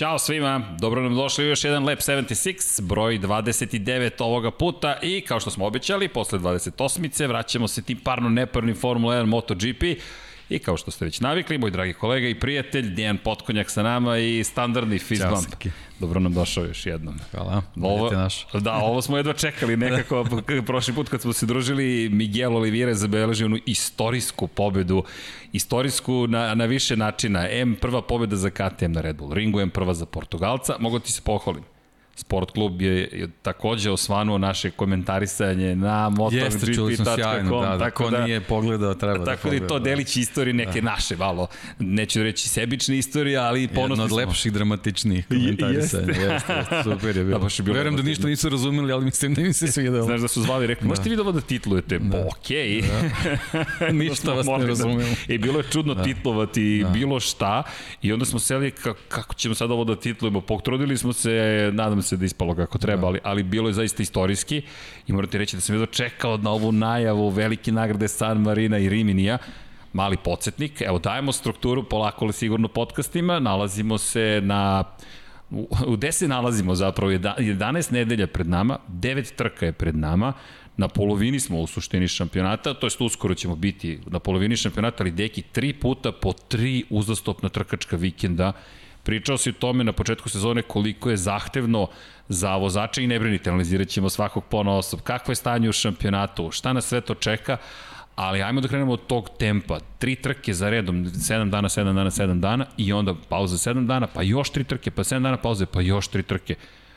Ćao svima, dobro nam došli u još jedan Lab 76, broj 29 ovoga puta i kao što smo obećali, posle 28. vraćamo se tim parno neparnim Formula 1 MotoGP I kao što ste već navikli, moj dragi kolega i prijatelj, Dejan Potkonjak sa nama i standardni fist bump. Dobro nam došao još jednom. Hvala, ovo, naš. Da, ovo smo jedva čekali nekako, prošli put kad smo se družili, Miguel Oliveira zabeležio onu istorijsku pobedu, istorijsku na, na više načina. M prva pobeda za KTM na Red Bull Ringu, M prva za Portugalca, mogu ti se pohvalim. Sport klub je, je takođe osvanuo naše komentarisanje na MotoGP.com. Da, da, ko da, nije pogledao, treba da Tako da je to da. delić istorije neke da. naše, malo, neću reći sebične istorije, ali ponosno Jedno od lepših, dramatičnijih komentarisanja. Jeste. jeste, jeste, super je bilo. Da, baš je bilo Verujem da ništa nisu razumeli, ali mislim da im se svidelo. Znaš da su zvali i rekli, da. možete vi da ovo da titlujete? Da. Okej. Okay. Da. ništa vas ne razumemo. Da, I bilo je čudno da. titlovati da. bilo šta i onda smo seli kako, kako ćemo sad ovo da titlujemo. Potrudili smo se, nadam se se da ispalo kako treba, da. ali, ali bilo je zaista istorijski i morate reći da sam jedno čekao na ovu najavu velike nagrade San Marina i Riminija, mali podsjetnik, evo dajemo strukturu polako li sigurno podcastima, nalazimo se na u, u gde se nalazimo zapravo, 11 nedelja pred nama, 9 trka je pred nama, na polovini smo u suštini šampionata, to jest uskoro ćemo biti na polovini šampionata, ali deki tri puta po tri uzastopna trkačka vikenda Pričao si o tome na početku sezone koliko je zahtevno za vozače i ne brinite, analizirat ćemo svakog pona osob. Kakvo je stanje u šampionatu, šta nas sve to čeka, ali ajmo da krenemo od tog tempa. Tri trke za redom, 7 dana, 7 dana, 7 dana i onda pauza 7 dana, pa još tri trke, pa 7 dana pauze, pa još tri trke.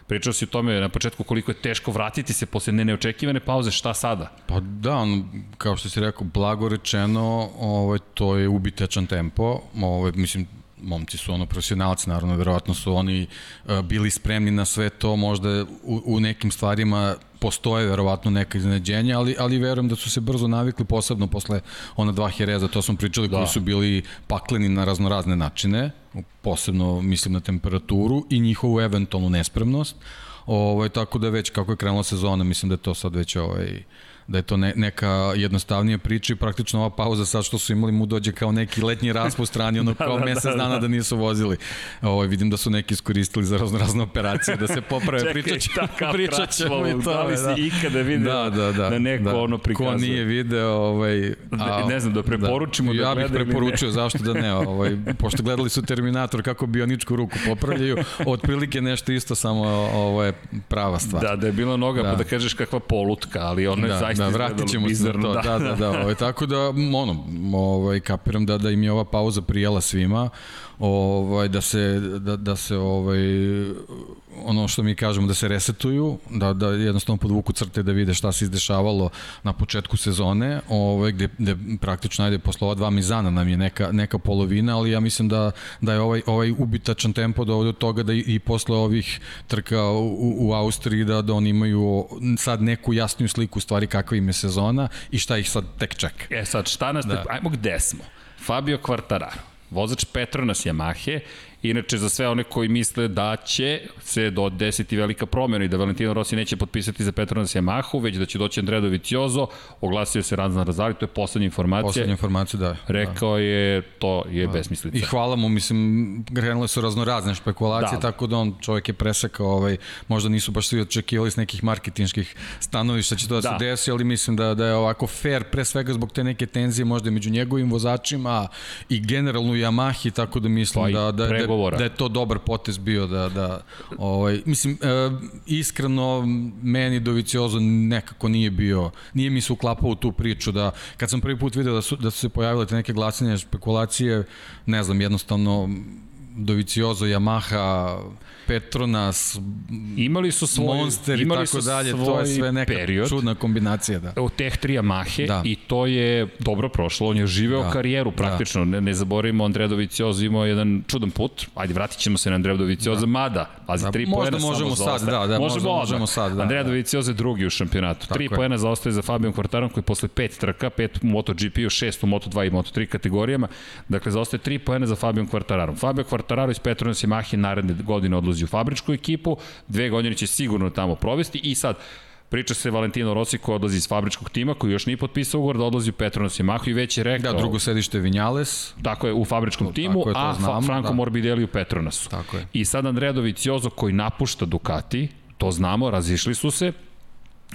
Pričao si o tome na početku koliko je teško vratiti se posle neočekivane pauze, šta sada? Pa da, on, kao što si rekao, blago rečeno, ovaj, to je ubitečan tempo. Ovaj, mislim, momci su ono profesionalci, naravno, verovatno su oni uh, bili spremni na sve to, možda u, u nekim stvarima postoje verovatno neka iznenađenja, ali, ali verujem da su se brzo navikli, posebno posle ona dva Hereza, to smo pričali, da. koji su bili pakleni na raznorazne načine, posebno mislim na temperaturu i njihovu eventualnu nespremnost, ovaj, tako da već kako je krenula sezona, mislim da je to sad već ovaj, da je to ne, neka jednostavnija priča i praktično ova pauza sad što su imali mu dođe kao neki letnji raspust rani, ono da, kao da, mesec da, dana da. da nisu vozili. Ovo, ovaj, vidim da su neki iskoristili za razno razne operacije da se poprave. Pričat ćemo, pričat ćemo i to. Da li si da. ikada video da, da, da, da neko da. ono prikazuje? Ko nije video, ovaj, a, ne znam, da preporučimo da, da Ja bih preporučio, ne. zašto da ne, ovaj, pošto gledali su Terminator kako bioničku ruku popravljaju, otprilike nešto isto, samo ovo je prava stvar. Da, da je bila noga, da. pa da kažeš kakva polutka, ali ono da, je zaista da, vratit ćemo se na to, da, da, da, da ovaj, tako da, ono, ovaj, kapiram da, da im je ova pauza prijela svima, ovaj, da se, da, da se ovaj, ono što mi kažemo da se resetuju, da, da jednostavno podvuku crte da vide šta se izdešavalo na početku sezone, ovaj, gde, gde praktično ajde posle ova dva mizana nam je neka, neka polovina, ali ja mislim da, da je ovaj, ovaj ubitačan tempo do, do toga da i, i posle ovih trka u, u Austriji da, da oni imaju sad neku jasniju sliku stvari kakva im je sezona i šta ih sad tek čeka. E sad, šta nas da. te, ajmo gde smo? Fabio Quartararo vozač Petronas Yamahe Inače, za sve one koji misle da će se do deseti velika promjena i da Valentino Rossi neće potpisati za Petronas Yamahu, već da će doći Andrea Dovizioso, oglasio se Razan Razali, to je poslednja informacija. Poslednja informacija, da. Rekao da. je, to je da. besmislica. I hvala mu, mislim, krenule su raznorazne špekulacije, da. tako da on, čovjek je presekao, ovaj, možda nisu baš svi očekivali s nekih marketinških stanovišta će to da, da se desi, ali mislim da, da je ovako fair, pre svega zbog te neke tenzije možda među njegovim vozačima i generalno Yamahi, tako da mislim pa da, da, da, pregovora. Da je to dobar potez bio da, da ovaj, mislim, e, iskreno meni Doviciozo nekako nije bio, nije mi se uklapao u tu priču da kad sam prvi put video da su, da su se pojavile te neke glasine, špekulacije, ne znam, jednostavno Doviciozo, Yamaha, Petronas, imali su svoj, Monster imali i tako dalje, to je sve neka period, čudna kombinacija. Da. U teh tri Yamahe da. i to je dobro prošlo, on je živeo da. karijeru da. praktično, da. ne, ne zaboravimo Andrea Doviciozo imao jedan čudan put, ajde vratit ćemo se na Andrea Doviciozo, da. mada, pazi, da, tri možda možemo sad, da, da, možemo, možda, možemo sad. Da, Andrea da. Doviciozo je drugi u šampionatu, tako tri je. poena zaostaje za Fabijom Quartarom koji posle pet trka, pet u MotoGP-u, šest u Moto2 i Moto3 kategorijama, dakle zaostaje tri poena za Fabijom Quartararom. Fabio Quartararo iz Petronas Yamahe naredne godine odlazi u fabričku ekipu, dve godine će sigurno tamo provesti i sad, Priča se Valentino Rossi koji odlazi iz fabričkog tima, koji još nije potpisao ugovor da odlazi u Petronas Yamaha i već je rekao... Da, drugo sedište Vinales. Tako je, u fabričkom to, timu, je, a znamo, Franco da. Morbidelli u Petronasu. Tako je. I sad Andrea Doviciozo koji napušta Ducati, to znamo, razišli su se,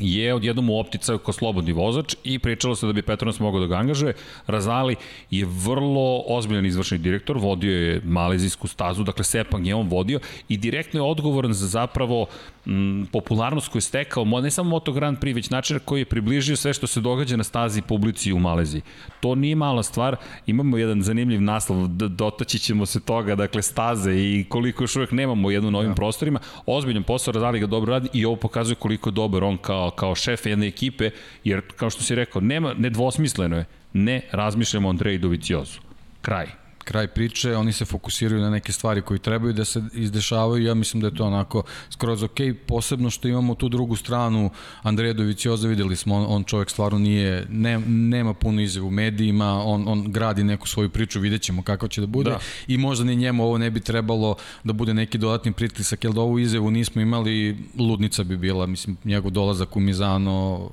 je odjednom u opticaju kao slobodni vozač i pričalo se da bi Petronas mogao da ga angažuje. Razali je vrlo ozbiljan izvršni direktor, vodio je malezijsku stazu, dakle Sepang je on vodio i direktno je odgovoran za zapravo m, popularnost koju je stekao, ne samo Moto Grand Prix, već način koji je približio sve što se događa na stazi publici u Maleziji. To nije mala stvar, imamo jedan zanimljiv naslov, dotaći ćemo se toga, dakle staze i koliko još uvek nemamo jednu na ovim ja. prostorima, ozbiljan posao, Razali ga dobro radi i ovo pokazuje koliko je dobar on kao, kao šef jedne ekipe, jer kao što si rekao, nema, nedvosmisleno je, ne razmišljamo o Andreji Doviciozu. Kraj kraj priče, oni se fokusiraju na neke stvari koji trebaju da se izdešavaju, ja mislim da je to onako skroz ok, posebno što imamo tu drugu stranu, Andreja Dovicioza, videli smo, on, on čovjek stvarno nije, ne, nema puno izve u medijima, on, on gradi neku svoju priču, vidjet ćemo kako će da bude da. i možda ni njemu ovo ne bi trebalo da bude neki dodatni pritisak, jer da ovu izjavu nismo imali, ludnica bi bila, mislim, njegov dolazak u Mizano,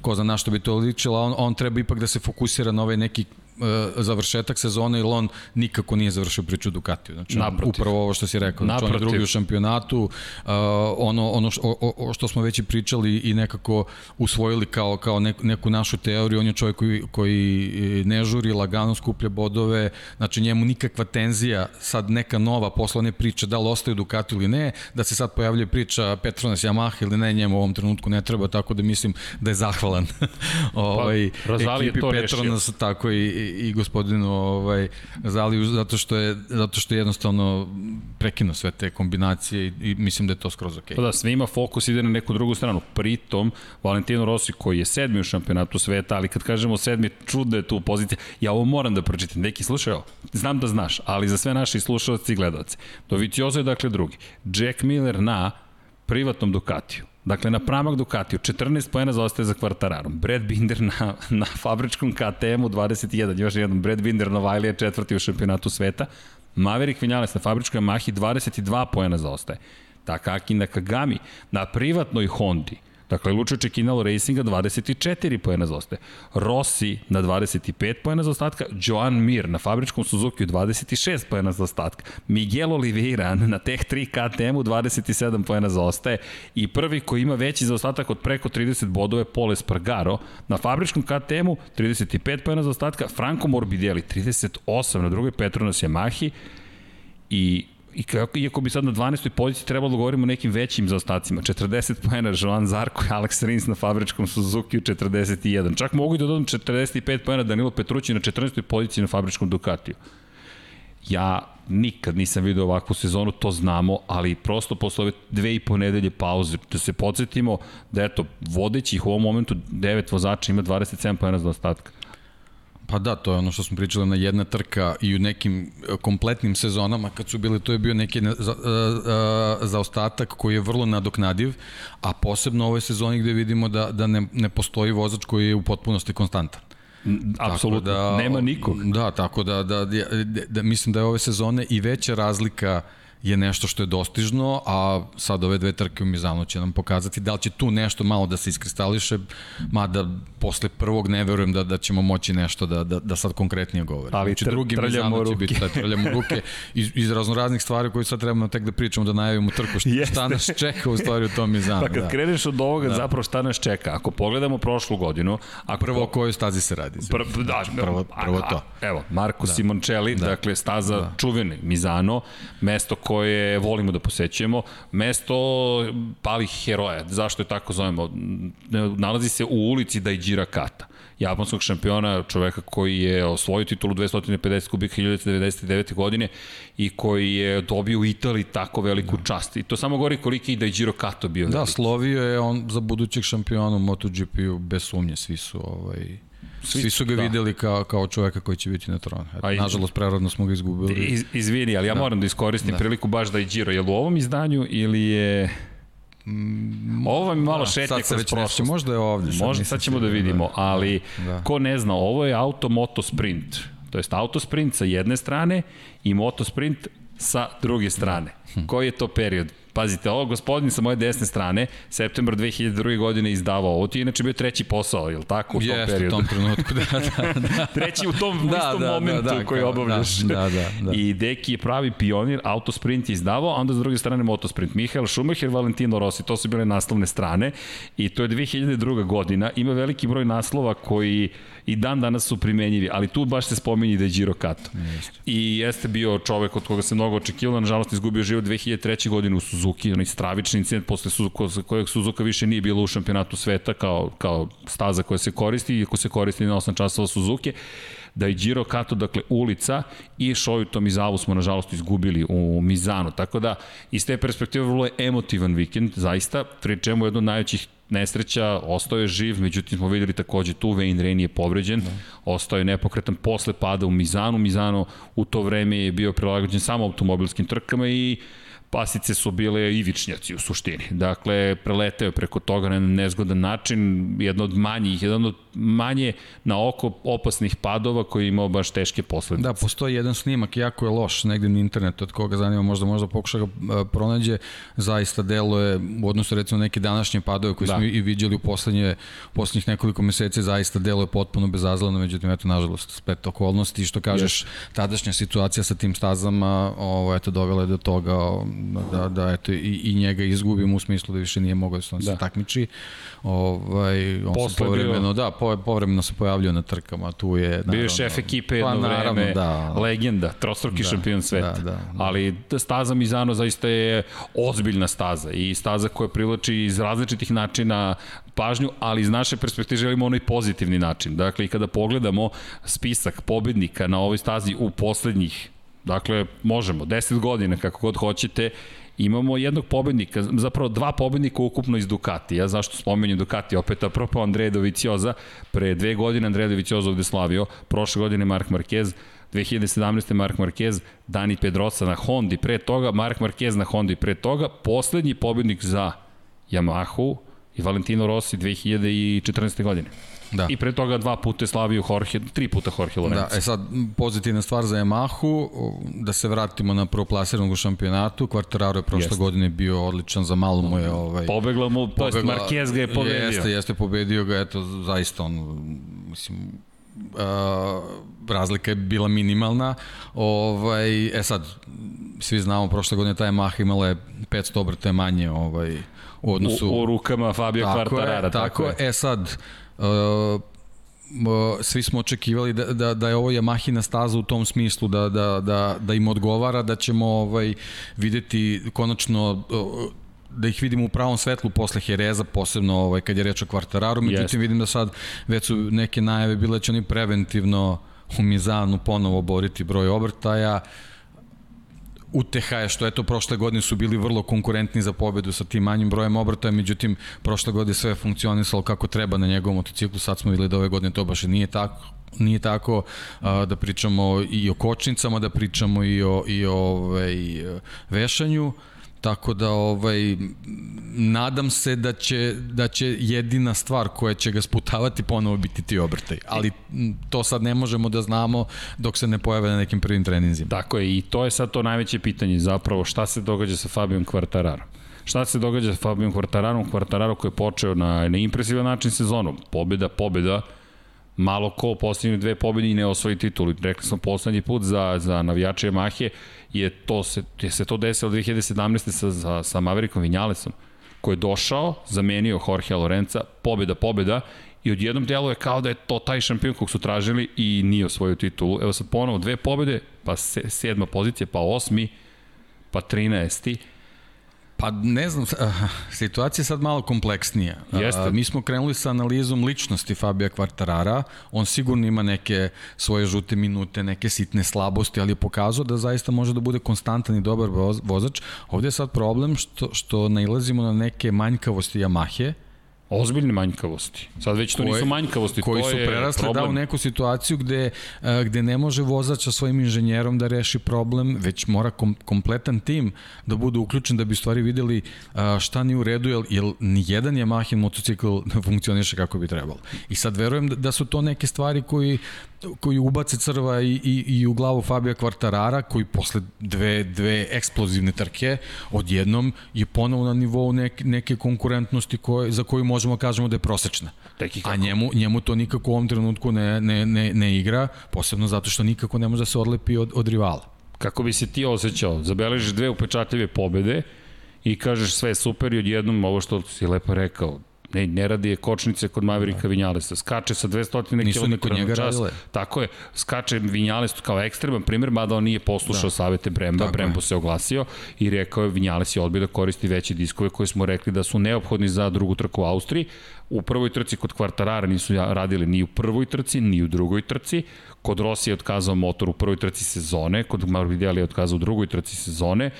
ko zna na što bi to ličila, on, on treba ipak da se fokusira na ovaj neki završetak sezone ili on nikako nije završio priču Ducatiju. Znači, Naprotiv. upravo ovo što si rekao. Znači, on je drugi u šampionatu, uh, ono, ono što, o, o, što smo već i pričali i nekako usvojili kao, kao neku, neku našu teoriju, on je čovjek koji, koji ne žuri, lagano skuplja bodove, znači njemu nikakva tenzija, sad neka nova poslovne priče, da li ostaju Ducati ili ne, da se sad pojavljuje priča Petronas Yamaha ili ne, njemu u ovom trenutku ne treba, tako da mislim da je zahvalan ovaj, pa, ekipi Petronas, rešio. tako i, i gospodinu ovaj, Zaliju zato što je, zato što je jednostavno prekinuo sve te kombinacije i, i mislim da je to skroz okej. Okay. Pa da, svima fokus ide na neku drugu stranu. Pritom, Valentino Rossi koji je sedmi u šampionatu sveta, ali kad kažemo sedmi, čudno je tu pozicija. Ja ovo moram da pročitam. Neki slušaj ovo. Znam da znaš, ali za sve naše slušalci i gledalci. Doviciozo je dakle drugi. Jack Miller na privatnom Ducatiju. Dakle, na pramak Ducatiju, 14 pojena zaostaje za kvartararom. Brad Binder na, na fabričkom KTM-u 21, još jedan. Brad Binder Novajli je četvrti u šampionatu sveta. Maverick Vinales na fabričkoj Yamahi 22 pojena zaostaje. Takaki Nakagami na privatnoj Hondi Dakle, Lučo Čekinalo Racinga 24 pojena zaostaje. Rossi na 25 pojena zaostatka, Joan Mir na fabričkom Suzuki 26 pojena zaostatka, Miguel Oliveira na Tech 3 KTM-u 27 pojena zaostaje i prvi koji ima veći zaostatak od preko 30 bodove Pole Spargaro na fabričkom KTM-u 35 pojena zaostatka, Franco Morbidelli 38 na drugoj Petronas Yamahi. I I kako, iako bi sad na 12. poziciji trebalo da govorimo o nekim većim zaostacima, 40 poena Joan Zarko i Alex Rins na fabričkom Suzuki 41. Čak mogu i da dodam 45 poena Danilo Petrući na 14. poziciji na fabričkom Ducatiju. Ja nikad nisam video ovakvu sezonu, to znamo, ali prosto posle ove dve i po nedelje pauze, da se podsjetimo da eto, vodeći ih u ovom momentu devet vozača ima 27 pojena za ostatka. Pa da, to je ono što smo pričali na jedna trka i u nekim e, kompletnim sezonama kad su bili, to je bio neki za, za, e, e, zaostatak koji je vrlo nadoknadiv, a posebno u ovoj sezoni gde vidimo da, da ne, ne postoji vozač koji je u potpunosti konstantan. Apsolutno, da, nema nikog. Da, tako da, da, da, da, mislim da je ove sezone i veća razlika uh, je nešto što je dostižno, a sad ove dve trke u Mizanu će nam pokazati da li će tu nešto malo da se iskristališe, mada posle prvog ne verujem da, da ćemo moći nešto da, da, da sad konkretnije govorimo. Ali znači, tr drugi Mizano ruke. će biti da trljamo ruke iz, iz raznoraznih stvari koje sad trebamo tek da pričamo, da najavimo trku šta, šta nas čeka u stvari u tom Mizanu. Pa kad da. kreneš od ovoga, da. zapravo šta nas čeka? Ako pogledamo prošlu godinu... Ako prvo o kojoj stazi se radi? Pr, da, prvo, prvo to. Evo, Marko da. Simoncelli, da. dakle staza da. čuveni Mizano, mesto koje volimo da posećujemo, mesto palih heroja. Zašto je tako zovemo? Nalazi se u ulici Daijira Kata japanskog šampiona, čoveka koji je osvojio titulu 250 kubika 1999. godine i koji je dobio u Italiji tako veliku da. čast. I to samo govori koliki i Daijiro Kato bio. Da, veliki. slovio je on za budućeg šampiona u MotoGP-u bez sumnje, svi su ovaj Svi, Svi su ga da. videli kao, kao čoveka koji će biti na tronu. Eto, A, nažalost, prerodno smo ga izgubili. Iz, izvini, ali ja da. moram da iskoristim da. priliku baš da i Giro. Je li u ovom izdanju ili je... Mm, ovo mi malo da, šetnje kroz prošlost. Možda je ovde. Sad, možda, sad ćemo da vidimo, da, ali da. ko ne zna, ovo je auto moto sprint. To jest auto sprint sa jedne strane i moto sprint sa druge strane. Hm. Koji je to period? Pazite, ovo gospodin sa moje desne strane, septembar 2002. godine izdavao ovo. Ti je inače bio treći posao, je li tako, u tom Jeste, periodu? u tom trenutku, da, da, da. treći u tom Da, istom da, da, momentu da, koji kao, obavljaš. da, da, da, da. I Deki je pravi pionir, Autosprint je izdavao, a onda s druge strane Motosprint. Mihael Schumacher, Valentino Rossi, to su bile naslovne strane i to je 2002. godina. Ima veliki broj naslova koji i dan danas su primenjivi, ali tu baš se spominje da je Giro Kato. I jeste bio čovek od koga se mnogo očekivalo, nažalost izgubio život 2003. godine u Suzuki, onaj stravični incident posle Suzuka, kojeg Suzuka više nije bilo u šampionatu sveta kao, kao staza koja se koristi, iako se koristi na 8 časova Suzuki da je Giro Kato, dakle ulica i Šoju Tomizavu smo nažalost izgubili u Mizanu, tako da iz te perspektive vrlo je emotivan vikend, zaista, pri čemu je jedno od najvećih nesreća, ostao je živ, međutim smo videli takođe tu, Wayne Rain je povređen, da. ostao je nepokretan posle pada u Mizanu, Mizano u to vreme je bio prilagođen samo automobilskim trkama i pasice su bile ivičnjaci u suštini. Dakle, preleteo je preko toga na nezgodan način, jedno od manjih, jedan od manje na oko opasnih padova koji je imao baš teške posledice. Da, postoji jedan snimak, jako je loš negde na internetu, od koga zanima, možda možda pokuša ga pronađe, zaista deluje u odnosu recimo neke današnje padove koje da. smo i vidjeli u poslednje, poslednjih nekoliko meseci, zaista deluje potpuno bezazleno, međutim, eto, nažalost, spet okolnosti, što kažeš, yes. tadašnja situacija sa tim stazama, ovo, eto, dovela je do toga da, da eto, i, i njega izgubimo u smislu da više nije mogao da se, da. se takmiči. Ovaj, on Posle se povremeno, bio... da, povremeno se pojavljao na trkama, tu je... Naravno, bio je šef ekipe jedno pa, naravno, vreme, da, legenda, trostruki da, šampion sveta. Da, da, da. Ali staza Mizano zaista je ozbiljna staza i staza koja privlači iz različitih načina pažnju, ali iz naše perspektive želimo onaj pozitivni način. Dakle, i kada pogledamo spisak pobednika na ovoj stazi u poslednjih Dakle, možemo, 10 godina, kako god hoćete, imamo jednog pobednika, zapravo dva pobednika ukupno iz Ja Zašto spomenju Ducati? Opet apropo Andreja Dovicioza, pre dve godine Andreja Dovicioza ovde slavio, prošle godine Mark Marquez, 2017. Mark Marquez, Dani Pedrosa na Hondi, pre toga Mark Marquez na Hondi, pre toga poslednji pobednik za Yamahu i Valentino Rossi 2014. godine. Da. I pre toga dva puta je slavio Jorge, tri puta Jorge Lorenzo. Da, e sad, pozitivna stvar za Yamahu, da se vratimo na prvoplasiranog u šampionatu, Quartararo je prošle Jest. godine bio odličan, za malo mu je... Ovaj, pobegla mu, to je Marquez ga je pobedio. Jeste, jeste, pobedio ga, eto, zaista on, mislim, uh, razlika je bila minimalna. Ovaj, e sad, svi znamo, prošle godine ta Yamaha imala je 500 obrata manje ovaj, u odnosu... U, u rukama Fabio tako Quartarara. Je, tako, tako je. E sad, Uh, svi smo očekivali da, da, da je ovo Yamahina staza u tom smislu da, da, da, da im odgovara, da ćemo ovaj, videti konačno da ih vidimo u pravom svetlu posle Hereza, posebno ovaj, kad je reč o Kvartararu, međutim yes. vidim da sad već su neke najave bile da će oni preventivno u Mizanu ponovo boriti broj obrtaja, uh, UTH je što eto prošle godine su bili vrlo konkurentni za pobedu sa tim manjim brojem obrtaja, međutim prošle godine sve je funkcionisalo kako treba na njegovom motociklu, sad smo videli da ove godine to baš nije tako, nije tako da pričamo i o kočnicama, da pričamo i o, i o ovaj, vešanju. Tako da ovaj nadam se da će da će jedina stvar koja će ga sputavati ponovo biti ti obrtaj. Ali to sad ne možemo da znamo dok se ne pojave na nekim prvim treninzima. Tako je i to je sad to najveće pitanje zapravo šta se događa sa Fabijom Kvartararom. Šta se događa sa Fabijom Kvartararom? Kvartararo koji je počeo na, na impresivan način sezonu. Pobjeda, pobjeda, malo ko posljednje dve pobjede i ne osvoji titulu. Rekli smo poslednji put za, za navijače Yamahe je, to se, je se to desilo 2017. sa, sa, sa Maverickom Vinjalesom koji je došao, zamenio Jorge Lorenza, pobjeda, pobjeda i odjednom delo je kao da je to taj šampion kog su tražili i nije osvojio titulu. Evo sad ponovo dve pobjede, pa sedma pozicija, pa osmi, pa 13. Pa ne znam, situacija je sad malo kompleksnija. Jeste. Mi smo krenuli sa analizom ličnosti Fabija Kvartarara. On sigurno ima neke svoje žute minute, neke sitne slabosti, ali je pokazao da zaista može da bude konstantan i dobar vozač. Ovde je sad problem što, što nailazimo na neke manjkavosti Yamahe, ozbiljne manjkavosti. Sad već to koje, nisu manjkavosti, koji to su prerasli da u neku situaciju gde, gde ne može vozač sa svojim inženjerom da reši problem, već mora kom, kompletan tim da bude uključen da bi stvari videli šta nije u redu, jer, jer nijedan Yamahin motocikl ne funkcioniše kako bi trebalo. I sad verujem da, da su to neke stvari koji koji ubace crva i, i, i u glavu Fabija Kvartarara, koji posle dve, dve eksplozivne trke odjednom je ponovo na nivou neke, neke konkurentnosti koje, za koju možemo kažemo da je prosečna. A njemu, njemu to nikako u ovom trenutku ne, ne, ne, ne igra, posebno zato što nikako ne može da se odlepi od, od rivala. Kako bi se ti osjećao? Zabeležiš dve upečatljive pobede i kažeš sve super i odjednom ovo što si lepo rekao, ne, ne radi je kočnice kod Maverika da. Vinjalesa, skače sa 200 km na čas. Radile. Tako je, skače Vinjales kao ekstreman primer, mada on nije poslušao da. savete Bremba, Tako Brembo je. se oglasio i rekao je Vinjales je odbio da koristi veće diskove koje smo rekli da su neophodni za drugu trku u Austriji. U prvoj trci kod Kvartarara nisu radili ni u prvoj trci, ni u drugoj trci. Kod Rossi je otkazao motor u prvoj trci sezone, kod Morbidelli je otkazao u drugoj trci sezone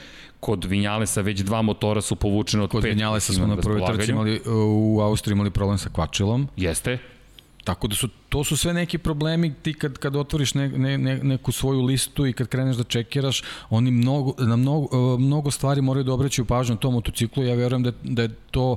kod Vinjalesa već dva motora su povučene od kod pet. Kod Vinjalesa smo na prvoj trci imali, u Austriji imali problem sa kvačilom. Jeste. Tako da su, to su sve neki problemi ti kad, kad otvoriš ne, ne, ne, neku svoju listu i kad kreneš da čekiraš, oni mnogo, na mnogo, mnogo stvari moraju da obraćaju pažnju na tom motociklu. Ja verujem da, da je to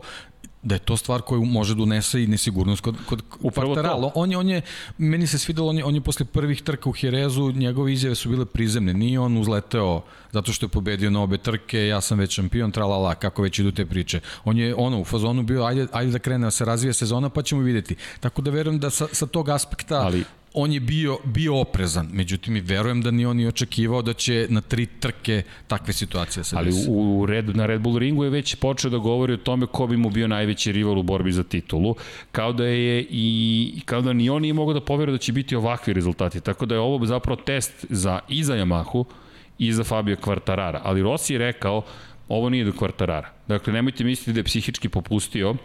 da je to stvar koju može da unese i nesigurnost kod, kod Quartararo. On je, on je, meni se svidelo, on je, on je posle prvih trka u Jerezu, njegove izjave su bile prizemne. Nije on uzleteo zato što je pobedio na obe trke, ja sam već šampion, tralala, kako već idu te priče. On je ono, u fazonu bio, ajde, ajde da krene da se razvija sezona, pa ćemo videti. Tako da verujem da sa, sa tog aspekta Ali on je bio, bio oprezan, međutim i verujem da ni on i očekivao da će na tri trke takve situacije se Ali u, u red, na Red Bull ringu je već počeo da govori o tome ko bi mu bio najveći rival u borbi za titulu, kao da je i kao da ni on nije mogao da poveruje da će biti ovakvi rezultati, tako da je ovo zapravo test za i za Yamahu i za Fabio Quartarara, ali Rossi je rekao ovo nije do Quartarara. Dakle, nemojte misliti da je psihički popustio,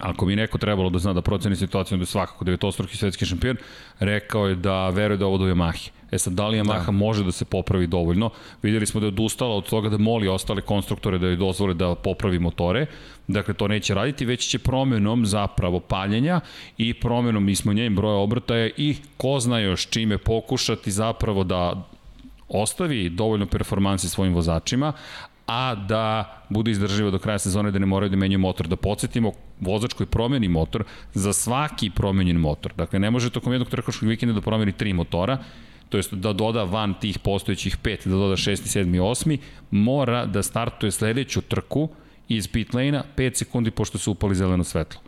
Ako mi neko trebalo da zna da proceni situaciju, da je svakako devetostruki svetski šampion, rekao je da veruje da ovo do Yamahe. E sad, da li Yamaha da. može da se popravi dovoljno? Videli smo da je odustala od toga da moli ostale konstruktore da joj dozvole da popravi motore. Dakle, to neće raditi, već će promenom zapravo paljenja i promenom ismanjenjem broja obrtaja i ko zna još čime pokušati zapravo da ostavi dovoljno performansi svojim vozačima, a da bude izdrživo do kraja sezone da ne moraju da menjaju motor. Da podsjetimo, vozač koji promeni motor za svaki promenjen motor. Dakle, ne može tokom jednog trkačkog vikenda da promeni tri motora, to jest da doda van tih postojećih pet, da doda šesti, sedmi, osmi, mora da startuje sledeću trku iz pit lane-a 5 sekundi pošto se upali zeleno svetlo.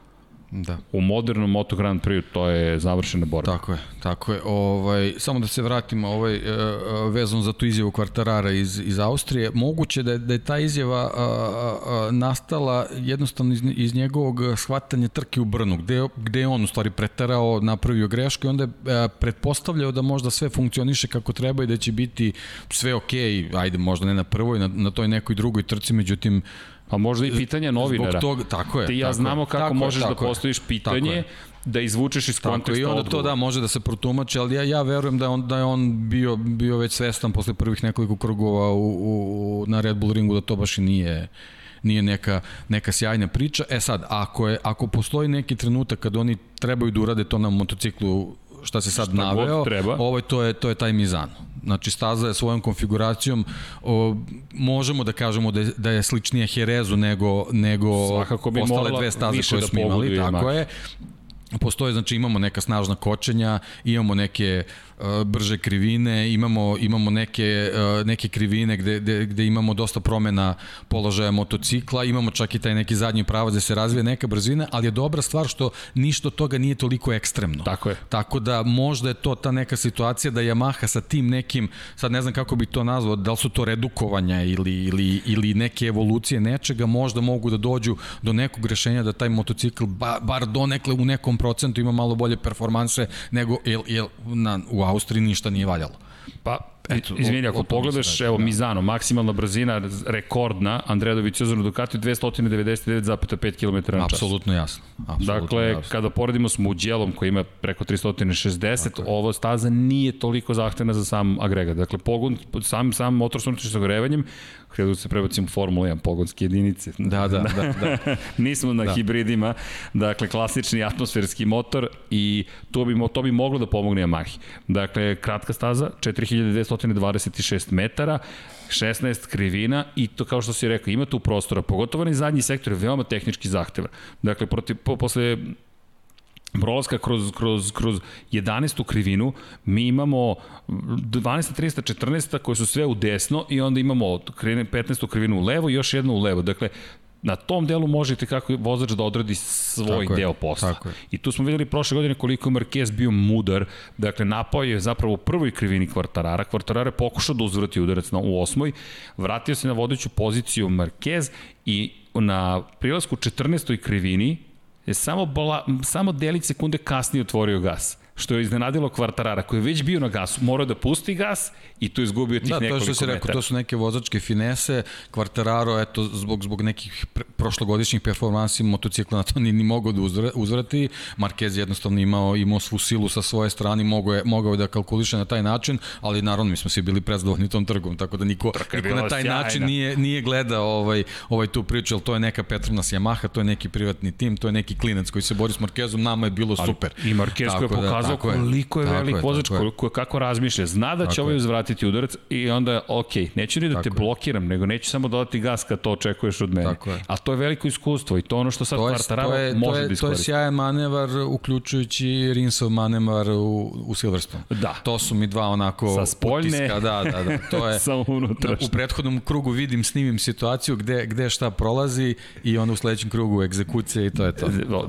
Da. U modernom Moto Grand Prix to je završena borba. Tako je, tako je. Ovaj, samo da se vratimo ovaj, e, e, vezano za tu izjavu Kvartarara iz, iz Austrije. Moguće da je, da je ta izjava a, a, nastala jednostavno iz, iz njegovog shvatanja trke u Brnu, gde, gde je on u stvari pretarao, napravio grešku i onda je a, pretpostavljao da možda sve funkcioniše kako treba i da će biti sve okej, okay, ajde možda ne na prvoj, na, na toj nekoj drugoj trci, međutim Pa možda i pitanja novinara. Zbog toga, tako je. Ti ja tako znamo kako tako možeš da tako da postojiš pitanje, da izvučeš iz tako konteksta i onda odgovor. to da može da se protumači, ali ja, ja verujem da je on, da je on bio, bio već svestan posle prvih nekoliko krugova u, u, na Red Bull ringu da to baš i nije nije neka, neka sjajna priča. E sad, ako, je, ako postoji neki trenutak kad oni trebaju da urade to na motociklu šta se sad šta naveo, treba. ovaj, to, je, to je taj Mizano. Znači, staza je svojom konfiguracijom, o, možemo da kažemo da je, da je sličnija Herezu nego, nego Svakako bi ostale dve staze koje da smo imali, tako je. Postoje, znači imamo neka snažna kočenja, imamo neke uh, brže krivine, imamo, imamo neke, uh, neke krivine gde, gde, gde imamo dosta promena položaja motocikla, imamo čak i taj neki zadnji pravac gde se razvije neka brzina, ali je dobra stvar što ništa od toga nije toliko ekstremno. Tako je. Tako da možda je to ta neka situacija da Yamaha sa tim nekim, sad ne znam kako bi to nazvao, da li su to redukovanja ili, ili, ili neke evolucije nečega, možda mogu da dođu do nekog rešenja da taj motocikl ba, bar donekle u nekom procentu ima malo bolje performanse nego jel, jel, na, u Austriji ništa nije valjalo. Pa, Eto, izvini, ako pogledaš, evo, da. Mizano, maksimalna brzina, rekordna, Andredović sezonu Ducati 299,5 km na čas. Apsolutno jasno. Apsolutno dakle, jasno. kada poredimo s Muđelom koji ima preko 360, dakle. ovo staza nije toliko zahtevna za sam agregat. Dakle, pogon, sam, sam motor s unutrašnjim sagorevanjem, htio da se prebacim Formula 1, pogonske jedinice. Da, da, da. da. Nismo na da. hibridima, dakle, klasični atmosferski motor i to bi, to bi moglo da pomogne Yamahi. Dakle, kratka staza, 4226 metara, 16 krivina i to kao što si rekao, ima tu prostora, pogotovo na zadnji sektor je veoma tehnički zahtevan. Dakle, protiv, po, posle prolaska kroz, kroz, kroz 11. krivinu, mi imamo 12. 13. 14. koje su sve u desno i onda imamo 15. krivinu u levo i još jednu u levo. Dakle, na tom delu možete kako vozač da odradi svoj tako deo je, posla. Tako je. I tu smo videli prošle godine koliko je Marquez bio mudar. Dakle, napao je zapravo u prvoj krivini Kvartarara. Kvartarara je pokušao da uzvrati udarac na, u osmoj, vratio se na vodeću poziciju Marquez i na prilasku 14. krivini je samo, bola, samo delić sekunde kasnije otvorio gas što je iznenadilo Kvartarara, koji je već bio na gasu, morao da pusti gas i tu izgubio tih da, nekoliko metara. Da, to što si rekao, to su neke vozačke finese, Kvartararo, eto, zbog, zbog nekih prošlogodišnjih performansi motocikla na to ni, ni mogao da uzvrati, Marquez jednostavno imao, imao svu silu sa svoje strane, mogao je, mogao je da kalkuliše na taj način, ali naravno mi smo svi bili prezdovoljni tom trgom, tako da niko, niko na taj sjajna. način nije, nije gledao ovaj, ovaj tu priču, ali to je neka Petronas Yamaha, to je neki privatni tim, to je neki klinac koji se bori s Marquezom, nama je bilo ali, super. I Marquez koji je da, pokazao pokazao tako koliko je, je velik vozač, koliko, kako razmišlja. Zna da će tako ovaj uzvratiti udarac i onda, ok, neću ni da tako te blokiram, nego neću samo dodati gas kad to očekuješ od mene. Tako je. A to je veliko iskustvo i to ono što sad to je, Quartararo to je, može to je, da iskoristi. To je sjajan manevar, uključujući Rinsov manevar u, u Silverstone. Da. To su mi dva onako Sa spoljne. Utiska, da, da, da. To je, Samo u prethodnom krugu vidim, snimim situaciju gde, gde šta prolazi i onda u sledećem krugu egzekucije i to je to.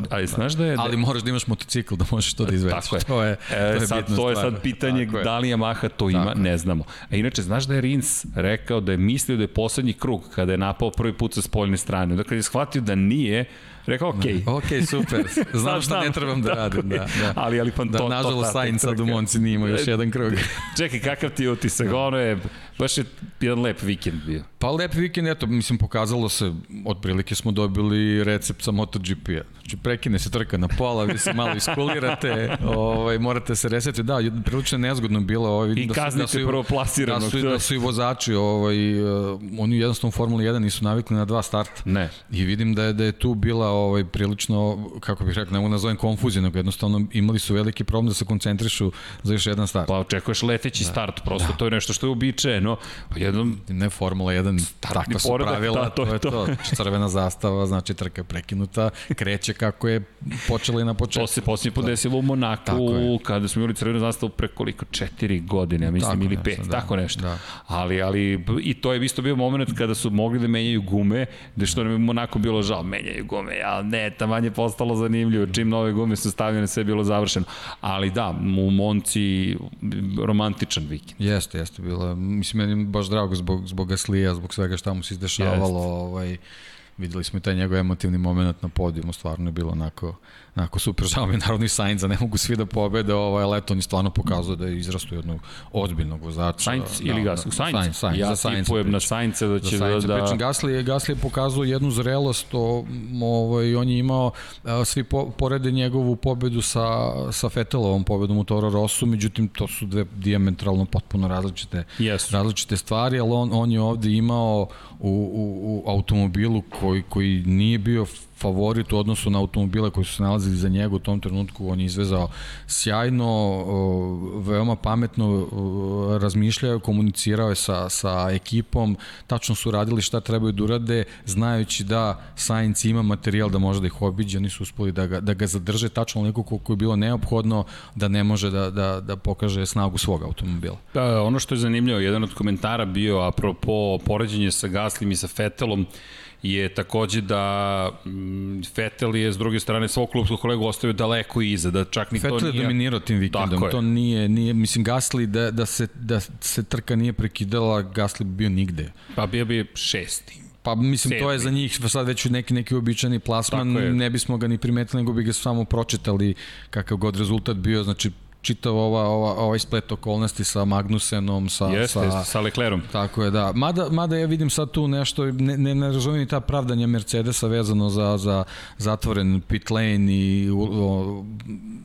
Ali znaš da je... Ali moraš da imaš motocikl da možeš to da izvedeš. Tako je. To je, to je e, sad, to je sad pitanje Tako da li Yamaha to ima, Tako ne znamo. A inače, znaš da je Rins rekao da je mislio da je poslednji krug kada je napao prvi put sa spoljne strane. Dakle, je shvatio da nije, Rekao, ok. Ok, super. Znam šta ne trebam da radim. Da, da. ali, ali pan da, to, nažalost, Sainz sad u Monci nije imao još jedan krug. Čekaj, kakav ti je utisak? Da. Ono je, baš je jedan lep vikend bio. Pa lep vikend, eto, mislim, pokazalo se, otprilike smo dobili recept sa MotoGP-a. Znači, prekine se trka na pola, vi se malo iskulirate, ovaj, morate se resetiti. Da, prilično nezgodno bilo. Ovaj, I da kaznite da su, prvo plasirano. Da su, da su i vozači, ovaj, uh, oni jednostavno Formula 1 nisu navikli na dva starta. Ne. I vidim da je, da je tu bila ovaj, prilično, kako bih rekao, ne mogu da nazovem konfuziju, nego jednostavno imali su veliki problem da se koncentrišu za još jedan start. Pa očekuješ leteći da. start, prosto da. to je nešto što je uobičajeno. Pa jednom... Ne Formula 1, takva su pravila, da, to, to je to. to. Znači, crvena zastava, znači trka je prekinuta, kreće kako je počela i na početku. To se posljednji put desilo u Monaku, kada smo imali crvenu zastavu pre koliko, četiri godine, ja mislim, tako ili pet, da, tako nešto. Da. Ali, ali, i to je isto bio moment kada su mogli da menjaju gume, gde što nam je Monako bilo žao, menjaju gume, ja ne, taman je postalo zanimljivo, čim nove gume su stavljene, sve je bilo završeno. Ali da, u Monci romantičan vikend. Jeste, jeste bilo. Mislim, meni baš drago zbog, zbog Gaslija, zbog svega šta mu se izdešavalo. Jeste. Ovaj, videli smo i taj njegov emotivni moment na podijumu, stvarno je bilo onako Onako super, žao mi naravno i Sainza, ne mogu svi da pobede, ovaj, ali eto, stvarno pokazuje da je izrastu jednog ozbiljnog vozača. Sainz da, ili Gasly? Sainz? Sainz, Sainz ja za Sainz tipujem na Sainza da će da... da... Pričam, Gasly je, Gasly je pokazao jednu zrelost, o, ovaj, on je imao, svi po, porede njegovu pobedu sa, sa Fetelovom pobedom u Toro Rosu, međutim, to su dve diametralno potpuno različite, yes. različite stvari, ali on, on je ovde imao u, u, u automobilu koji, koji nije bio favorit u odnosu na automobile koji su se nalazili za njega u tom trenutku, on je izvezao sjajno, veoma pametno razmišljao, komunicirao je sa, sa ekipom, tačno su radili šta trebaju da urade, znajući da Sainz ima materijal da može da ih obiđe, oni su uspeli da ga, da ga zadrže tačno onoliko koliko je bilo neophodno da ne može da, da, da pokaže snagu svog automobila. Da, ono što je zanimljivo, jedan od komentara bio apropo poređenje sa Gaslim i sa Fetelom, je takođe da mm, Vettel je s druge strane svog klubskog kolegu ostavio daleko iza, da čak ni Vettel to nije... Vettel je dominirao tim vikendom, to nije, nije, mislim Gasly da, da, se, da se trka nije prekidala, Gasly bi bio nigde. Pa bio bi šesti. Pa mislim, Sedmi. to je za njih sad već neki, neki običani plasman, ne bismo ga ni primetili, nego bi ga samo pročitali kakav god rezultat bio, znači čitav ova, ova, ovaj splet okolnosti sa Magnusenom, sa, Jeste, sa, sa Leclerom. Tako je, da. Mada, mada ja vidim sad tu nešto, ne, ne, ne razumijem ta pravdanja Mercedesa vezano za, za zatvoren pit lane i o,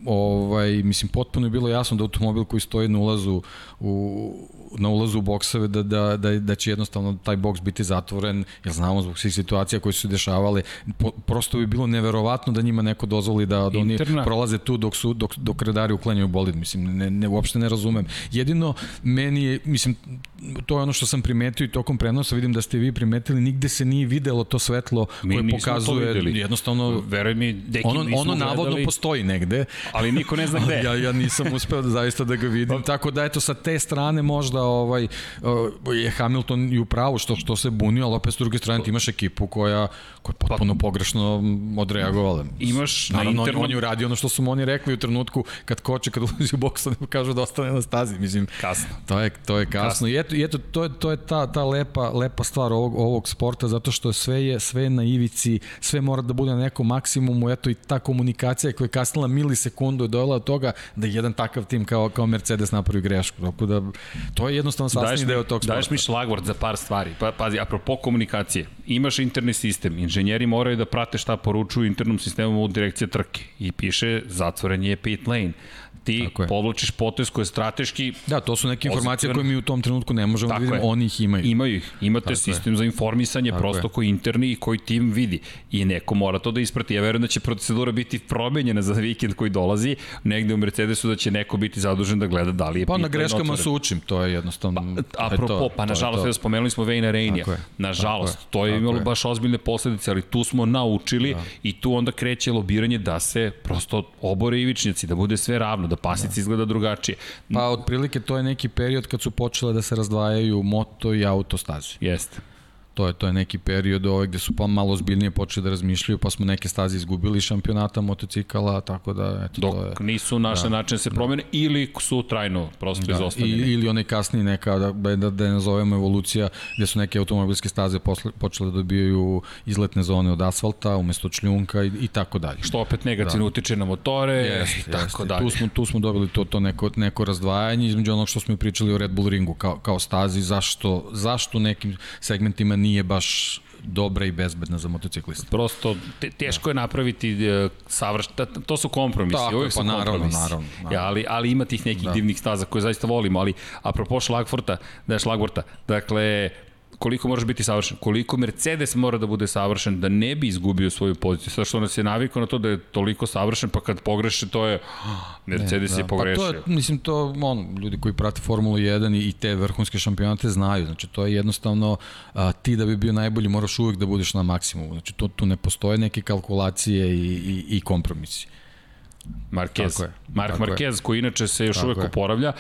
ovaj, mislim, potpuno je bilo jasno da automobil koji stoji na ulazu u, na ulazu u boksove da, da, da, da će jednostavno taj boks biti zatvoren, jer znamo zbog svih situacija koje su se dešavale, po, prosto bi bilo neverovatno da njima neko dozvoli da, da oni prolaze tu dok, su, dok, dok redari uklanjaju bolid, mislim, ne, ne, uopšte ne razumem. Jedino, meni je, mislim, to je ono što sam primetio i tokom prenosa, vidim da ste vi primetili, nigde se nije videlo to svetlo koje pokazuje, jednostavno, Veruj mi, deki, ono, ono navodno gledali, postoji negde. Ali niko ne zna gde. ja, ja nisam uspeo da zaista da ga vidim, tako da eto sa te strane možda ovaj, je Hamilton i u pravu što, što se bunio, ali opet s druge strane ti imaš ekipu koja, koja je potpuno pa, pogrešno odreagovala. Imaš Naravno, na internom... on, on je uradio ono što su mu oni rekli u trenutku kad koče, kad ulazi u boks, ne kažu da ostane na stazi. Mislim, kasno. To je, to je kasno. kasno. I eto, i eto to je, to je ta, ta lepa, lepa stvar ovog, ovog sporta, zato što sve je, sve je na ivici, sve mora da bude na nekom maksimumu, eto i ta komunikacija koja je kasnila milisekundu je dojela od toga da jedan takav tim kao, kao Mercedes napravi grešku. Tako da, to je jednostavno sasvim deo tog sporta. Daješ mi šlagvort za par stvari. Pa, pazi, apropo komunikacije, imaš interni sistem, inženjeri moraju da prate šta poručuju internom sistemu u direkcije trke i piše zatvoren je pit lane ti povlačiš potez koji je strateški Da, to su neke informacije koje mi u tom trenutku ne možemo da vidimo, oni ih imaju. Imaju ih. Imate Tako sistem je. za informisanje Tako prosto je. koji interni i koji tim vidi. I neko mora to da isprati. Ja verujem da će procedura biti promenjena za vikend koji dolazi. Negde u Mercedesu da će neko biti zadužen da gleda da li je Pa na greškama se učim, to je jednostavno... Pa, apropo, to, pa nažalost, to. spomenuli smo Vejna Reinija. Nažalost, Tako to je imalo baš ozbiljne posledice, ali tu smo naučili da. i tu onda kreće lobiranje da se prosto obore ivičnjaci, da bude sve ravno, da pasica da. izgleda drugačije. Pa otprilike to je neki period kad su počele da se razdvajaju moto i autostaze. Jeste. To je, to je neki period ovaj gde su pa malo zbiljnije počeli da razmišljaju, pa smo neke staze izgubili šampionata motocikala, tako da eto Dok to je. nisu naše da, načine se da. promene da. ili su trajno prosto da, izostavljeni. Ili one kasnije neka da da da, da nazovemo evolucija gde su neke automobilske staze posle, počele da dobijaju izletne zone od asfalta umesto čljunka i, i tako dalje. Što opet negativno da. utiče na motore jest, i tako jest. dalje. Tu smo tu smo dobili to to neko neko razdvajanje između onog što smo pričali o Red Bull ringu kao kao stazi zašto zašto nekim segmentima nije baš dobra i bezbedna za motociklista. Prosto te, teško je napraviti uh, savrš, to su kompromisi, Tako, uvijek pa, su naravno, kompromisi. Naravno, naravno. Ja, ali, ali ima tih nekih da. divnih staza koje zaista volimo, ali apropo Šlagforta, da je Šlagvorta, dakle, koliko možeš biti savršen, koliko Mercedes mora da bude savršen da ne bi izgubio svoju poziciju. Sada što nas je navikao na to da je toliko savršen, pa kad pogreše to je Mercedes ne, da. je pogrešio. Pa to je, mislim, to on, ljudi koji prate Formulu 1 i te vrhunske šampionate znaju. Znači, to je jednostavno, a, ti da bi bio najbolji moraš uvek da budeš na maksimumu. Znači, to, tu ne postoje neke kalkulacije i, i, i kompromisi. Marquez. Mark Marquez, koji inače se još Tako uvek je. oporavlja,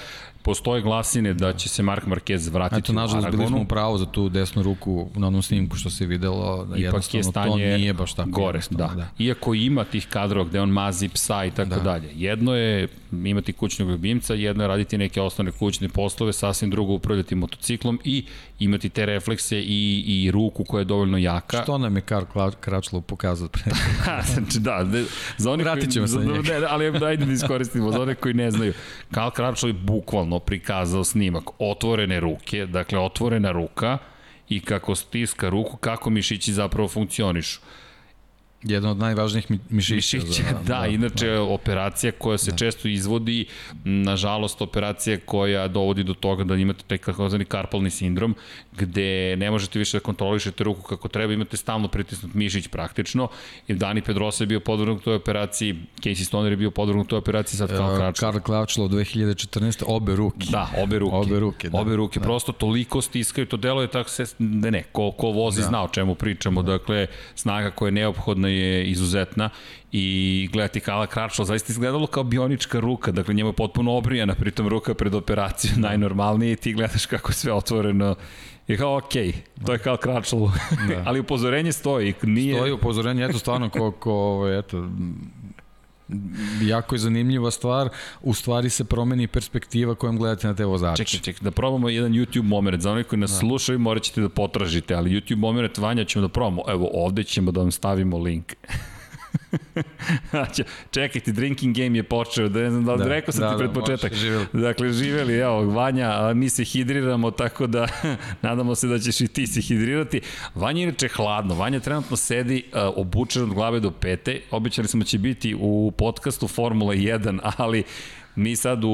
postoje glasine da će se Mark Marquez vratiti Eto, nažalost, bili smo pravo za tu desnu ruku na onom snimku što se videlo, da Ipak je stanje to nije baš tako gore, da. da. Iako ima tih kadrova gde on mazi psa i tako da. dalje. Jedno je imati kućnog ljubimca, jedno je raditi neke osnovne kućne poslove, sasvim drugo upravljati motociklom i imati te reflekse i, i ruku koja je dovoljno jaka. Što nam je Karl Kračlov pokazao pre? znači, da, de, za one Vratit ćemo se ne, ali ajde da iskoristimo, za one koji ne znaju. Karl Kračlov je bukvalno prikazao snimak otvorene ruke, dakle otvorena ruka i kako stiska ruku, kako mišići zapravo funkcionišu. Jedan od najvažnijih mišića. Mišića, da, da, da, inače da. operacija koja se da. često izvodi, nažalost operacija koja dovodi do toga da imate taj kakozani karpalni sindrom, gde ne možete više da kontrolišete ruku kako treba, imate stalno pritisnut mišić praktično. I Dani Pedrosa je bio podvrgnut toj operaciji, Casey Stoner je bio podvrgnut toj operaciji, sad Karl Kračlo. Karl Kračlo u 2014. obe ruke. Da, obe ruke. Obe ruke, da. Obe ruke, da. prosto toliko stiskaju, to delo je tako se, ne, ne, ko, ko vozi da. zna o čemu pričamo, da. dakle, snaga koja je neophodna je izuzetna i gledati Kala Kračla, zaista izgledalo kao bionička ruka, dakle njemu je potpuno obrijana, pritom ruka pred operaciju najnormalnije i ti gledaš kako je sve otvoreno I kao, okay, to je kao Kračlo. Da. Ali upozorenje stoji. Nije... Stoji upozorenje, eto, stvarno, ko, ko eto, jako je zanimljiva stvar, u stvari se promeni perspektiva kojom gledate na te vozače. Čekaj, čekaj, da probamo jedan YouTube moment, za onih koji nas da. slušaju morat ćete da potražite, ali YouTube moment Vanja ćemo da probamo, evo ovde ćemo da vam stavimo link. Čekajte, drinking game je počeo, da ne znam da li da, rekao sam da, ti pred da, početak. Živjeli. Dakle, živeli, evo, Vanja, mi se hidriramo, tako da nadamo se da ćeš i ti se hidrirati. Vanja je inače hladno, Vanja trenutno sedi uh, obučen od glave do pete, običali smo da će biti u podcastu Formula 1, ali Mi sad u,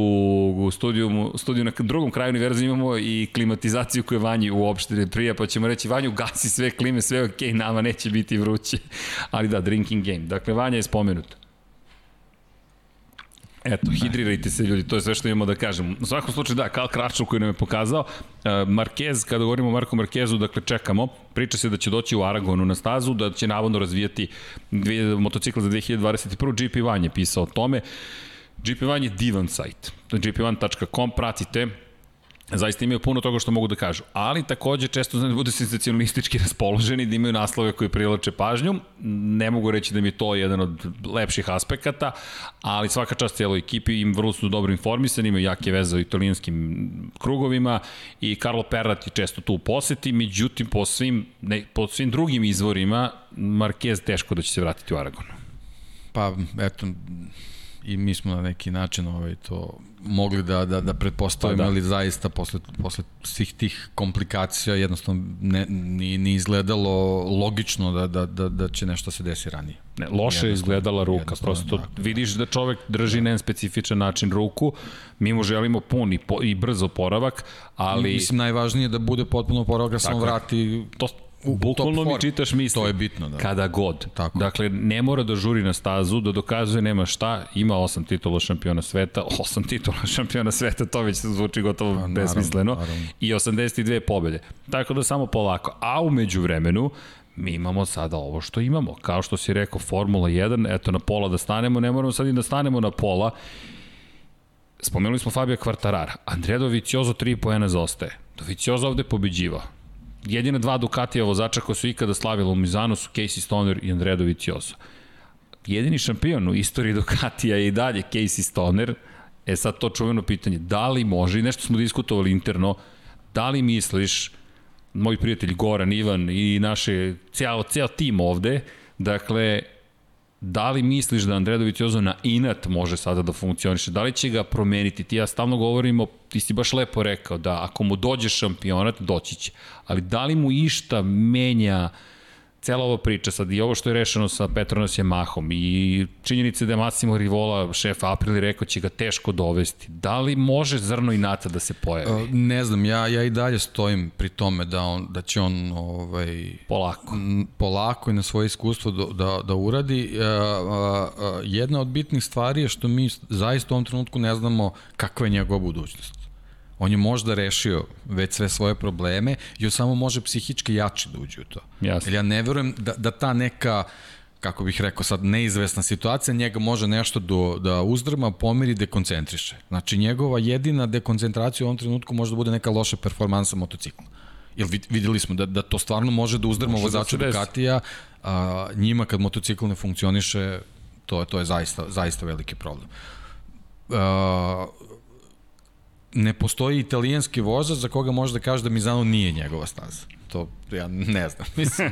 u studiju, studiju na drugom kraju univerzuma imamo i klimatizaciju koju Vanji uopšte ne prija, pa ćemo reći Vanju gasi sve klime, sve ok, okej, okay, nama neće biti vruće. Ali da, drinking game. Dakle, Vanja je spomenuta. Eto, da. hidrirajte se ljudi, to je sve što imamo da kažem. U svakom slučaju da, Kal Kračov koji nam je pokazao, e, Marquez, kada govorimo o Marku Marquezu, dakle čekamo, priča se da će doći u Aragonu na stazu, da će navodno razvijati motocikl za 2021. GP Van je pisao o tome. GP1 je divan sajt. gp1.com, pratite, zaista imaju puno toga što mogu da kažu. Ali takođe često znam da budu sensacionalistički raspoloženi, da imaju naslove koji privlače pažnju. Ne mogu reći da mi je to jedan od lepših aspekata, ali svaka čast cijeloj ekipi im vrlo su dobro informisani, imaju jake veze u italijanskim krugovima i Carlo Perrat je često tu u poseti, međutim po svim, ne, po svim drugim izvorima Marquez teško da će se vratiti u Aragonu. Pa, eto, i mi smo na neki način ovaj, to mogli da, da, da pretpostavimo, pa da. ali zaista posle, posle svih tih komplikacija jednostavno ne, ni, ni izgledalo logično da, da, da, da će nešto se desi ranije. Ne, loše je izgledala ruka, prosto da, vidiš da čovek drži da. na specifičan način ruku, mi mu želimo pun i, po, i brzo poravak, ali... Mislim, najvažnije je da bude potpuno oporavak, da se on vrati... To, Bukvalno mi čitaš misli. To je bitno, da. Kada god. Tako. Dakle, ne mora da žuri na stazu, da dokazuje nema šta, ima osam titula šampiona sveta, osam titula šampiona sveta, to već zvuči gotovo A, besmisleno, naravno. i 82 pobede. Tako da samo polako. A umeđu vremenu, mi imamo sada ovo što imamo. Kao što si rekao, Formula 1, eto na pola da stanemo, ne moramo sad i da stanemo na pola. Spomenuli smo Fabio Quartarara. Andrea Doviciozo 3 poena zaostaje. Doviciozo ovde pobeđivao jedina dva Ducatija vozača koja su ikada slavila u Mizanu su Casey Stoner i Andrea Dovizioso. Jedini šampion u istoriji Ducatija je i dalje Casey Stoner. E sad to čuveno pitanje, da li može, i nešto smo diskutovali interno, da li misliš, moj prijatelj Goran, Ivan i naše, cijel, cijel tim ovde, dakle, Da li misliš da Andreja Doviciozo na inat može sada da funkcioniše? Da li će ga promeniti? Ti ja stalno govorimo, ti si baš lepo rekao da ako mu dođe šampionat, doći će. Ali da li mu išta menja uh, cela ova priča sad i ovo što je rešeno sa Petronas Mahom i činjenice da je Massimo Rivola, šef Aprili, rekao će ga teško dovesti. Da li može zrno i nata da se pojavi? Ne znam, ja, ja i dalje stojim pri tome da, on, da će on ovaj, polako. polako i na svoje iskustvo da, da, da uradi. Jedna od bitnih stvari je što mi zaista u ovom trenutku ne znamo kakva je njegova budućnost. On je možda rešio već sve svoje probleme i on samo može psihički jači da uđe u to. Jasne. Jer ja ne verujem da, da ta neka kako bih rekao sad, neizvesna situacija, njega može nešto do, da uzdrma, pomiri, dekoncentriše. Znači, njegova jedina dekoncentracija u ovom trenutku može da bude neka loša performansa motocikla. Jer videli smo da, da to stvarno može da uzdrma da vozača da Ducatija, a, njima kad motocikl ne funkcioniše, to, to je zaista, zaista veliki problem. Ne postoji italijanski vozač za koga može da kaže da Mizano nije njegova staza. To ja ne znam. Mislim,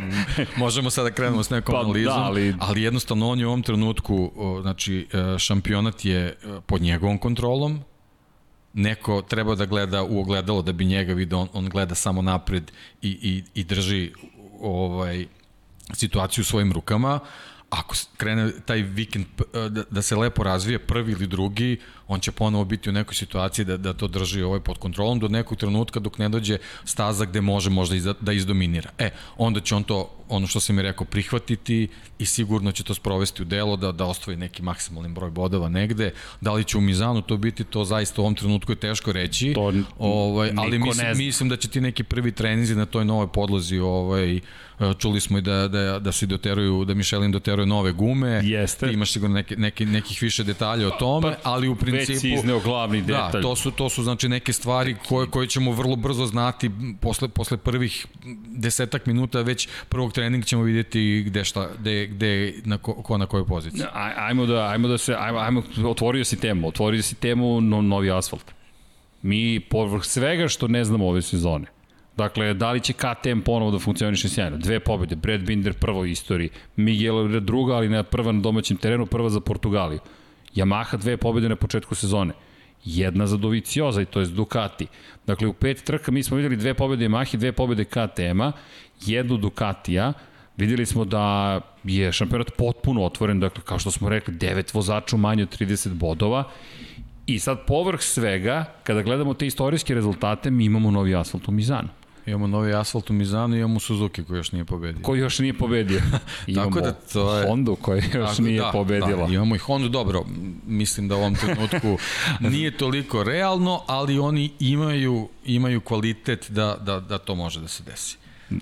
možemo sada da krenemo s nekom pa, analizom, da, ali... ali jednostavno on je u ovom trenutku, znači e, šampionat je e, pod njegovom kontrolom, neko treba da gleda u ogledalo da bi njega vidio, on, on gleda samo napred i, i, i drži ovaj situaciju u svojim rukama, ako krene taj vikend da, da se lepo razvije prvi ili drugi, on će ponovo biti u nekoj situaciji da, da to drži ovaj pod kontrolom do nekog trenutka dok ne dođe staza gde može možda iz, da izdominira. E, onda će on to, ono što sam mi rekao, prihvatiti i sigurno će to sprovesti u delo da, da ostvoji neki maksimalni broj bodova negde. Da li će u Mizanu to biti, to zaista u ovom trenutku je teško reći. To ovaj, ali mislim, mislim da će ti neki prvi treninzi na toj novoj podlozi ovaj, čuli smo i da, da, da se doteruju, da Michelin doteruje nove gume. Jeste. Ti imaš sigurno neke, neke, nekih više detalja o tome, pa, ali u principu već si izneo glavni da, detalj. Da, to su, to su znači neke stvari koje, koje ćemo vrlo brzo znati posle, posle prvih desetak minuta već prvog treninga ćemo vidjeti gde šta, gde, gde na ko, ko na kojoj poziciji. Aj, ajmo da, ajmo da se, ajmo, ajmo, otvorio si temu, otvorio si temu no, novi asfalt. Mi, povrh svega što ne znamo ove sezone, Dakle, da li će KTM ponovo da funkcioniše sjajno? Dve pobjede, Brad Binder prvo u istoriji, Miguel druga, ali na prva na domaćem terenu, prva za Portugaliju. Yamaha dve pobjede na početku sezone. Jedna za Dovicioza to je Ducati. Dakle, u pet trka mi smo videli dve pobjede Yamaha, dve pobjede KTM-a, jednu Ducatija, Videli smo da je šampionat potpuno otvoren, dakle, kao što smo rekli, devet vozača manje od 30 bodova I sad povrh svega, kada gledamo te istorijske rezultate, mi imamo novi asfalt u Mizanu. Imamo novi asfalt u Mizanu imamo Suzuki koji još nije pobedio. Koji još nije pobedio. imamo Tako da to je... Honda koja još Tako, nije da, pobedila. Da, imamo i Honda, dobro, mislim da u ovom trenutku nije toliko realno, ali oni imaju, imaju kvalitet da, da, da to može da se desi.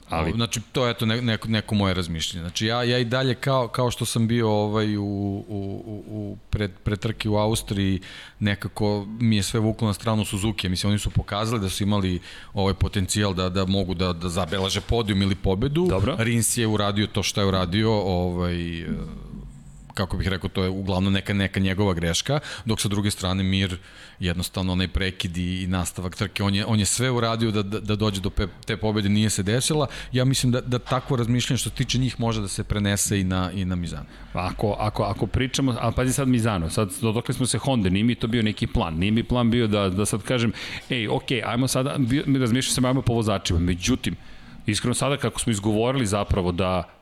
Ali... Znači, to je eto neko, neko moje razmišljenje. Znači, ja, ja i dalje kao, kao što sam bio ovaj, u, u, u pred, pred trke u Austriji, nekako mi je sve vuklo na stranu Suzuki. Mislim, oni su pokazali da su imali ovaj potencijal da, da mogu da, da zabelaže podijum ili pobedu. Dobro. Rins je uradio to što je uradio, ovaj, kako bih rekao, to je uglavnom neka, neka njegova greška, dok sa druge strane Mir jednostavno onaj prekid i, nastavak trke, on je, on je sve uradio da, da, da dođe do pe, te pobede, nije se desila. Ja mislim da, da takvo razmišljanje što tiče njih može da se prenese i na, i na Mizano. Ako, ako, ako pričamo, a pazi sad Mizano, sad dodokle smo se Honda, nije mi to bio neki plan, nije mi plan bio da, da sad kažem, ej, ok, ajmo sada, mi razmišljamo se ajmo po vozačima, međutim, iskreno sada kako smo izgovorili zapravo da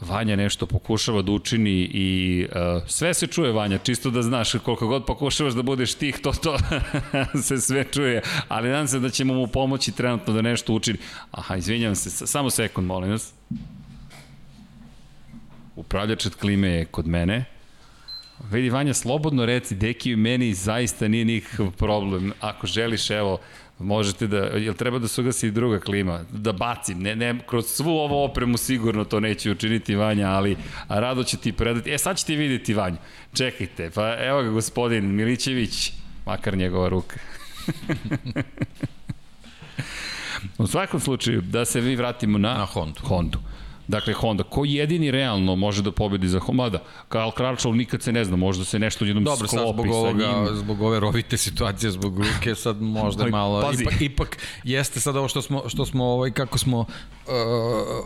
Vanja nešto pokušava da učini i uh, sve se čuje Vanja, čisto da znaš koliko god pokušavaš da budeš tih, to to se sve čuje, ali nadam se da ćemo mu pomoći trenutno da nešto učini. Aha, izvinjam se, samo sekund, molim vas. Upravljač od klime je kod mene. Vidi Vanja, slobodno reci, deki meni zaista nije nikakav problem. Ako želiš, evo, Možete da, jel treba da se ugasi i druga klima? Da bacim, ne, ne, kroz svu ovu opremu sigurno to neće učiniti Vanja, ali rado će ti predati. E, sad ćete videti Vanju. Čekajte, pa evo ga gospodin Milićević, makar njegova ruka. U svakom slučaju, da se vi vratimo na, na Hondu. Hondu. Dakle, Honda, ko jedini realno može da pobedi za Honda? Mada, Karl Kračov nikad se ne zna, možda se nešto jednom Dobro, sklopi zbog sa ovoga, njim. Zbog ove rovite situacije, zbog ruke, sad možda Ali, malo... Pazi. Ipak, ipak jeste sad ovo što smo, što smo ovaj, kako smo uh,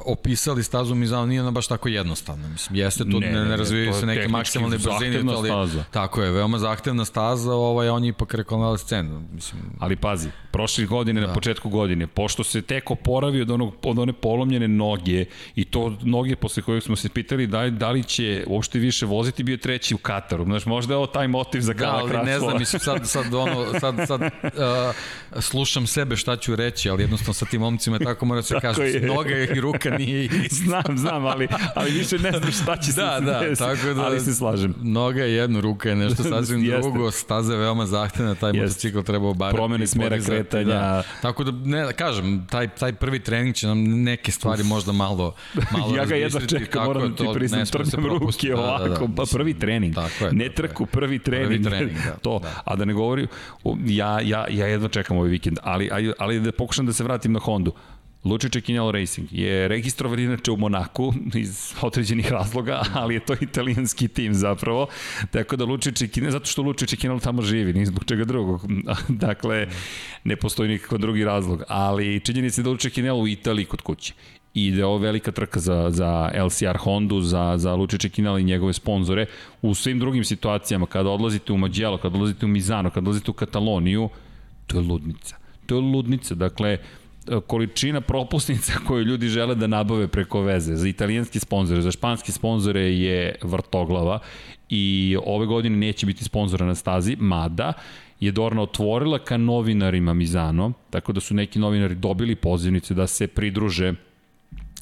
opisali stazu Mizano, nije ona baš tako jednostavna. Mislim, jeste tu, ne, ne, ne razvijaju se neke maksimalne brzine, ali, staza. tako je, veoma zahtevna staza, ovaj, on je ipak reklamirali scenu. Mislim. Ali pazi, prošle godine, da. na početku godine, pošto se tek oporavio od, onog, od one polomljene noge i to noge posle kojeg smo se pitali da, da li će uopšte više voziti, bio treći u Kataru. Znaš, možda je ovo taj motiv za Kala Da, ali ne znam, mislim, sad, sad, ono, sad, sad uh, slušam sebe šta ću reći, ali jednostavno sa tim momcima je tako mora se kaže, noga i ruka nije isto. znam, znam, ali, ali više ne znam šta će da, se da, desiti, tako da, ali se slažem. Noga je jedno, ruka je nešto sasvim drugo, staza je veoma zahtevna, taj Jeste. motocikl treba obarati. Promene smera kretanja. Da. Tako da, ne, kažem, taj, taj prvi trening će nam neke stvari možda malo malo ja ga jedva čekam, moram da ti priznam, trnem ruke ovako, da, da, da, pa prvi trening, tako je, ne trku, prvi trening, prvi trening da, to, da. a da ne govorim, ja, ja, ja jedva čekam ovaj vikend, ali, ali da pokušam da se vratim na Hondu, Lučiće Kinjalo Racing je registrovan inače u Monaku iz određenih razloga, ali je to italijanski tim zapravo. Tako da Lučiće Kinjalo, zato što Lučiće Kinjalo tamo živi, ni zbog čega drugog. dakle, ne postoji nikakav drugi razlog. Ali činjenica je da Lučiće Kinjalo u Italiji kod kuće i da je ovo velika trka za, za LCR Hondu, za, za Lučiće Kinala i njegove sponzore. U svim drugim situacijama, kada odlazite u Mađelo, kada odlazite u Mizano, kada odlazite u Kataloniju, to je ludnica. To je ludnica. Dakle, količina propusnica koju ljudi žele da nabave preko veze za italijanski sponzore, za španski sponzore je vrtoglava i ove godine neće biti sponzora na stazi, mada je Dorna otvorila ka novinarima Mizano, tako da su neki novinari dobili pozivnice da se pridruže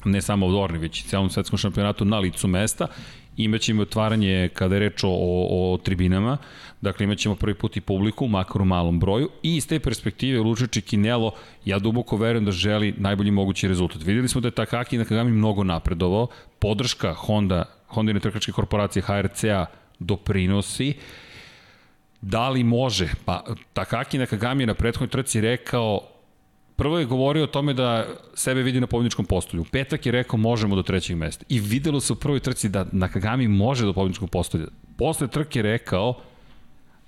ne samo u Dorni, već i celom svetskom šampionatu na licu mesta. Imaćemo otvaranje kada je reč o, o, tribinama, dakle imaćemo prvi put i publiku, makar u malom broju, i iz te perspektive Lučić Kinelo, ja duboko verujem da želi najbolji mogući rezultat. Videli smo da je Takaki na Kagami mnogo napredovao, podrška Honda, Honda trkačke korporacije HRC-a doprinosi, Da li može? Pa Takaki na Kagami je na prethodnoj trci rekao prvo je govorio o tome da sebe vidi na pobjedničkom postolju. Petak je rekao možemo do trećeg mesta. I videlo se u prvoj trci da Nakagami može do pobjedničkog postolja. Posle trke je rekao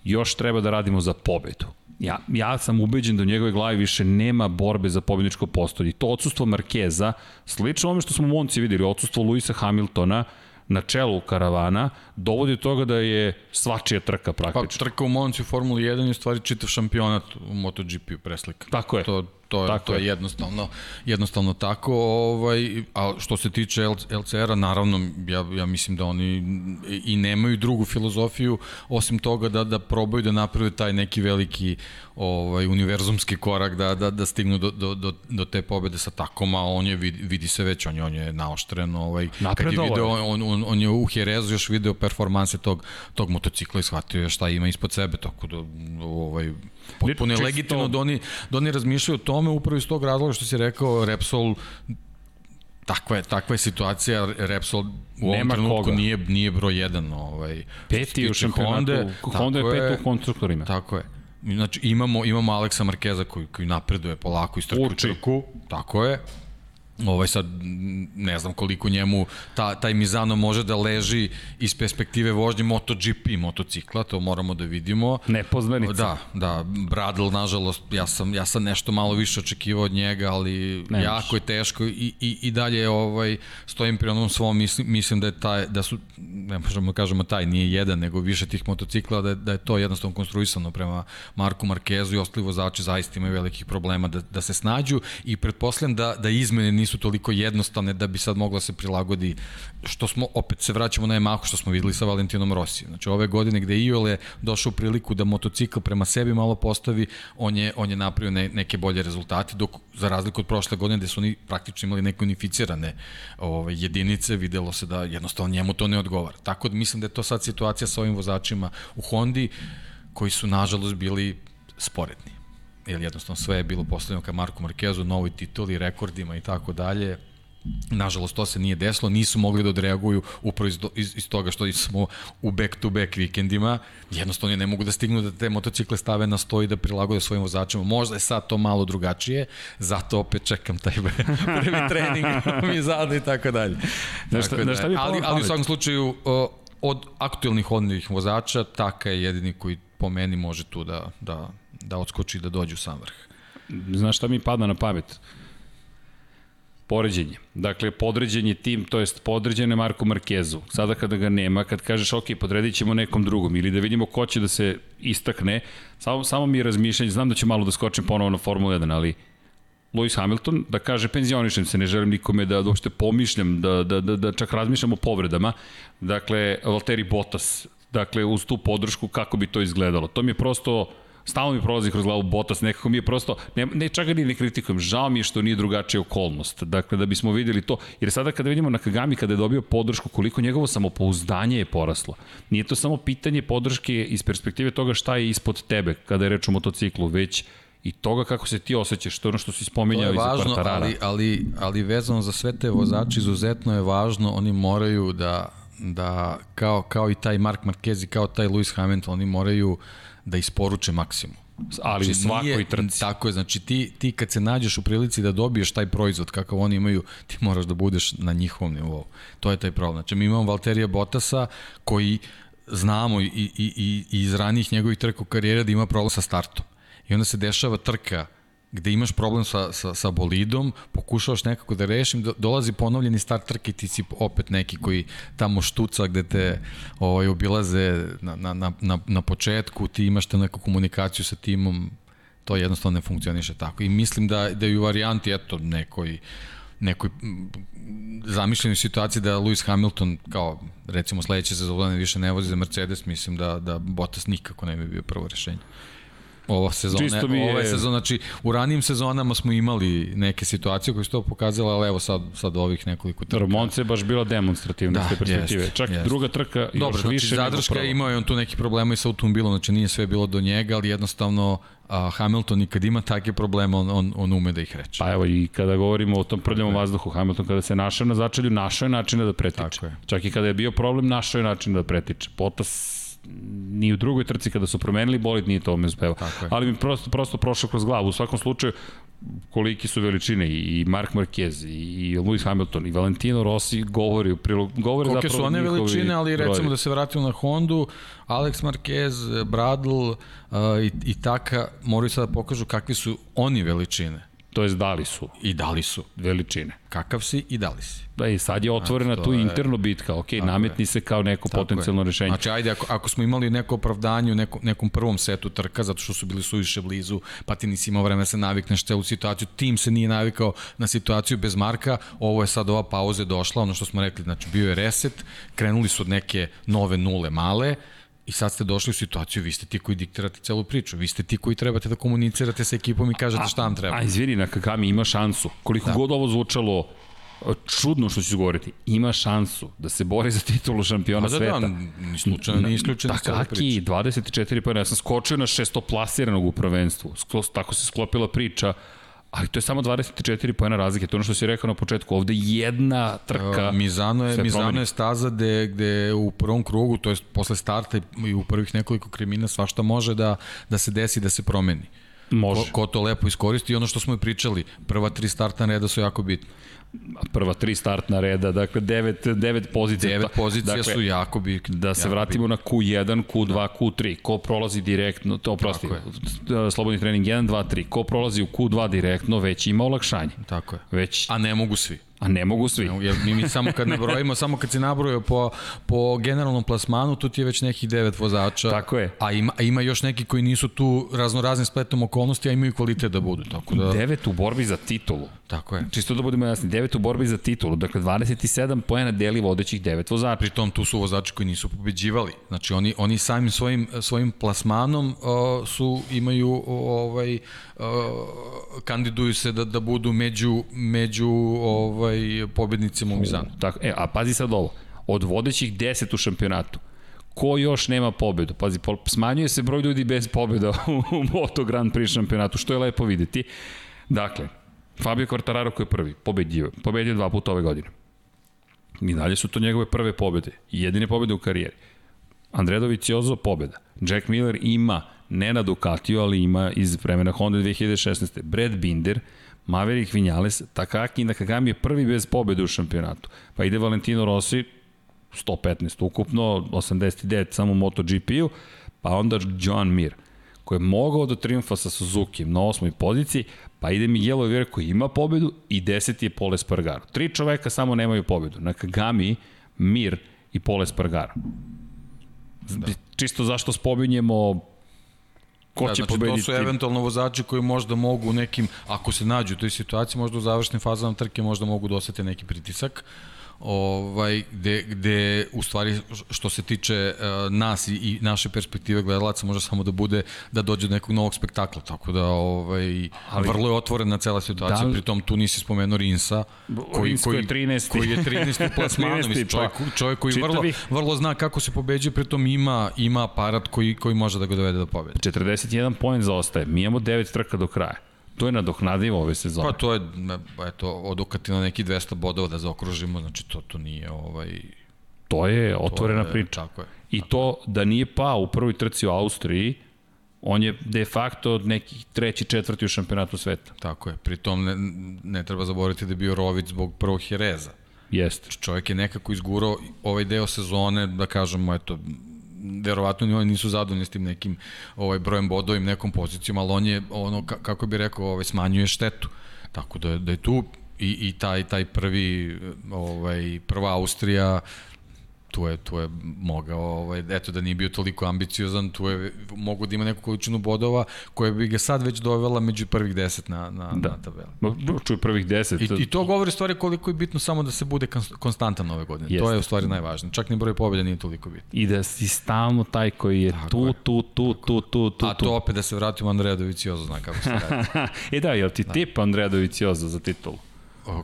još treba da radimo za pobedu. Ja, ja sam ubeđen da u njegove glavi više nema borbe za pobjedničko postolje. To odsustvo Markeza, slično ome što smo u Monci videli, odsustvo Luisa Hamiltona, na čelu karavana dovodi do toga da je svačija trka praktično. Pa trka u Monci u Formuli 1 je stvari čitav šampionat u MotoGP-u preslika. Tako je. To To je, tako to je, je jednostavno, jednostavno tako. Ovaj, a što se tiče LCR-a, naravno, ja, ja mislim da oni i nemaju drugu filozofiju, osim toga da, da probaju da naprave taj neki veliki ovaj, univerzumski korak da, da, da stignu do, do, do, do te pobede sa takom, a on je, vidi, vidi se već, on je, on je naoštren, ovaj, kad je video, on, on, on je u Jerezu još video performanse tog, tog motocikla i shvatio je šta ima ispod sebe, tako da ovaj, potpuno je legitimno da oni, da oni razmišljaju o tome upravo iz tog razloga što si rekao Repsol takva je, takva je situacija, Repsol u ovom Nema trenutku koga. nije, nije broj jedan. Ovaj, peti u šampionatu, Honda, Honda je pet u konstruktorima. Tako je. Znači imamo imamo Aleksa Markeza koji koji napreduje polako iz trku trku. Tako je. Ovaj sad ne znam koliko njemu ta, taj Mizano može da leži iz perspektive vožnje MotoGP motocikla, to moramo da vidimo. Nepoznanica. Da, da, Bradl nažalost, ja sam, ja sam nešto malo više očekivao od njega, ali Nemaš. jako je teško i, i, i dalje ovaj, stojim pri onom svom, mislim, mislim da je taj, da su, ne možemo da kažemo taj, nije jedan, nego više tih motocikla, da je, da je to jednostavno konstruisano prema Marku Markezu i ostali vozači zaista imaju velikih problema da, da se snađu i pretpostavljam da, da izmene nisu toliko jednostavne da bi sad mogla se prilagodi što smo, opet se vraćamo na Yamahu što smo videli sa Valentinom Rossi. Znači ove godine gde Iole je došao u priliku da motocikl prema sebi malo postavi, on je, on je napravio ne, neke bolje rezultate, dok za razliku od prošle godine gde su oni praktično imali neke unificirane ove, jedinice, videlo se da jednostavno njemu to ne odgovara. Tako da mislim da je to sad situacija sa ovim vozačima u Hondi koji su nažalost bili sporedni jer jednostavno sve je bilo postavljeno ka Marku Markezu, novoj tituli, rekordima i tako dalje. Nažalost, to se nije desilo, nisu mogli da odreaguju upravo iz, iz, iz toga što smo u back-to-back vikendima. Jednostavno ne mogu da stignu da te motocikle stave na sto i da prilagode svojim vozačima. Možda je sad to malo drugačije, zato opet čekam taj prvi trening mi zada i tako dalje. Na šta, da, šta bi ali, ali u svakom slučaju, od aktuelnih odnih vozača, Taka je jedini koji po meni može tu da, da da odskoči da dođu sam vrh. Znaš šta mi pada na pamet? Poređenje. Dakle, podređen je tim, to jest podređen je Marko Markezu. Sada kada ga nema, kad kažeš ok, podredit ćemo nekom drugom ili da vidimo ko će da se istakne, samo, samo mi je razmišljanje, znam da ću malo da skočim ponovo na Formula 1, ali Lewis Hamilton, da kaže penzionišem se, ne želim nikome da uopšte pomišljam, da, da, da, da čak razmišljam o povredama. Dakle, Valtteri Bottas, dakle, uz tu podršku kako bi to izgledalo. To mi je prosto Stalno mi prolazi kroz glavu Botas, nekako mi je prosto, ne, ne čak ga ni ne kritikujem, žao mi je što nije drugačija okolnost. Dakle, da bismo videli to, jer sada kada vidimo na Kagami kada je dobio podršku, koliko njegovo samopouzdanje je poraslo. Nije to samo pitanje podrške iz perspektive toga šta je ispod tebe kada je reč o motociklu, već i toga kako se ti osjećaš, to je ono što si spominjao iza Quartarara. Ali, ali, ali vezano za sve te vozače, izuzetno je važno, oni moraju da, da kao, kao i taj Mark Marquez i kao taj Lewis Hamilton, oni moraju da isporuče maksimum. Ali znači, u svakoj nije, trci. Tako je, znači ti, ti kad se nađeš u prilici da dobiješ taj proizvod kakav oni imaju, ti moraš da budeš na njihovom nivou. To je taj problem. Znači mi imamo Valterija Botasa koji znamo i, i, i, i iz ranijih njegovih trka u karijera da ima problem sa startom. I onda se dešava trka gde imaš problem sa, sa, sa bolidom, pokušavaš nekako da rešim, do, dolazi ponovljeni start trke, ti si opet neki koji tamo štuca gde te ovaj, obilaze na, na, na, na, početku, ti imaš te neku komunikaciju sa timom, to jednostavno ne funkcioniše tako. I mislim da, da je u varijanti, eto, nekoj nekoj zamišljenoj situaciji da Lewis Hamilton kao recimo sledeće sezone više ne vozi za Mercedes, mislim da, da Bottas nikako ne bi bio prvo rešenje ova sezona, Čisto mi je... ove sezone, znači u ranijim sezonama smo imali neke situacije koje su to pokazale, ali evo sad, sad ovih nekoliko trka. Monce je baš bila demonstrativna da, perspektive. Jest, Čak jest. druga trka Dobro, još znači, više zadrška imao je on tu neki problema i sa automobilom, znači nije sve bilo do njega, ali jednostavno a Hamilton i kad ima takve probleme, on, on, on ume da ih reče. Pa evo i kada govorimo o tom prljavom vazduhu, Hamilton kada se našao na začelju, našao je načina da pretiče. Je. Čak i kada je bio problem, našao je način da pretiče. Potas ni u drugoj trci kada su promenili bolid nije to me uspeva. Ali mi prosto, prosto prošlo kroz glavu. U svakom slučaju, koliki su veličine i Mark Marquez i Lewis Hamilton i Valentino Rossi govori u prilog govori Kolike zapravo su one veličine, ali recimo broj. da se vratimo na Hondu, Alex Marquez, Bradl uh, i, i Taka moraju sada da pokažu kakvi su oni veličine To jest dali su I dali su. veličine. Kakav si i dali si. Da i sad je otvorena Znači, tu je- interno bitka, ok, nametni se kao neko potencijalno rešenje. Znači, ajde, ako, ako smo imali neko opravdanje u nekom, nekom prvom setu trka, zato što su bili suviše blizu, pa ti nisi imao vreme da se navikneš celu situaciju, tim se nije navikao na situaciju bez Marka, ovo je sad ova pauza je došla, ono što smo rekli, znači bio je reset, krenuli su od neke nove nule male, I sad ste došli u situaciju, vi ste ti koji diktirate celu priču, vi ste ti koji trebate da komunicirate sa ekipom i kažete šta vam treba. A izvini, Nakagami ima šansu. Koliko da. god ovo zvučalo e, čudno što ću govoriti, ima šansu da se bori za titulu šampiona Pa da, sveta. da, ni slučajno nije isključen iz cele priče. Takaki, 24 pojena. Ja sam skočio na šesto plasiranog u prvenstvu. Sklo- Tako se sklopila priča. Ali to je samo 24 pojena razlike. To je ono što si rekao na početku. Ovde jedna trka. Uh, Mizano je, Mizano promeni. je staza gde, gde u prvom krugu, to je posle starta i u prvih nekoliko krimina svašta može da, da se desi, da se promeni. Može. Ko, ko to lepo iskoristi i ono što smo i pričali, prva tri starta reda su jako bitne. Prva tri startna reda, dakle devet, devet pozicija. Devet pozicija dakle, su jako bitne. Da se jako vratimo na Q1, Q2, Q3. Ko prolazi direktno, to prosti, slobodni trening 1, 2, 3. Ko prolazi u Q2 direktno, već ima olakšanje. Tako je. Već, A ne mogu svi. a ne mogu svi. Jer mi, mi samo kad nabrojimo, samo kad si nabrojio po, po generalnom plasmanu, tu ti je već nekih devet vozača. Tako je. A ima, a ima još neki koji nisu tu raznoraznim spletom okolnosti, a imaju kvalitet da budu. Tako da, Devet u borbi za titulu. Tako je. Čisto da budemo jasni, devet u borbi za titulu. Dakle, 27 pojena deli vodećih devet vozača. Pritom tu su vozači koji nisu pobeđivali. Znači oni oni samim svojim svojim plasmanom uh, su imaju ovaj uh, kandiduju se da da budu među među ovaj pobednicima u Mizanu. Tako, e, a pazi sad ovo. Od vodećih 10 u šampionatu, ko još nema pobedu? Pazi, smanjuje se broj ljudi bez pobeda u Moto Grand Prix šampionatu, što je lepo videti. Dakle, Fabio Quartararo koji je prvi, pobedio, pobedio dva puta ove godine. I dalje su to njegove prve pobede, jedine pobede u karijeri. Andrea Dovizioso pobeda. Jack Miller ima, ne na Ducatiju, ali ima iz vremena Honda 2016. Brad Binder, Maverick Vinales, Takaki Nakagami je prvi bez pobede u šampionatu. Pa ide Valentino Rossi, 115 ukupno, 89 samo MotoGP-u, pa onda John Mir, koji je mogao do triumfa sa Suzuki na osmoj poziciji, pa ide Miguel Oliveira koji ima pobedu i deseti je Pole Spargaro. Tri čoveka samo nemaju pobedu. Nakagami, Mir i Pole Spargaro. Da. Čisto zašto spominjemo ko Da, će znači, pobediti. to su eventualno vozači koji možda mogu nekim, ako se nađu u toj situaciji, možda u završnim fazama trke možda mogu da osete neki pritisak ovaj, gde, gde u stvari što se tiče uh, nas i, i naše perspektive gledalaca može samo da bude da dođe do nekog novog spektakla, tako da ovaj, Ali, vrlo je otvorena cela situacija, Da li- pritom tu nisi spomenuo Rinsa, koji, Rins koji je 13. koji je 13. u plasmanu, 13., mislim, čovjek, pa. čovjek koji vrlo, Čitavih- vrlo zna kako se pobeđuje, pritom ima, ima aparat koji, koji može da ga dovede do pobede. 41 poen zaostaje. Mi imamo 9 trka do kraja. To je nadoknadivo ove sezone. Pa to je, eto, odukati na neki 200 bodova da zaokružimo, znači to, to nije ovaj... To je otvorena to je, priča. Tako je. I to da nije pao u prvoj trci u Austriji, on je de facto nekih treći, četvrti u šampionatu sveta. Tako je. Pritom ne, ne treba zaboraviti da je bio Rovic zbog prvog Jereza. Jeste. Čovjek je nekako izgurao ovaj deo sezone, da kažemo, eto, verovatno ni oni nisu zadovoljni s tim nekim ovaj brojem bodova i nekom pozicijom, ali on je ono ka- kako bi rekao, ovaj smanjuje štetu. Tako da da je tu i, i taj taj prvi ovaj prva Austrija tu je, tu je mogao, ovaj, eto da nije bio toliko ambiciozan, tu je mogu da ima neku količinu bodova koja bi ga sad već dovela među prvih 10 na, na, Da. na tabeli. Ma, Čuj prvih 10. I, I to govori stvari koliko je bitno samo da se bude kons- konstantan ove godine. Jeste. To je u stvari najvažnije. Čak ni broj pobjeda nije toliko bitno. I da si stalno taj koji je tu, je. tu, tu, tu, tu, tu, A tu. to opet da se vratimo Andreja Doviciozo, zna kako se radi. e da, jel ti tip Andreja Dovicioza za titulu?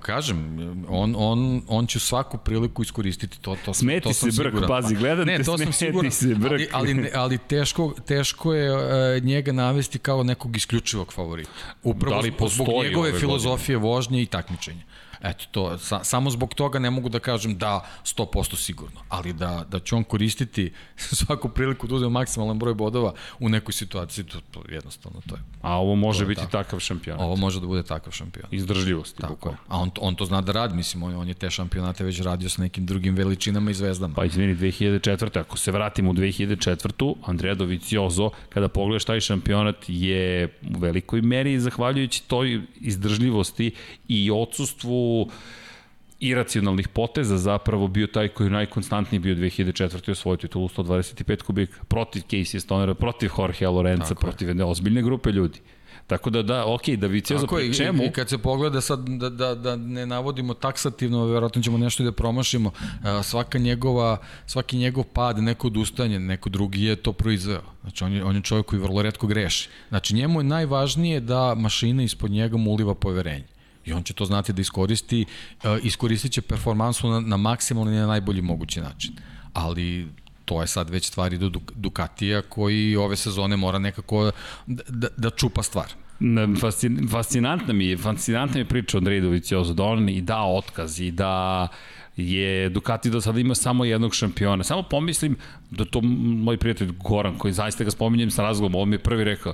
Kažem, on, on, on će svaku priliku iskoristiti, to, to, sam- Smeti to sam se brk, siguran. pazi, gledam ne, te, to sam smeti siguran, se brk. Ali, ali, ali teško, teško je uh, njega navesti kao nekog isključivog favorita. Upravo Da li zbog njegove ove filozofije vožnje i takmičenja. Eto, to, sa, samo zbog toga ne mogu da kažem da 100% sigurno, ali da, da će on koristiti svaku priliku da uzme maksimalan broj bodova u nekoj situaciji, to, to jednostavno to je. A ovo može biti tako. takav šampion. Ovo može da bude takav šampion. Izdržljivosti. Tako je. bukvalno. A on, on to zna da radi, mislim, on, on je te šampionate već radio sa nekim drugim veličinama i zvezdama. Pa izvini, 2004. Ako se vratimo u 2004. Andrea Doviciozo, kada pogledaš taj šampionat, je u velikoj meri zahvaljujući toj izdržljivosti i odsustvu iracionalnih poteza zapravo bio taj koji je najkonstantniji bio 2004. osvojio titulu 125 kubika protiv Casey Stonera, protiv Jorge Lorenza, Tako protiv jedne ozbiljne grupe ljudi. Tako da da, ok, da Viciozo Tako je, pri čemu... i, i kad se pogleda sad da, da, da ne navodimo taksativno, verovatno ćemo nešto i da promašimo, a, svaka njegova, svaki njegov pad, neko odustajanje, neko drugi je to proizveo. Znači on je, on je čovjek koji vrlo redko greši. Znači njemu je najvažnije da mašina ispod njega mu uliva poverenje. I on će to znati da iskoristi, uh, iskoristit će performansu na, na maksimalni i na najbolji mogući način. Ali to je sad već stvari do Ducatija koji ove sezone mora nekako da, da, da čupa stvar. Fascin, fascinantna mi je, fascinantna mi je priča o Andreju Doviciozo, da on i da otkaz i da je Ducati do sada ima samo jednog šampiona. Samo pomislim da to moj prijatelj Goran, koji zaista ga spominjem sa razgovorom, on mi je prvi rekao,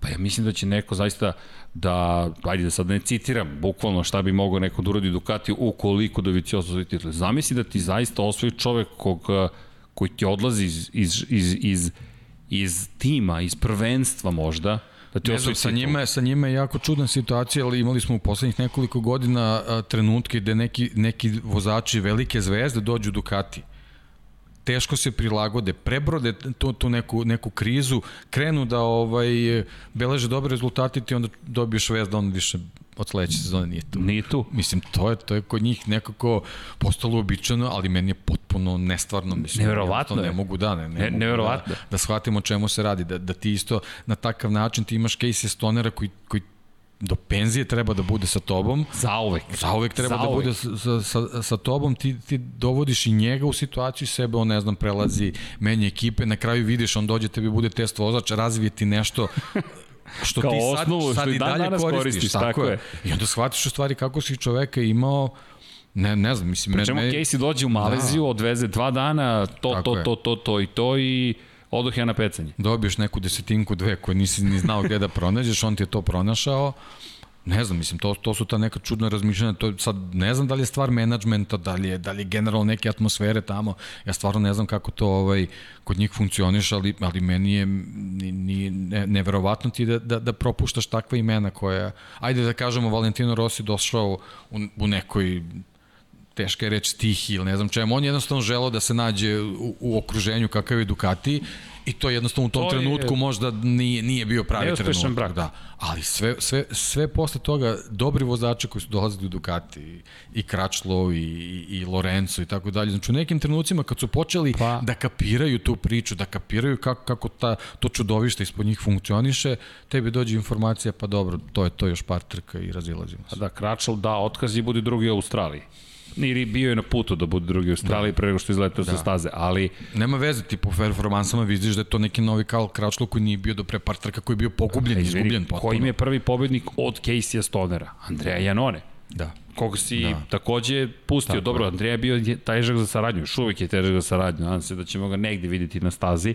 pa ja mislim da će neko zaista da, ajde da sad ne citiram, bukvalno šta bi mogao neko da uradi Ducati ukoliko Doviciozo zove titul. Zamisli da ti zaista osvoji čovek kog, koji ti odlazi iz, iz, iz, iz, iz tima, iz prvenstva možda, da ti ne znam, sa njima, sa njima je jako čudna situacija, ali imali smo u poslednjih nekoliko godina a, trenutke gde neki, neki vozači velike zvezde dođu Ducati teško se prilagode, prebrode tu, tu neku, neku krizu, krenu da ovaj beleže dobre rezultate ti onda dobiješ vez da on više od sledeće sezone nije tu. Nije tu. Mislim, to je, to je kod njih nekako postalo uobičajeno, ali meni je potpuno nestvarno. Mislim, neverovatno Ne mogu da, ne, ne, ne mogu neverovatno. da, da shvatimo čemu se radi, da, da ti isto na takav način ti imaš Casey Stonera koji, koji do penzije treba da bude sa tobom. Zauvek. Zauvek treba Zauvek. da bude sa, sa, sa tobom, ti, ti dovodiš i njega u situaciju sebe, on ne znam, prelazi, menja ekipe, na kraju vidiš, on dođe, tebi bude test vozač, razvije ti nešto što Kao ti sad, osnovu, sad što i dalje koristiš, koristiš tako, tako je. I onda shvatiš u stvari kako si čoveka imao Ne, ne znam, mislim... Pričemu, me... Casey dođe u Maleziju, da. odveze dva dana, to, to, to, to, to, to i to i odoh ja na pecanje. Dobiješ neku desetinku, dve koje nisi ni znao gde da pronađeš, on ti je to pronašao. Ne znam, mislim, to, to su ta neka čudna razmišljanja, to sad ne znam da li je stvar menadžmenta, da li je, da li je generalno neke atmosfere tamo, ja stvarno ne znam kako to ovaj, kod njih funkcioniš, ali, ali meni je ni, ni, ne, neverovatno ti da, da, da propuštaš takva imena koja, ajde da kažemo, Valentino Rossi došao u, u nekoj teška je reč stihi ili ne znam čemu, on jednostavno želao da se nađe u, u okruženju kakav je Ducati i to jednostavno u tom to trenutku je... možda nije, nije bio pravi trenutak. Brak. Da. Ali sve, sve, sve posle toga, dobri vozači koji su dolazili u Ducati, i, Kračlo, i, i, i Lorenzo i tako dalje, znači u nekim trenucima kad su počeli pa. da kapiraju tu priču, da kapiraju kako, kako ta, to čudovište ispod njih funkcioniše, tebi dođe informacija, pa dobro, to je to još par trka i razilazimo se. Da, Kračl da otkaz i budi drugi u Australiji ili bio je na putu da bude drugi u Australiji da. pre nego što izletao da. sa staze, ali... Nema veze, ti po performansama vidiš da je to neki novi Karl Kračlo koji nije bio do pre par trka, koji je bio pogubljen, izgubljen potpuno. Koji im je prvi pobednik od Casey Stonera? Andreja Janone. Da koga si da. takođe pustio. Tako Dobro, Andreja je bio težak za saradnju, još uvijek je težak za saradnju. Nadam se da ćemo ga negde videti na stazi,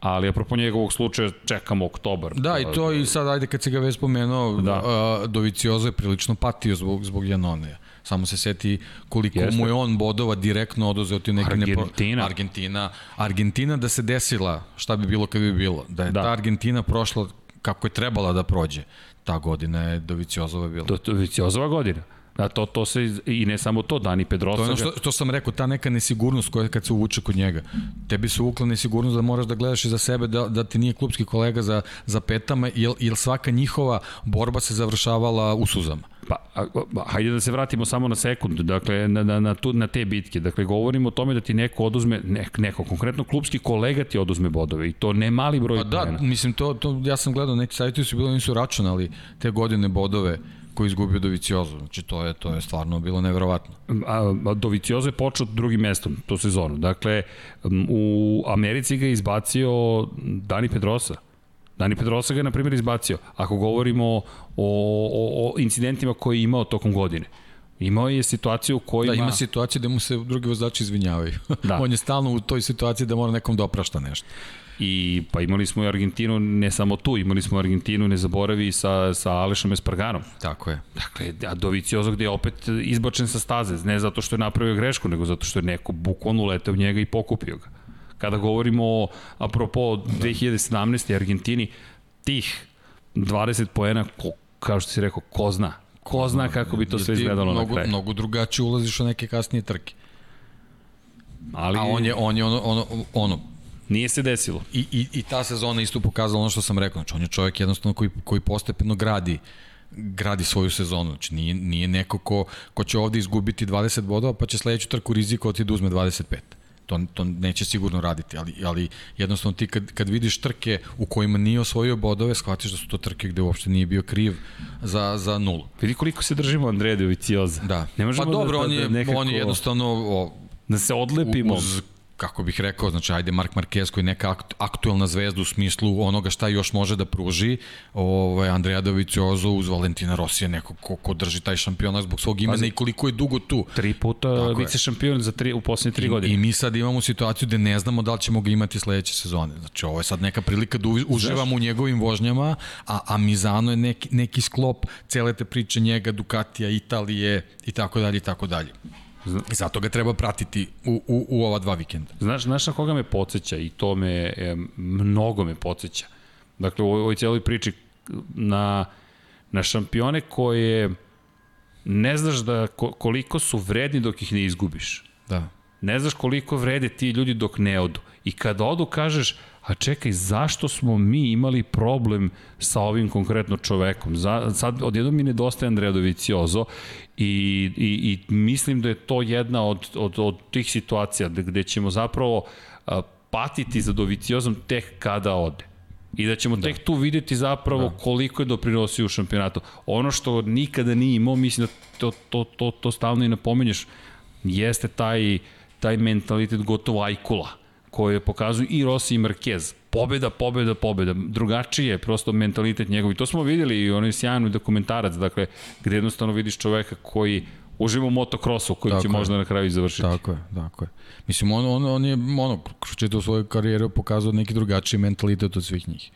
ali apropo njegovog slučaja čekamo oktobar. Da, i to i sad, ajde kad si ga već spomenuo, da. uh, Doviciozo je prilično patio zbog, zbog Janone. Samo se seti koliko Jeste. mu je on bodova direktno oduzeo ti neke Argentina. Nepo... Argentina. Argentina da se desila, šta bi bilo kad bi bilo. Da je da. ta Argentina prošla kako je trebala da prođe. Ta godina je Doviciozova bila. Do, Doviciozova godina. Da, to, to se, i ne samo to, Dani Pedrosa. To je ono što, što sam rekao, ta neka nesigurnost koja kad se uvuče kod njega. Tebi se uvukla nesigurnost da moraš da gledaš i za sebe, da, da ti nije klubski kolega za, za petama, jer, jer svaka njihova borba se završavala u suzama. Pa, a, a, hajde da se vratimo samo na sekund, dakle, na, na, na, tu, na te bitke. Dakle, govorimo o tome da ti neko oduzme, ne, neko, konkretno klubski kolega ti oduzme bodove i to ne mali broj. Pa da, pojena. mislim, to, to, ja sam gledao, neki sajti su bilo, nisu računali te godine bodove koji izgubio Doviciozo. Znači, to je, to je stvarno bilo neverovatno. A, a Doviciozo je počeo drugim mestom tu sezonu. Dakle, u Americi ga je izbacio Dani Pedrosa. Dani Pedrosa ga je, na primjer, izbacio. Ako govorimo o, o, o incidentima koje je imao tokom godine. Imao je situaciju u kojoj Da, ima situacije da mu se drugi vozači izvinjavaju. Da. On je stalno u toj situaciji da mora nekom da oprašta nešto. I pa imali smo i Argentinu, ne samo tu, imali smo Argentinu, ne zaboravi, sa, sa Alešom Esparganom. Tako je. Dakle, a Doviciozo gde je opet izbačen sa staze, ne zato što je napravio grešku, nego zato što je neko bukvalno uleteo u njega i pokupio ga. Kada govorimo o, apropo 2017. Argentini, tih 20 poena, ko, kao što si rekao, ko zna. Ko zna kako bi to sve izgledalo mnogo, na kraju. Mnogo drugačije ulaziš u neke kasnije trke. Ali... A on je, on je ono, ono, ono Nije se desilo. I, i, I ta sezona isto pokazala ono što sam rekao. Znači, on je čovjek jednostavno koji, koji postepeno gradi gradi svoju sezonu. Znači, nije, nije neko ko, ko će ovde izgubiti 20 bodova, pa će sledeću trku rizikovati da uzme 25 to, to neće sigurno raditi, ali, ali jednostavno ti kad, kad vidiš trke u kojima nije osvojio bodove, shvatiš da su to trke gde uopšte nije bio kriv za, za nulu. Vidi koliko se držimo Andreja Dovicioza. Da. Ne možemo pa dobro, da, on, je, da nekako... on je jednostavno... O, da se odlepimo. Uz kako bih rekao, znači ajde Mark Marquez koji je neka aktuelna zvezda u smislu onoga šta još može da pruži, ovaj Andrea Dovizioso uz Valentina Rosija neko ko, ko drži taj šampionat zbog svog imena Pazi, i koliko je dugo tu. Tri puta vice šampion za tri, u poslednje tri godine. I mi sad imamo situaciju gde ne znamo da li ćemo ga imati sledeće sezone. Znači ovo je sad neka prilika da uživamo u njegovim vožnjama, a, a Mizano je neki, neki sklop cele te priče njega, Ducatija, Italije i tako dalje i tako dalje. I zato ga treba pratiti u, u, u ova dva vikenda. Znaš, znaš na koga me podsjeća i to me, e, mnogo me podsjeća. Dakle, u ovoj cijeloj priči na, na šampione koje ne znaš da koliko su vredni dok ih ne izgubiš. Da. Ne znaš koliko vrede ti ljudi dok ne odu. I kada odu kažeš, a čekaj, zašto smo mi imali problem sa ovim konkretno čovekom? Za, sad odjedno mi nedostaje Andrea Doviciozo i, i, i mislim da je to jedna od, od, od tih situacija gde, gde ćemo zapravo a, patiti za Doviciozom tek kada ode. I da ćemo da. tek tu videti zapravo da. koliko je doprinosio u šampionatu. Ono što nikada nije imao, mislim da to, to, to, to stalno i napomenješ, jeste taj, taj mentalitet gotovo ajkula koje pokazuju i Rossi i Marquez. Pobeda, pobeda, pobeda. Drugačije je prosto mentalitet njegov. I to smo videli i onaj sjajni dokumentarac, dakle, gde jednostavno vidiš čoveka koji uživa u motokrosu koji će je. možda na kraju završiti. Tako je, tako je. Mislim, on, on, on je, ono, čito svoju karijeru pokazao neki drugačiji mentalitet od svih njih.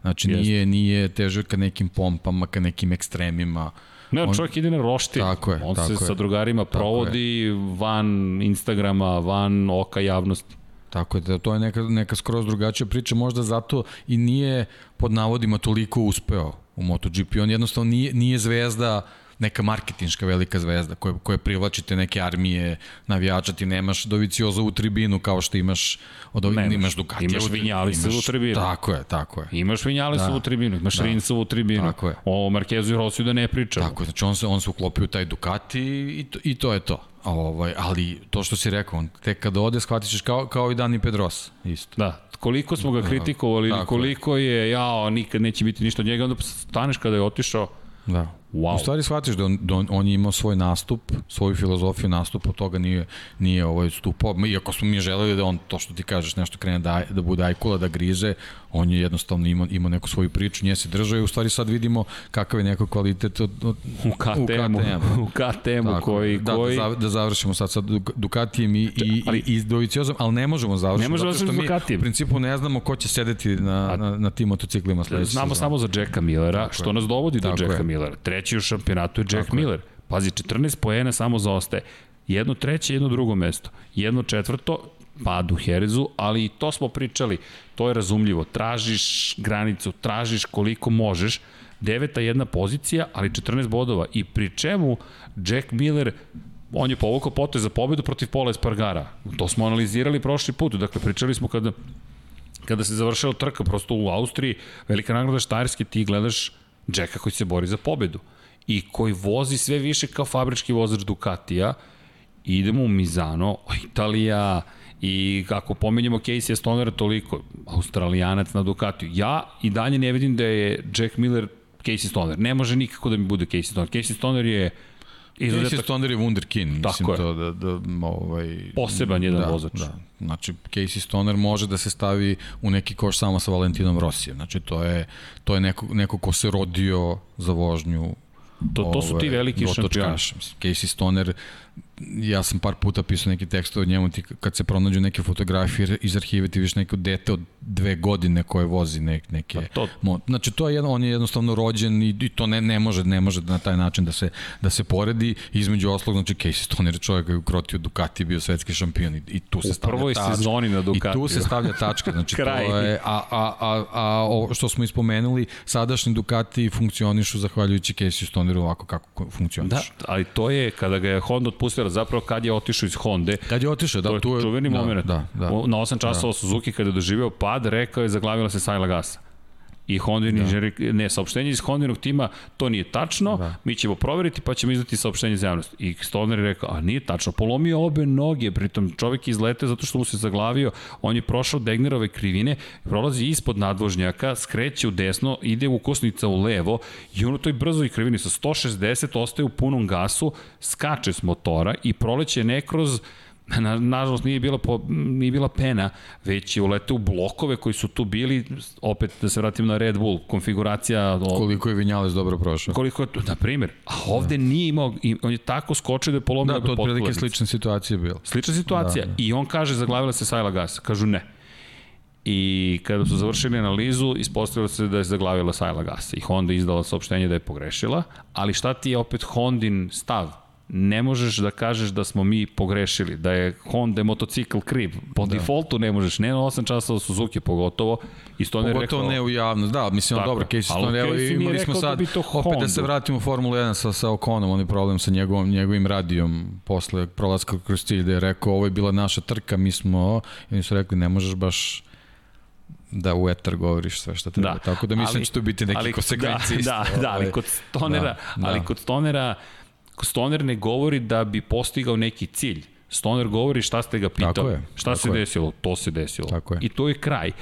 Znači, nije, nije težak ka nekim pompama, ka nekim ekstremima. Ne, on, čovjek ide na roštilj. Tako je, on tako se je. sa drugarima provodi van Instagrama, van oka javnosti. Tako je, da to je neka, neka skroz drugačija priča, možda zato i nije pod navodima toliko uspeo u MotoGP. On jednostavno nije, nije zvezda neka marketinška velika zvezda koja, koja privlačite neke armije navijača, ti nemaš Dovicioza u tribinu kao što imaš od ovih, nemaš, imaš Ducati. Imaš Vinjalisa u tribinu. Tako je, tako je. Imaš Vinjalisa da, u tribinu, imaš da. Rinsa u tribinu. Tako je. O Markezu i Rosiju da ne pričamo. Tako je, znači on se, on se uklopio u taj Ducati i to, i to je to. Ovaj, ali to što si rekao, on tek kada ode shvatit ćeš kao, kao i Dani Pedrosa, isto. Da, koliko smo ga kritikovali, ili koliko je, jao, nikad neće biti ništa od njega, onda staneš kada je otišao, Da. Wow. U stvari shvatiš da on, da on, on je imao svoj nastup, svoju filozofiju nastupa, od toga nije, nije ovaj stupao. Iako smo mi želeli da on, to što ti kažeš, nešto krene da, da bude ajkula, da grize, on je jednostavno imao, imao neku svoju priču, nje se držao i u stvari sad vidimo kakav je neko kvalitet od, od, u KTM-u, u KTM-u koji, da, koji... Da, da završimo sad sa Ducatijem i, i, ali, i, i Doviciozom, ali ne možemo završiti. Ne možemo završiti Ducatijem. U principu ne znamo ko će sedeti na, na, na tim motociklima sledeće Znamo sezon. samo za Jacka Millera, Tako što je. nas dovodi do Jacka je. Millera. Treći u šampionatu je Jack Tako Miller. Je. Pazi, 14 poena samo zaostaje. Jedno treće, jedno drugo mesto. Jedno četvrto, pad u Herezu, ali i to smo pričali, to je razumljivo. Tražiš granicu, tražiš koliko možeš, deveta jedna pozicija, ali 14 bodova. I pri čemu Jack Miller on je povukao potez za pobedu protiv Pola Espargara. To smo analizirali prošli put. Dakle, pričali smo kada, kada se završila trka prosto u Austriji, velika nagrada Štajerske, ti gledaš Jacka koji se bori za pobedu i koji vozi sve više kao fabrički vozač Ducatija. Idemo u Mizano, Italija, I kako pomenjamo Casey Stonera toliko, australijanac na Ducatiju, ja i dalje ne vidim da je Jack Miller Casey Stoner. Ne može nikako da mi bude Casey Stoner. Casey Stoner je Izuzetak... Casey Stoner je wunderkind, mislim Tako to da, da ovaj... Poseban jedan da, vozač. Da, znači Casey Stoner može da se stavi u neki koš samo sa Valentinom Rosijem. Znači to je, to je neko, neko ko se rodio za vožnju To, to su ti veliki šampioni. Casey Stoner ja sam par puta pisao neki tekst o njemu, ti kad se pronađu neke fotografije iz arhive, ti viš neko dete od dve godine koje vozi nek, neke... Pa to... Mo, znači, to je jedno, on je jednostavno rođen i, i to ne, ne može, ne može na taj način da se, da se poredi. Između oslog, znači, Casey Stoner je čovjek koji je ukrotio Ducati, bio svetski šampion i, i tu se stavlja tačka. U prvoj sezoni na Ducati. I tu se stavlja tačka, znači to je... A, a, a, a ovo što smo ispomenuli, sadašnji Ducati funkcionišu zahvaljujući Casey Stoneru ovako kako funkcionišu. Da, ali to je kada ga je Honda otpustila zapravo kad je otišao iz Honde. Kad je otišao, da, to je čuveni da, moment. Da, da, na 8 časova da. Suzuki kada je doživeo pad, rekao je zaglavila se Sajla Gasa i Honda da. inženjeri, ne, saopštenje iz Hondinog tima, to nije tačno, da. mi ćemo proveriti pa ćemo izdati saopštenje za javnost. I Stoner je rekao, a nije tačno, polomio obe noge, pritom čovjek izlete zato što mu se zaglavio, on je prošao Degnerove krivine, prolazi ispod nadvožnjaka, skreće u desno, ide u kosnica u levo i on u toj brzoj krivini sa 160 ostaje u punom gasu, skače s motora i proleće ne kroz Na, nažalost nije bila, po, nije bila pena, već je ulete u blokove koji su tu bili, opet da se vratim na Red Bull, konfiguracija... O, koliko je Vinjales dobro prošao. Koliko je, na primjer, a ovde da. nije imao, on je tako skočio da je polomio da, to je otprilike slična situacija bila. Slična situacija da, da. i on kaže, zaglavila se Sajla Gas, kažu ne. I kada su završili analizu, ispostavilo se da je zaglavila Sajla Gas i Honda izdala saopštenje da je pogrešila, ali šta ti je opet Hondin stav? Ne možeš da kažeš da smo mi pogrešili, da je Honda motocikl kriv. Po da. defaultu ne možeš, ne na 8 časova Suzuki pogotovo. I Stoner pogotovo rekao, ne u javnost, da, mislim, tako, dobro, Casey Stoner, evo, imali smo sad, da opet da se vratimo u Formulu 1 sa, sa Okonom, on je problem sa njegovom, njegovim radijom posle prolaska kroz cilj, da je rekao, ovo je bila naša trka, mi smo, i oni su rekli, ne možeš baš da u etar govoriš sve što treba. Da. Tako da mislim ali, da će to biti neki konsekvenci. Da, da, da, ali ovaj. kod Stonera, da, da. ali kod Stonera Stoner ne govori da bi postigao neki cilj. Stoner govori šta ste ga pitali. Tako je, šta tako se je. desilo? To se desilo. Tako je. I to je kraj.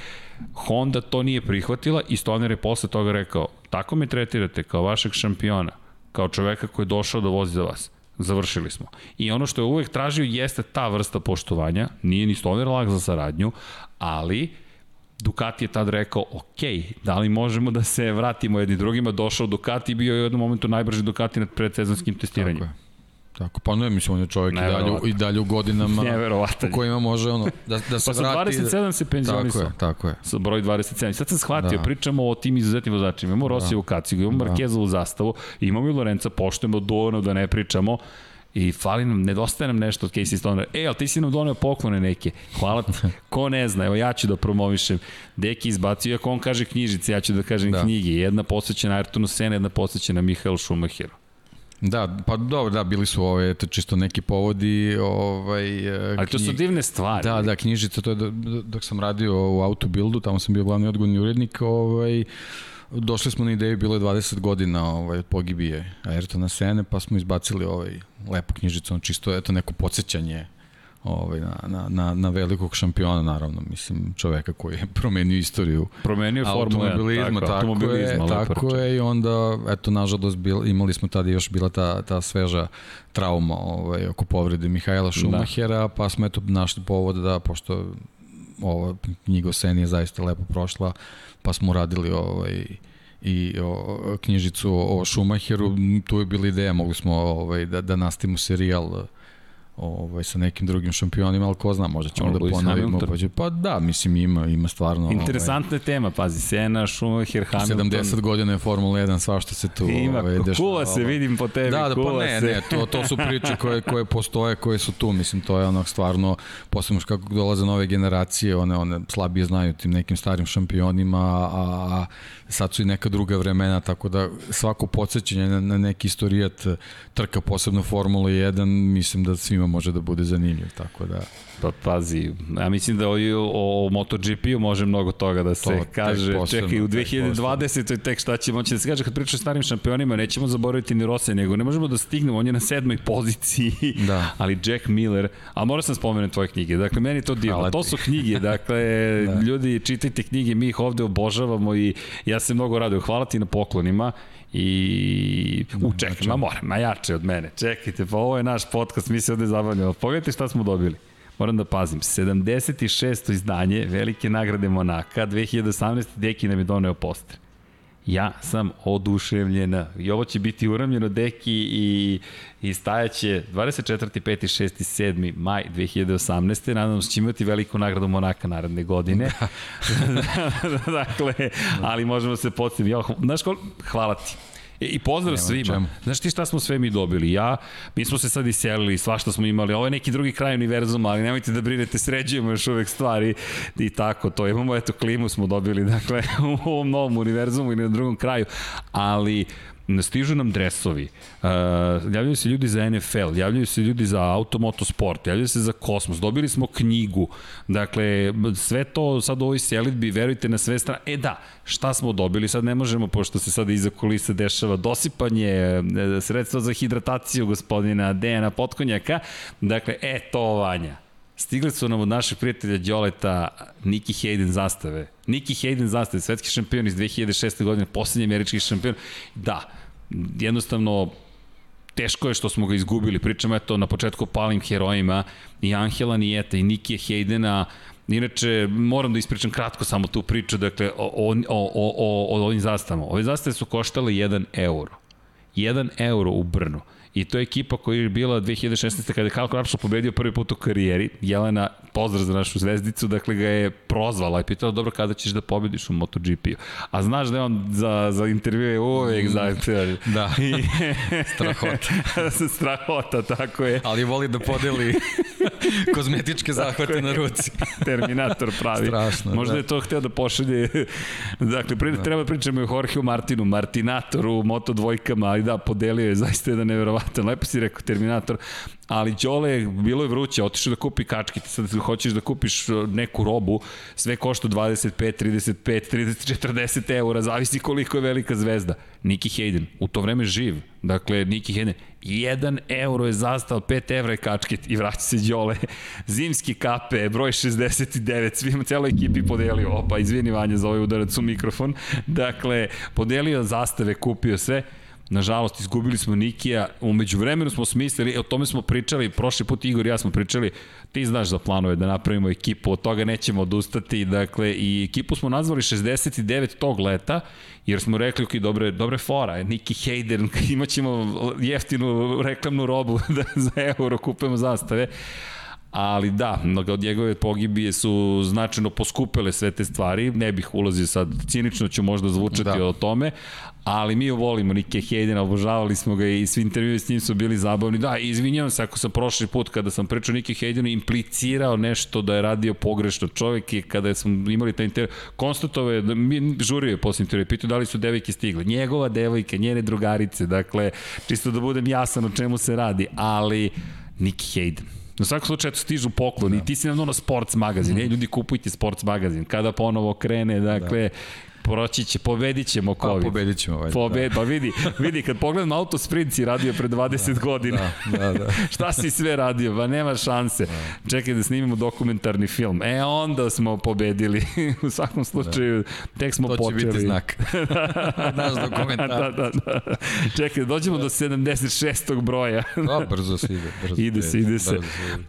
Honda to nije prihvatila i Stoner je posle toga rekao, tako me tretirate kao vašeg šampiona, kao čoveka koji je došao da vozi za vas. Završili smo. I ono što je uvek tražio jeste ta vrsta poštovanja, nije ni Stoner lag za saradnju, ali Ducati je tad rekao, ok, da li možemo da se vratimo jedni drugima, došao Ducati bio je u jednom momentu najbrži Ducati nad predsezonskim testiranjem. Tako je. Tako, pa ne, mislim, on je čovjek i dalje, i dalje u godinama u kojima može ono, da, da se pa vrati. Pa sa 27 se penzionisao. Tako je, tako je. Sa broj 27. Sad sam shvatio, da. pričamo o tim izuzetnim vozačima. Imamo Rosijevu da. kacigu, imamo da. Markezovu zastavu, imamo i Lorenca, poštujemo dovoljno da ne pričamo I fali nam, nedostaje nam nešto od Casey Stoner. E, ali ti si nam donio poklone neke. Hvala ti. Ko ne zna, evo ja ću da promovišem. Deki izbacio, iako on kaže knjižice, ja ću da kažem da. knjige. Jedna posvećena Ayrtonu Sena, jedna posvećena Mihaelu Schumacheru. Da, pa dobro, da, bili su ove, eto, čisto neki povodi. Ovaj, e, Ali to su divne stvari. Da, da, knjižica, to je dok sam radio u autobildu, tamo sam bio glavni odgovorni urednik, ovaj, došli smo na ideju, bilo je 20 godina ovaj, pogibije Ayrtona Sene, pa smo izbacili ovaj lepu knjižicu, on čisto eto neko podsjećanje ovaj, na, na, na, na velikog šampiona, naravno, mislim, čoveka koji je promenio istoriju promenio automobilizma, tako, tako, automobilizma, je, tako je, i onda, eto, nažalost, bil, imali smo tada još bila ta, ta sveža trauma ovaj, oko povrede Mihajla Šumahera, da. pa smo eto našli povod da, pošto ova knjiga o Seni je zaista lepo prošla, pa smo radili ovaj, i o, knjižicu o Schumacheru, tu je bila ideja, mogli smo ovaj, da, da nastavimo serijal ovaj, sa nekim drugim šampionima, ali ko zna, možda ćemo da ponovimo. Pa, pa da, mislim, ima, ima stvarno... Interesantna ovaj, tema, pazi, Sena, Schumacher, Hamilton... 70 godina je Formula 1, sva što se tu ima, ovaj, dešava. Kula se, vidim po tebi, da, da, pa ne, se. ne, to, to su priče koje, koje postoje, koje su tu, mislim, to je ono stvarno, posebno kako dolaze nove generacije, one, one slabije znaju tim nekim starim šampionima, a, a sad su i neka druga vremena, tako da svako podsjećanje na, na neki istorijat trka, posebno Formula 1, mislim da svima može da bude zanimljiv, tako da... Pa pazi, ja mislim da o, o MotoGP-u može mnogo toga da se to, kaže. Posebno, Čekaj, u 2020. tek šta će moći da se kaže kad pričaš starim šampionima, nećemo zaboraviti ni Rose, nego ne možemo da stignemo, on je na sedmoj poziciji, da. ali Jack Miller, a moram sam spomenuti tvoje knjige, dakle meni to divno, to su knjige, dakle da. ljudi čitajte knjige, mi ih ovde obožavamo i ja se mnogo radujem, hvala ti na poklonima I... U, čekaj, ma moram, ma jače od mene. Čekajte, pa ovo je naš podcast, mi se ovde zabavljamo. Pogledajte šta smo dobili. Moram da pazim, 76. izdanje Velike nagrade Monaka, 2018. Deki nam je doneo poster. Ja sam oduševljena. I ovo će biti uramljeno deki i, i stajaće 24. 5. 6. 7. maj 2018. Nadam se da će imati veliku nagradu Monaka naredne godine. dakle, ali možemo se podsjetiti. Znaš koliko? Hvala ti. I, i pozdrav Nema svima. Čemu. Znaš ti šta smo sve mi dobili? Ja, mi smo se sad iselili, svašta smo imali. Ovo je neki drugi kraj univerzuma, ali nemojte da brinete, sređujemo još uvek stvari i tako to. Imamo, eto, klimu smo dobili, dakle, u ovom novom univerzumu ili na drugom kraju. Ali, stižu nam dresovi, uh, javljaju se ljudi za NFL, javljaju se ljudi za automotosport, javljaju se za kosmos, dobili smo knjigu, dakle, sve to sad u ovoj selitbi, verujte na sve strane, e da, šta smo dobili, sad ne možemo, pošto se sad iza kulisa dešava dosipanje, e, sredstva za hidrataciju gospodina Dejana Potkonjaka, dakle, e, to vanja, Stigli su nam od našeg prijatelja Đoleta Niki Hayden zastave. Niki Hayden zastave, svetski šampion iz 2006. godine, poslednji američki šampion. Da, jednostavno teško je što smo ga izgubili. Pričamo eto na početku palim herojima i Angela Nijeta i Nikije Haydena. Inače, moram da ispričam kratko samo tu priču, dakle, o, o, o, o, o ovim zastavama. Ove zastave su koštale 1 euro. 1 euro u Brnu. I to je ekipa koja je bila 2016. kada je Kyle Crutchlow pobedio prvi put u karijeri. Jelena, pozdrav za našu zvezdicu, dakle ga je prozvala i pitala, dobro, kada ćeš da pobediš u MotoGP-u? A znaš da je on za, za intervju je uvek mm, zahtjevan. Da, strahota. strahota, tako je. Ali voli da podeli kozmetičke zahvate na ruci. Terminator pravi. Strašno, Možda da. je to hteo da pošalje. Dakle, pri, da. treba pričamo i o Jorgeu Martinu, Martinatoru, Moto dvojkama, ali da, podelio je zaista jedan neverovatan. Lepo si rekao Terminator, ali Đole, bilo je vruće, otišao da kupi kačke, ti sad hoćeš da kupiš uh, neku robu, sve košta 25, 35, 30, 40 eura, zavisi koliko je velika zvezda. Niki Hayden, u to vreme živ, dakle Niki Hayden, 1 euro je zastao, 5 evra je kačket i vraća se Đole. Zimski kape, broj 69, svima, celoj ekipi podelio, opa, izvini Vanja za ovaj udarac u mikrofon, dakle, podelio zastave, kupio sve, Nažalost, izgubili smo Nikija, umeđu vremenu smo smislili, o tome smo pričali, prošli put Igor i ja smo pričali, ti znaš za planove da napravimo ekipu, od toga nećemo odustati, dakle, i ekipu smo nazvali 69 tog leta, jer smo rekli, ok, dobre, dobre fora, Niki Hayden, imaćemo jeftinu reklamnu robu da za euro kupujemo zastave, ali da, od njegove pogibije su značajno poskupele sve te stvari, ne bih ulazio sad, cinično ću možda zvučati da. o tome, ali mi volimo Nike Haydena, obožavali smo ga i svi intervjui s njim su bili zabavni. Da, izvinjavam se ako sam prošli put kada sam pričao Nike Haydenu implicirao nešto da je radio pogrešno. Čovjek je kada smo imali taj intervju, konstatovao je, da mi žurio je posle intervju, pitao da li su devojke stigle. Njegova devojka, njene drugarice, dakle, čisto da budem jasan o čemu se radi, ali Nike Hayden. Na svakom slučaju, eto, stižu pokloni. Da. Ti si nam ono sports magazin. Mm. E, ljudi, kupujte sports magazin. Kada ponovo krene, dakle, da proći će, pobedit ćemo pa, COVID. Pa, pobedit ćemo. Ovaj, Pobed, da. Pa vidi, vidi, kad pogledam Auto Sprint si radio pre 20 da, godina. Da, da, da. Šta si sve radio? Pa nema šanse. Da. Čekaj da snimimo dokumentarni film. E, onda smo pobedili. U svakom slučaju, da. tek smo počeli. To će biti znak. Naš dokumentar. Da, da, da. Čekaj, dođemo da. do 76. broja. da, brzo se ide. Brzo ide se, ide se.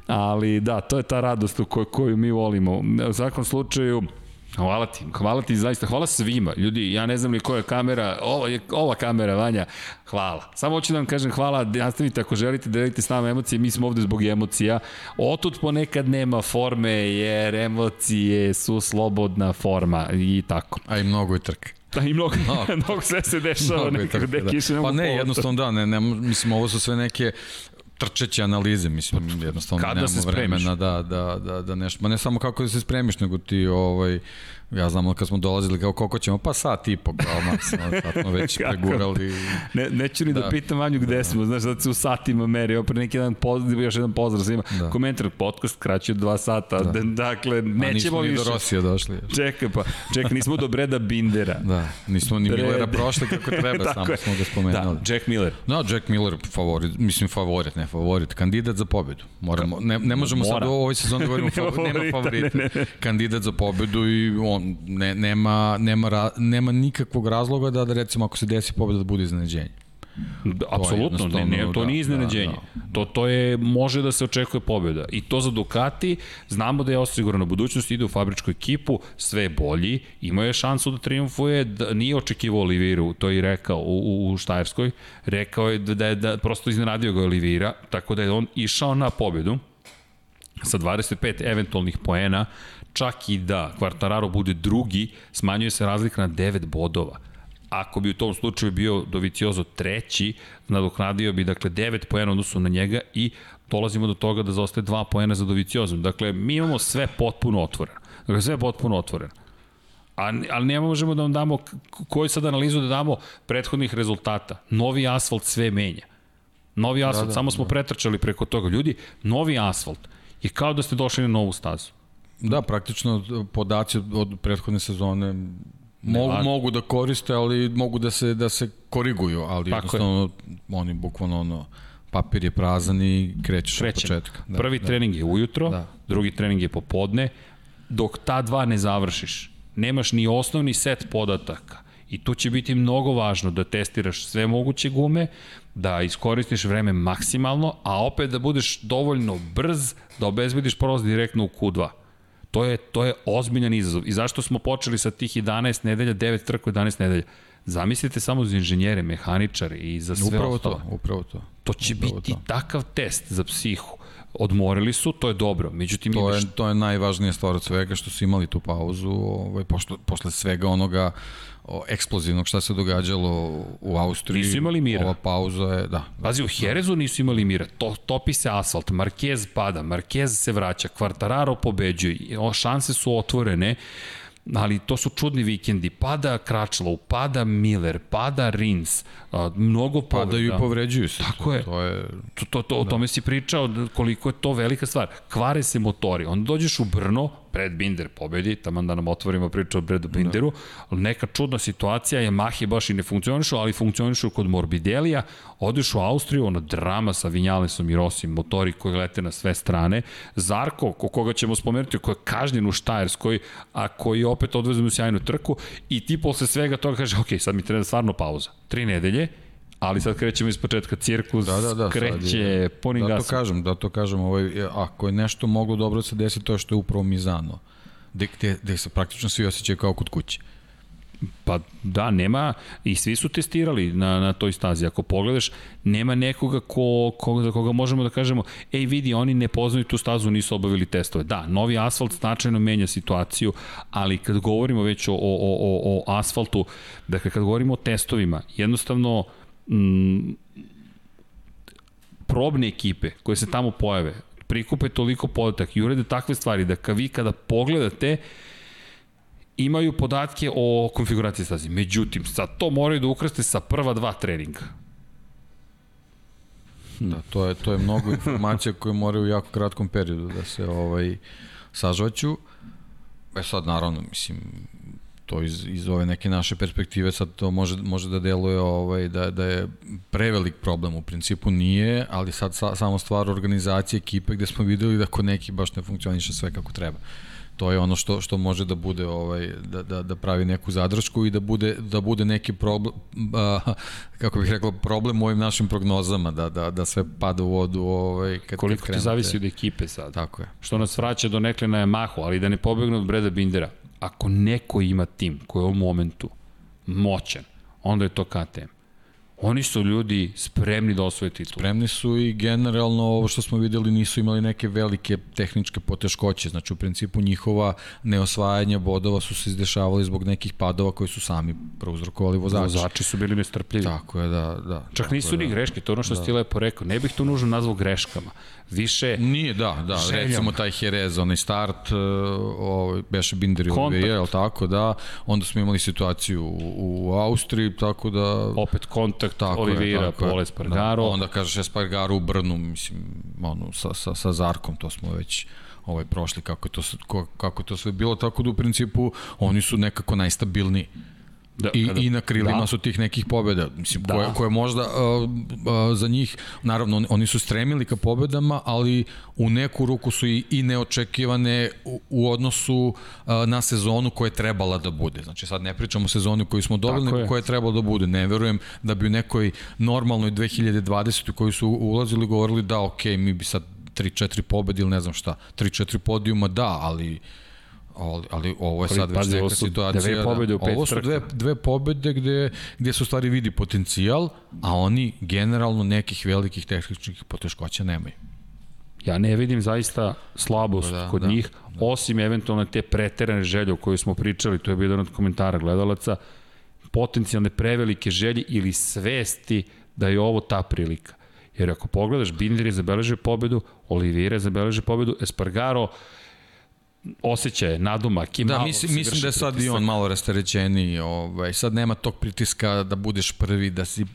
Ali da, to je ta radost koju, koju mi volimo. U svakom slučaju, Hvala ti, hvala ti zaista, hvala svima. Ljudi, ja ne znam li koja kamera, ova, je, ova kamera, Vanja, hvala. Samo hoću da vam kažem hvala, nastavite ako želite, delite s nama emocije, mi smo ovde zbog emocija. Otud ponekad nema forme, jer emocije su slobodna forma i tako. A i mnogo je trke. Da, i mnogo, no, mnogo sve se dešava, nekako gde da. Pa ne, jednostavno da, ne, ne, mislim, ovo su sve neke trčeće analize, mislim, jednostavno Kada nemamo vremena da, da, da, da nešto, ma ne samo kako da se spremiš, nego ti ovaj, Ja znam kad smo dolazili kao koliko ćemo, pa sat i po kao maksimalno, sat smo već pregurali. Ne, neću ni da, da pitam Vanju gde da. smo, znaš da se u satima meri, opet neki dan pozdrav, još jedan pozdrav svima. Da. Komentar, podcast kraći od dva sata, da. dakle, nećemo više. nismo ni do Rosija došli. Još. Čekaj pa, čekaj, nismo do Breda Bindera. Da, nismo ni Millera prošli kako treba, samo smo ga spomenuli. Da, Jack Miller. Da, Jack Miller, favorit, mislim favorit, ne favorit, kandidat za pobedu. Moramo, ne, ne možemo Mora. sad u ovoj sezoni da govorimo, nema favorita. Ne, ne. Kandidat za pobedu i on ne, nema, nema, ra, nema nikakvog razloga da, da recimo ako se desi pobeda da bude iznenađenje. Da, apsolutno, ne, ne, to da, nije iznenađenje. Da, da. To, to je, može da se očekuje pobjeda. I to za Ducati, znamo da je osigurano budućnost, ide u fabričku ekipu, sve je bolji, imao je šansu da triumfuje, da nije očekivao Oliviru, to je i rekao u, u Štajerskoj, rekao je da, da, da prosto iznenadio ga Olivira, tako da je on išao na pobjedu sa 25 eventualnih poena, čak i da Quartararo bude drugi, smanjuje se razlika na 9 bodova. Ako bi u tom slučaju bio Doviciozo treći, nadoknadio bi dakle 9 poena odnosu na njega i dolazimo do toga da zaostaje 2 poena za Doviciozom. Dakle, mi imamo sve potpuno otvoreno. Dakle, sve potpuno otvoreno. A, ali ne možemo da vam damo, koju sad analizu da damo prethodnih rezultata. Novi asfalt sve menja. Novi asfalt, da, da, samo smo da. pretrčali preko toga. Ljudi, novi asfalt je kao da ste došli na novu stazu. Da, praktično podaci od prethodne sezone mogu, ne, mogu da koriste, ali mogu da se da se koriguju, ali Tako jednostavno je. oni bukvalno ono papir je prazan i krećeš od početka. Da, Prvi da. trening je ujutro, da. drugi trening je popodne, dok ta dva ne završiš, nemaš ni osnovni set podataka. I tu će biti mnogo važno da testiraš sve moguće gume, da iskoristiš vreme maksimalno, a opet da budeš dovoljno brz da obezbediš prolaz direktno u Q2. To je, to je ozbiljan izazov. I zašto smo počeli sa tih 11 nedelja, 9 trku 11 nedelja? Zamislite samo za inženjere, mehaničare i za sve upravo ostalo. To, upravo to. To će upravo biti to. takav test za psihu. Odmorili su, to je dobro. Međutim, to je, to je najvažnija stvar od svega što su imali tu pauzu, ovaj, posle, posle svega onoga eksplozivnog šta se događalo u Austriji. Nisu imali mira. Ova pauza je, da. Pazi, u Herezu nisu imali mira. To, topi se asfalt, Marquez pada, Marquez se vraća, Quartararo pobeđuje, o, šanse su otvorene ali to su čudni vikendi. Pada Kračlov, pada Miller, pada Rins, mnogo povreda. Padaju i povređuju se. Tako je. To je... To, to, to, o da. tome si pričao koliko je to velika stvar. Kvare se motori. Onda dođeš u Brno, Brad Binder pobedi, tamo da nam otvorimo priču o Bradu Binderu, da. neka čudna situacija, Yamaha baš i ne funkcionišu, ali funkcionišu kod Morbidelija, odeš u Austriju, ona drama sa Vinjalesom i Rosim, motori koji lete na sve strane, Zarko, ko koga ćemo spomenuti, koji je kažnjen u Štajerskoj, a koji opet odvezemo sjajnu trku, i ti posle svega toga kaže, ok, sad mi treba stvarno pauza. Tri nedelje, Ali sad krećemo iz početka, cirkus da, da, da, kreće je, punim da gasom. Da to kažem, da to kažem, ovaj, ako je nešto moglo dobro da se desi, to je što je upravo Mizano, gde, gde, gde se praktično svi osjećaju kao kod kuće. Pa da, nema, i svi su testirali na, na toj stazi. Ako pogledaš, nema nekoga ko, ko, za koga možemo da kažemo, ej vidi, oni ne poznaju tu stazu, nisu obavili testove. Da, novi asfalt značajno menja situaciju, ali kad govorimo već o, o, o, o asfaltu, dakle kad govorimo o testovima, jednostavno mm, probne ekipe koje se tamo pojave, prikupe toliko podatak i urede takve stvari da ka vi kada pogledate imaju podatke o konfiguraciji stazi. Međutim, sad to moraju da ukraste sa prva dva treninga. Da, to je, to je mnogo informacija koje moraju u jako kratkom periodu da se ovaj, sažvaću. E sad, naravno, mislim, to iz, iz ove neke naše perspektive sad to može, može da deluje ovaj, da, da je prevelik problem, u principu nije, ali sad sa, samo stvar organizacije ekipe gde smo videli da kod neki baš ne funkcioniše sve kako treba. To je ono što što može da bude ovaj da, da, da pravi neku zadršku i da bude da bude neki problem a, kako bih rekao problem u ovim našim prognozama da da da sve pada u vodu ovaj kad koliko kad ti zavisi od ekipe sad? Tako je. Što nas vraća do nekle na Yamahu ali da ne pobegne od Breda Bindera ako neko ima tim koji je u momentu moćan, onda je to KTM. Oni su ljudi spremni da osvoje titul. Spremni su i generalno ovo što smo videli nisu imali neke velike tehničke poteškoće. Znači u principu njihova neosvajanja bodova su se izdešavali zbog nekih padova koji su sami prouzrokovali vozači. Vozači su bili nestrpljivi. Tako je, da. da Čak nisu da, ni greške, to je ono što da. si lepo rekao. Ne bih to nužno nazvao greškama više. Nije, da, da, željom. recimo taj Jerez, onaj start, uh, ovaj, beše Binder i Olivier, jel tako, da, onda smo imali situaciju u, u Austriji, tako da... Opet kontakt tako Olivira, Pole Spargaro. Da, onda kažeš Espargaro u Brnu, mislim, ono, sa, sa, sa Zarkom, to smo već ovaj prošli kako je to kako to sve bilo tako da u principu oni su nekako najstabilniji Da, I, kada, I na krilima da. su tih nekih pobjeda, mislim, da. koje, koje možda uh, uh, za njih, naravno, oni su stremili ka pobedama, ali u neku ruku su i, i neočekivane u, u odnosu uh, na sezonu koja je trebala da bude. Znači, sad ne pričamo o sezoni koju smo dobili, nego koja je trebala da bude. Ne verujem da bi u nekoj normalnoj 2020. koju su ulazili govorili da, ok, mi bi sad 3-4 pobedi ili ne znam šta, 3-4 podijuma da, ali ali, ali ovo je sad već neka situacija. Dve pobede u pet Ovo su dve, dve pobede gde, gde se u stvari vidi potencijal, a oni generalno nekih velikih tehničkih poteškoća nemaju. Ja ne vidim zaista slabost da, kod da, njih, da. osim eventualno te preterane želje o kojoj smo pričali, to je bio jedan od komentara gledalaca, potencijalne prevelike želje ili svesti da je ovo ta prilika. Jer ako pogledaš, Binder je zabeležio pobedu, Oliveira je zabeležio pobedu, Espargaro osjećaje, nadumak i da, malo mislim, mislim da je sad pritisak. i on malo rasterećeni, ovaj, sad nema tog pritiska da budeš prvi, da si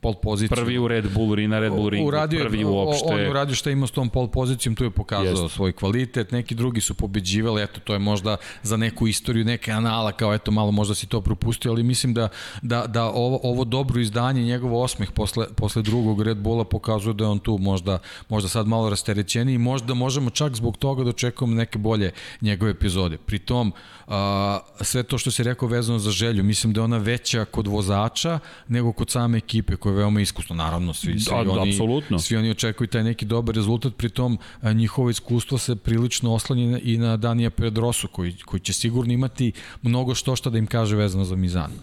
pol poziciju. Prvi u Red Bull, na Red Bull ringu, uradio, prvi uopšte. On uradio šta ima s tom pol pozicijom, tu je pokazao Jest. svoj kvalitet, neki drugi su pobeđivali, eto, to je možda za neku istoriju, neke anala, kao eto, malo možda si to propustio, ali mislim da, da, da ovo, ovo dobro izdanje, njegov osmeh posle, posle drugog Red Bulla pokazuje da je on tu možda, možda sad malo rasterećeni i možda možemo čak zbog toga da očekujemo neke bolje njegove epizode. Pritom, a, sve to što se rekao vezano za želju, mislim da je ona veća kod vozača nego kod same ekipe koja je veoma iskusna. Naravno, svi, svi, da, oni, apsolutno. svi oni očekuju taj neki dobar rezultat, pritom a, njihovo iskustvo se prilično oslanje i na Danija Pedrosu, koji, koji će sigurno imati mnogo što što da im kaže vezano za Mizanu.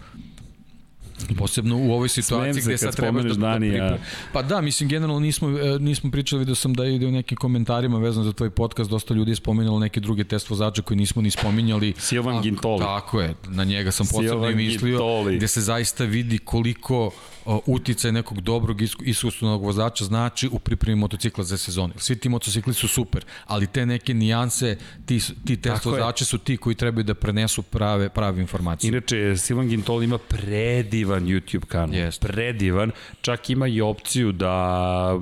Posebno u ovoj situaciji gde sad treba da, da Pa da, mislim, generalno nismo, e, nismo pričali, vidio sam da ide u nekim komentarima vezano za tvoj podcast, dosta ljudi je spominjalo neke druge test vozače koji nismo ni spominjali. Silvan Gintoli. Tako je, na njega sam posebno mislio, Gintoli. gde se zaista vidi koliko uticaj nekog dobrog iskustvenog vozača znači u pripremi motocikla za sezonu. Svi ti motocikli su super, ali te neke nijanse, ti, ti test Tako vozače je. su ti koji trebaju da prenesu prave, prave informacije. Inače, Silvan Gintol ima predivan YouTube kanal. Yes. Predivan. Čak ima i opciju da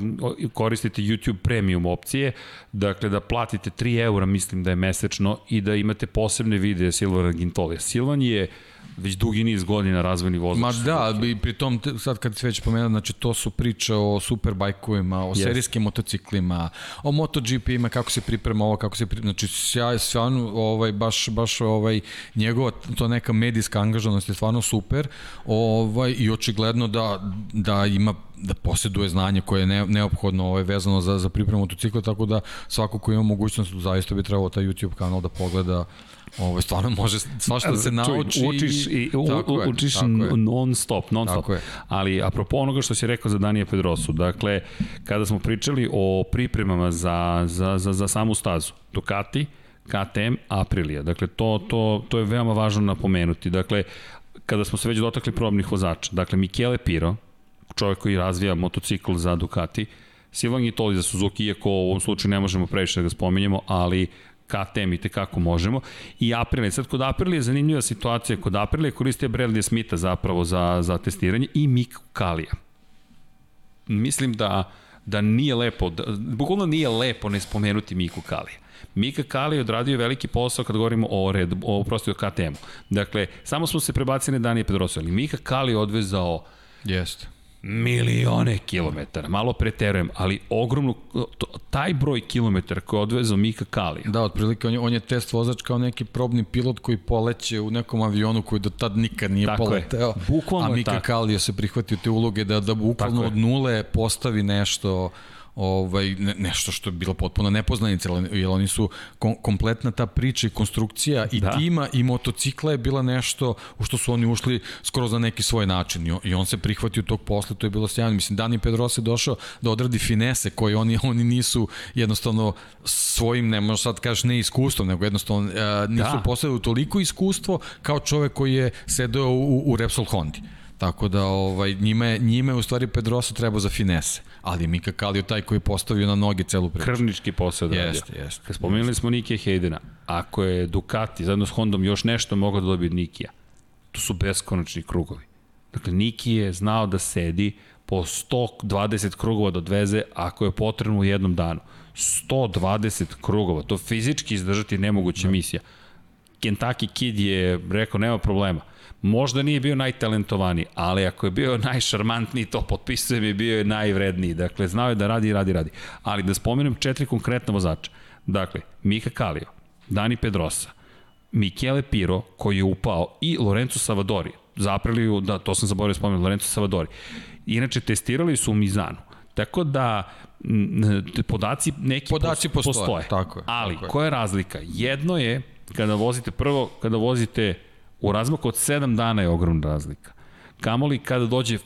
koristite YouTube premium opcije, dakle da platite 3 eura, mislim da je mesečno, i da imate posebne videe Silvana Gintolija. Silvan je već dugi niz godina razvojni vozač. Ma da, i pri tom, sad kad se već pomenuo, znači to su priče o superbajkovima, o yes. serijskim motociklima, o MotoGP-ima, kako se priprema ovo, kako se priprema, znači sjaj, stvarno, ovaj, baš, baš ovaj, njegova, to neka medijska angažanost je stvarno super, ovaj, i očigledno da, da ima da posjeduje znanje koje je ne, neophodno ovaj, vezano za, za pripremu motocikla, tako da svako ko ima mogućnost, zaista bi trebalo taj YouTube kanal da pogleda Ovo stvarno može svašta da se nauči. Čuj, učiš i, u, tako je, učiš non stop, non stop. Je. Ali apropo onoga što si rekao za Danija Pedrosu, dakle, kada smo pričali o pripremama za, za, za, za samu stazu, Ducati, KTM, Aprilia. Dakle, to, to, to je veoma važno napomenuti. Dakle, kada smo se već dotakli probnih vozača, dakle, Michele Piro, čovjek koji razvija motocikl za Ducati, Silvan Gitoli za Suzuki, iako u ovom slučaju ne možemo previše da ga spominjemo, ali KTM i tekako možemo. I Aprilia, sad kod Aprilia je zanimljiva situacija, kod Aprilia koristio Bradley Smitha zapravo za, za testiranje i Mick Kalija. Mislim da, da nije lepo, da, bukvalno nije lepo ne spomenuti Miku Kalija. Mika Kali je odradio veliki posao kad govorimo o red, o prosto o KTM-u. Dakle, samo smo se prebacili na Danije Pedrosa, ali Mika Kali je odvezao Jeste milione kilometara, malo preterujem, ali ogromno, taj broj kilometara koji je odvezao Mika Kalija. Da, otprilike on je, on je test vozač kao neki probni pilot koji poleće u nekom avionu koji do tad nikad nije tako poleteo. Je. Bukvalno a Mika Kalija se prihvatio te uloge da, da bukvalno od nule postavi nešto ovaj, ne, nešto što je bilo potpuno nepoznanica, jer oni su kom, kompletna ta priča i konstrukcija i da. tima i motocikla je bila nešto u što su oni ušli skoro za neki svoj način i on, i on se prihvatio tog posla, to je bilo sjajno. Mislim, Dani Pedrosa je došao da odradi finese koje oni, oni nisu jednostavno svojim, ne možeš sad kažeš ne iskustvom, nego jednostavno uh, nisu da. posledili toliko iskustvo kao čovek koji je sedeo u, u Repsol Hondi. Tako da ovaj, njime, njime u stvari Pedrosa treba za finese, ali Mika Kalio taj koji je postavio na noge celu priču. Krvnički posao da Jeste, jeste. Spomenuli smo Nike Hejdena, ako je Ducati zajedno s Hondom još nešto mogao da dobije Nikija, to su beskonačni krugovi. Dakle, Niki je znao da sedi po 120 krugova da odveze ako je potrebno u jednom danu. 120 krugova, to fizički izdržati nemoguća da. misija Kentucky Kid je rekao nema problema. Možda nije bio najtalentovaniji, ali ako je bio najšarmantniji, to potpisujem i bio je najvredniji. Dakle, znao je da radi, radi, radi. Ali da spomenem četiri konkretna vozača. Dakle, Mika Kalio, Dani Pedrosa, Michele Piro, koji je upao, i Lorenzo Savadori. Zapriliju, da, to sam zaboravio spomenuti, Lorenzo Savadori. Inače, testirali su u Mizanu. Tako da, podaci neki podaci postoje, postoje. Tako je, ali tako je. koja je razlika? Jedno je kada vozite prvo, kada vozite u razmaku od 7 dana je ogromna razlika. Kamoli kada dođe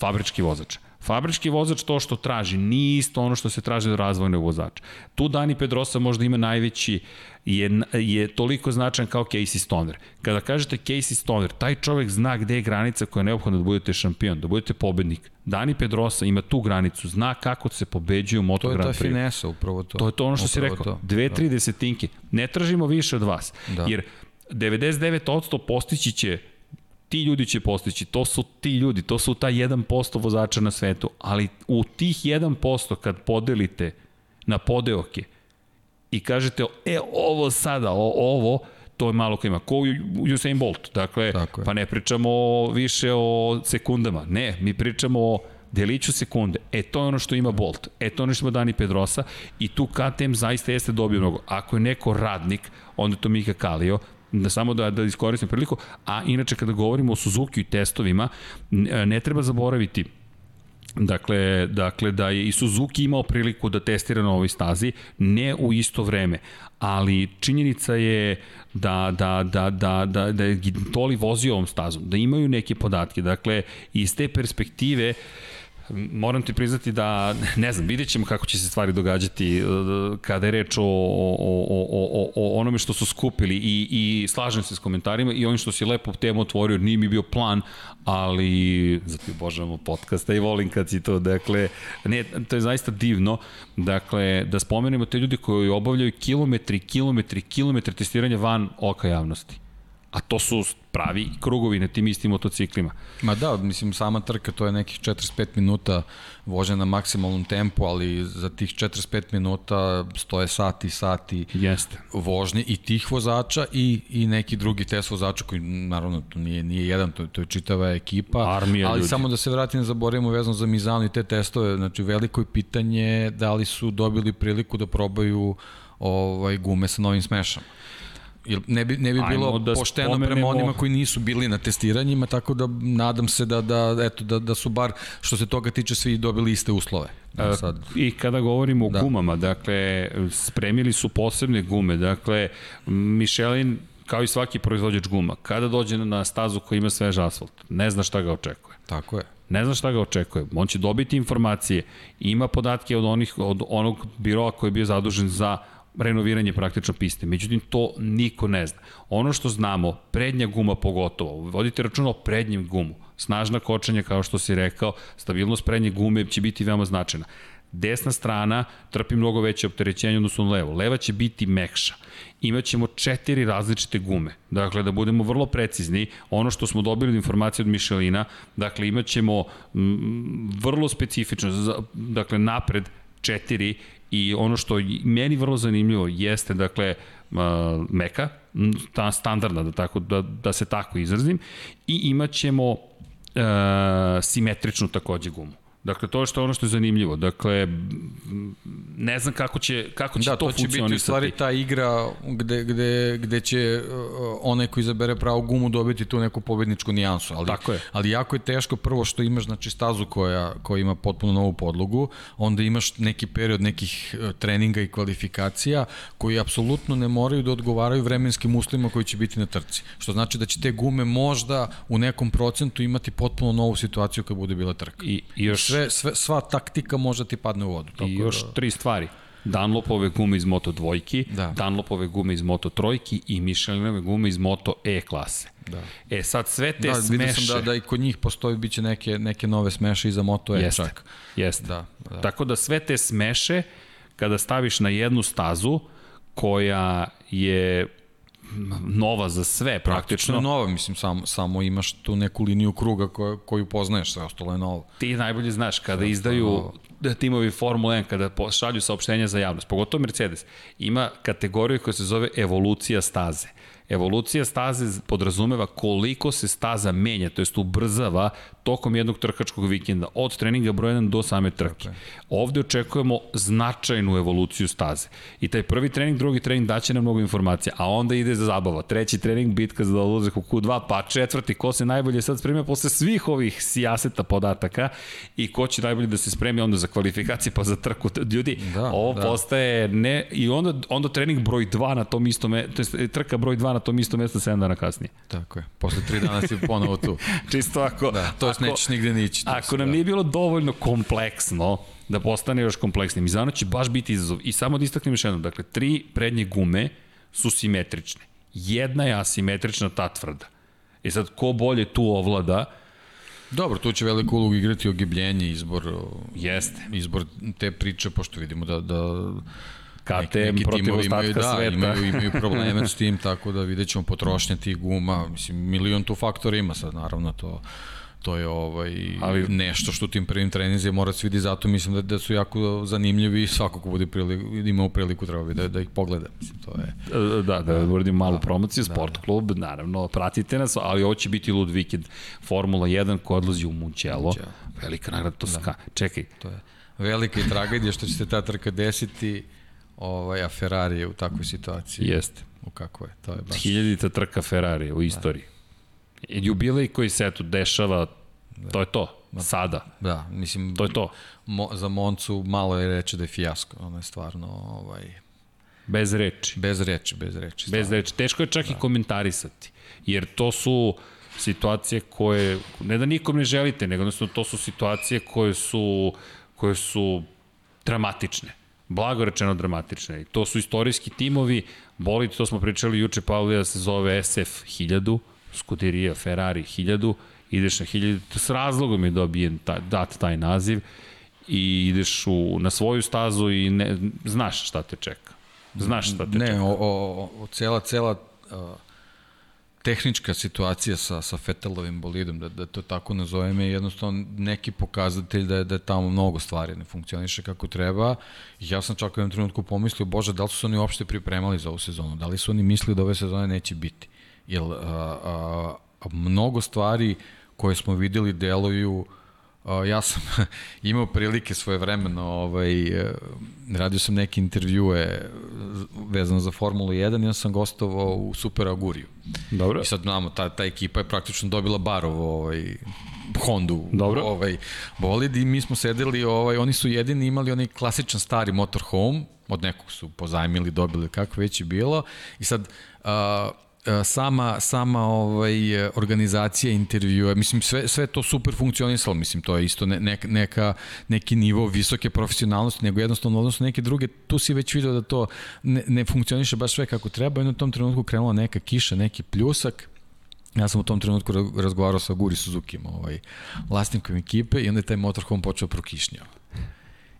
fabrički vozač. Fabrički vozač to što traži nije isto ono što se traži od razvojnog vozača. Tu Dani Pedrosa možda ima najveći, je, je toliko značajan kao Casey Stoner. Kada kažete Casey Stoner, taj čovek zna gde je granica koja je neophodna da budete šampion, da budete pobednik. Dani Pedrosa ima tu granicu, zna kako se pobeđuje u Moto Grand Prix. To je ta finesa, upravo to. To je to ono što upravo si rekao. Dve, tri da. desetinke. Ne tražimo više od vas. Da. Jer 99% postići će ti ljudi će postići, to su ti ljudi, to su ta 1% vozača na svetu, ali u tih 1% kad podelite na podeoke i kažete, e, ovo sada, o, ovo, to je malo ko ima. Ko Usain Bolt, dakle, pa ne pričamo više o sekundama, ne, mi pričamo o deliću sekunde. E, to je ono što ima Bolt. E, to je ono što ima Dani Pedrosa i tu KTM zaista jeste dobio mnogo. Ako je neko radnik, onda je to Mika Kalio, da samo da, da iskoristim priliku, a inače kada govorimo o Suzuki i testovima, ne treba zaboraviti Dakle, dakle, da je i Suzuki imao priliku da testira na ovoj stazi, ne u isto vreme, ali činjenica je da, da, da, da, da, da je Gintoli vozio ovom stazom, da imaju neke podatke. Dakle, iz te perspektive uh, moram ti priznati da, ne znam, vidjet ćemo kako će se stvari događati uh, kada je reč o, o, o, o, o onome što su skupili i, i slažem se s komentarima i onim što si lepo temu otvorio, nije mi bio plan, ali zato obožavamo podcasta i volim kad si to, dakle, ne, to je zaista divno, dakle, da spomenemo te ljudi koji obavljaju kilometri, kilometri, kilometri testiranja van oka javnosti a to su pravi krugovi na tim istim motociklima. Ma da, mislim, sama trka to je nekih 45 minuta vožnja na maksimalnom tempu, ali za tih 45 minuta stoje sati, sati Jeste. vožnje i tih vozača i, i neki drugi test vozača koji, naravno, to nije, nije jedan, to, to je čitava ekipa, Armija ali ljudi. samo da se vratim, zaboravimo vezano za Mizanu i te testove, znači veliko je pitanje da li su dobili priliku da probaju ovaj gume sa novim smešama. Jer ne bi, ne bi bilo da pošteno spomenemo... prema onima koji nisu bili na testiranjima, tako da nadam se da, da, eto, da, da su bar što se toga tiče svi dobili iste uslove. Da, sad. I kada govorimo o da. gumama, dakle, spremili su posebne gume, dakle, Michelin kao i svaki proizvođač guma, kada dođe na stazu koja ima svež asfalt, ne zna šta ga očekuje. Tako je. Ne zna šta ga očekuje. On će dobiti informacije, ima podatke od onih od onog biroa koji je bio zadužen za renoviranje praktično piste. Međutim, to niko ne zna. Ono što znamo, prednja guma pogotovo, vodite računa o prednjem gumu. Snažna kočenja, kao što si rekao, stabilnost prednje gume će biti veoma značajna. Desna strana trpi mnogo veće opterećenje odnosno na levo. Leva će biti mekša. Imaćemo četiri različite gume. Dakle, da budemo vrlo precizni, ono što smo dobili od informacije od Michelina, dakle, imaćemo m, vrlo specifično, dakle, napred četiri I ono što meni vrlo zanimljivo jeste, dakle, meka, ta standardna, da, tako, da, da se tako izrazim, i imaćemo uh, simetričnu takođe gumu. Dakle, to je što ono što je zanimljivo. Dakle, ne znam kako će, kako će da, to, to funkcionisati. Da, to će biti u stvari ta igra gde, gde, gde će uh, onaj ko izabere pravu gumu dobiti tu neku pobedničku nijansu. Ali, Tako je. Ali jako je teško prvo što imaš znači, stazu koja, koja ima potpuno novu podlogu, onda imaš neki period nekih uh, treninga i kvalifikacija koji apsolutno ne moraju da odgovaraju vremenskim uslovima koji će biti na trci. Što znači da će te gume možda u nekom procentu imati potpuno novu situaciju kad bude bila trka. I, i još sve, sve, sva taktika može ti padne u vodu. Tako I još da... tri stvari. Dunlopove gume iz Moto dvojki, da. Dunlopove gume iz Moto trojki i Michelinove gume iz Moto E klase. Da. E sad sve te da, smeše... sam da, da i kod njih postoji biće neke, neke nove smeše i za Moto E jeste, čak. Jeste. Da, da. Tako da sve te smeše kada staviš na jednu stazu koja je nova za sve praktično. Praktično nova, mislim, samo, samo imaš tu neku liniju kruga koju, koju poznaješ, sve ostalo je novo. Ti najbolje znaš, kada sve izdaju timovi Formula 1 kada šalju saopštenja za javnost, pogotovo Mercedes, ima kategoriju koja se zove evolucija staze. Evolucija staze podrazumeva koliko se staza menja, to jest ubrzava tokom jednog trkačkog vikenda, od treninga broj 1 do same trke. Ovde očekujemo značajnu evoluciju staze. I taj prvi trening, drugi trening daće nam mnogo informacija, a onda ide za zabava. Treći trening, bitka za dolazak u Q2, pa četvrti, ko se najbolje sad spremio posle svih ovih sijaseta podataka i ko će najbolje da se spremi onda za kvalifikacije, pa za trku. Ljudi, da, ovo da. postaje ne... I onda, onda trening broj 2 na tom istom, to je trka broj 2 na tom istom mjestu 7 dana kasnije. Tako je. Posle 3 dana si ponovo tu. Čisto ako... Da, to ako, nećeš nigde nići. Ako nam da. nije bilo dovoljno kompleksno, da postane još kompleksnim. I zano će baš biti izazov. I samo da istaknem još jednom, dakle, tri prednje gume su simetrične. Jedna je asimetrična, ta tvrda. I e sad, ko bolje tu ovlada, Dobro, tu će veliku ulogu igrati ogibljenje, izbor, Jeste. izbor te priče, pošto vidimo da, da KTM neki, neki protiv ostatka imaju, da, sveta. Imaju, imaju probleme s tim, tako da vidjet ćemo potrošnje tih guma. Mislim, milion tu faktora ima sad, naravno, to to je ovaj ali nešto što tim prvim treninzima mora se vidi zato mislim da da su jako zanimljivi i svako ko bude priliku ima priliku treba bi da da ih pogleda. Mislim to je da da da uradim malu da, promociju da, sport klub naravno pratite nas ali ovo će biti lud vikend. Formula 1 ko odlazi u Mugello. Velika nagrada Toska da. čekaj. To je velika i tragedija što će se ta trka desiti ovaj, a Ferrari je u takvoj situaciji. Jeste. U kako je, to je baš... Hiljadita trka Ferrari u istoriji. Da. Jubilej koji se eto dešava, da. to je to, da. sada. Da, mislim... To je to. Mo, za Moncu malo je reći da je fijasko, ono je stvarno, ovaj... Bez reči. Bez reči, bez reči. Stvarno. Bez reči. Teško je čak da. i komentarisati, jer to su situacije koje, ne da nikom ne želite, nego odnosno to su situacije koje su, koje su dramatične blago rečeno dramatične. I to su istorijski timovi, bolid, to smo pričali juče, Pavlija se zove SF 1000, Scuderia Ferrari 1000, ideš na 1000, s razlogom je dobijen taj, dat taj naziv i ideš u, na svoju stazu i ne, znaš šta te čeka. Znaš šta te ne, čeka. Ne, o, o, o, cela, cela uh, tehnička situacija sa, sa Fetelovim bolidom, da, da to tako nazovem, je jednostavno neki pokazatelj da je, da je tamo mnogo stvari ne funkcioniše kako treba. Ja sam čak u jednom trenutku pomislio, bože, da li su oni uopšte pripremali za ovu sezonu? Da li su oni mislili da ove sezone neće biti? Jer a, a, a, mnogo stvari koje smo videli deluju ja sam imao prilike svoje vremeno, ovaj, e, radio sam neke intervjue vezano za Formulu 1 i ja sam gostovao u Super Aguriju. Dobro. I sad znamo, ta, ta ekipa je praktično dobila Barovo ovaj, Hondu Dobro. ovaj bolid i mi smo sedeli, ovaj oni su jedini imali onaj klasičan stari motorhome, od nekog su pozajmili, dobili kako već je bilo. I sad uh, sama sama ovaj organizacija intervjua mislim sve sve to super funkcionisalo mislim to je isto ne, neka neki nivo visoke profesionalnosti nego jednostavno odnosno neke druge tu si već video da to ne, ne funkcioniše baš sve kako treba i na tom trenutku krenula neka kiša neki pljusak Ja sam u tom trenutku razgovarao sa Guri Suzuki, ovaj, vlasnikom ekipe i onda je taj motorhome počeo prokišnjao.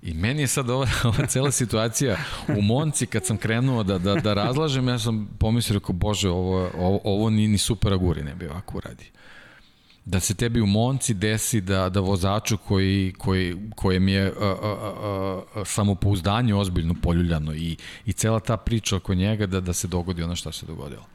I meni je sad ova, ova cela situacija u Monci kad sam krenuo da, da, da razlažem, ja sam pomislio, rekao, bože, ovo, ovo, ovo ni, ni super aguri ne bi ovako uradio da se tebi u Monci desi da, da vozaču koji, koji, kojem je a, a, a, a, samopouzdanje ozbiljno poljuljano i, i cela ta priča oko njega da, da se dogodi ono što se dogodilo.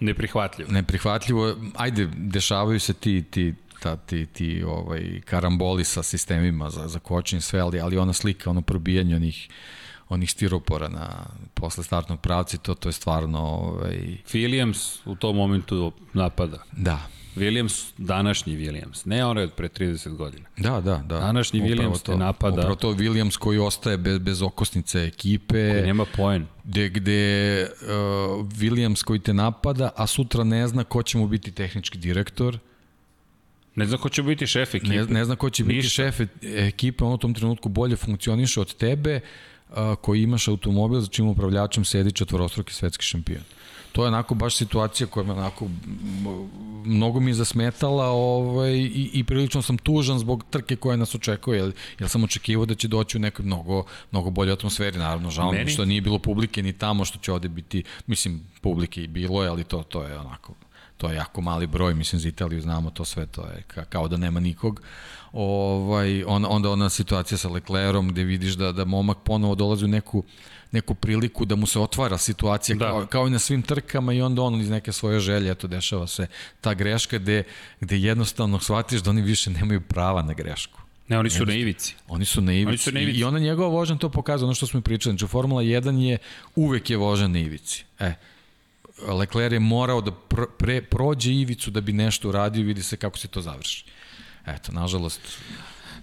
Neprihvatljivo. Neprihvatljivo. Ajde, dešavaju se ti, ti, ta, ti, ti ovaj, karamboli sa sistemima za, za kočenje sve, ali, ali ona slika, ono probijanje onih onih stiropora na posle startnog pravca to to je stvarno ovaj Williams u tom momentu napada. Da. Williams, današnji Williams, ne onaj od pre 30 godina. Da, da, da. Današnji upravo Williams to, te napada. Upravo to Williams koji ostaje bez, bez okosnice ekipe. Koji nema poen. Gde, gde uh, Williams koji te napada, a sutra ne zna ko će mu biti tehnički direktor Ne zna ko će biti šef ekipe. Ne, ne zna ko će Ništa. biti šef ekipe, on u tom trenutku bolje funkcioniše od tebe, a, koji imaš automobil za čim upravljačem sedi četvorostruki svetski šampion. To je onako baš situacija koja me onako mnogo mi zasmetala ovaj, i, i prilično sam tužan zbog trke koja nas očekuje, jer, jer sam očekivao da će doći u nekoj mnogo, mnogo bolje atmosferi, naravno, žao mi što nije bilo publike ni tamo što će ovde biti, mislim, publike i bilo je, ali to, to je onako to je jako mali broj, mislim za Italiju znamo to sve, to je ka, kao da nema nikog. Ovaj, on, onda ona situacija sa Leclerom gde vidiš da, da momak ponovo dolazi u neku neku priliku da mu se otvara situacija da. kao, kao i na svim trkama i onda on iz neke svoje želje, eto, dešava se ta greška gde, gde jednostavno shvatiš da oni više nemaju prava na grešku. Ne, oni su na ivici. Oni su na ivici. Oni su na ivici. I onda njegova vožnja to pokazuje, ono što smo i pričali. Znači, Formula 1 je, uvek je vožan na ivici. E, Leclerc je morao da pr pre, prođe ivicu da bi nešto uradio i vidi se kako se to završi. Eto, nažalost...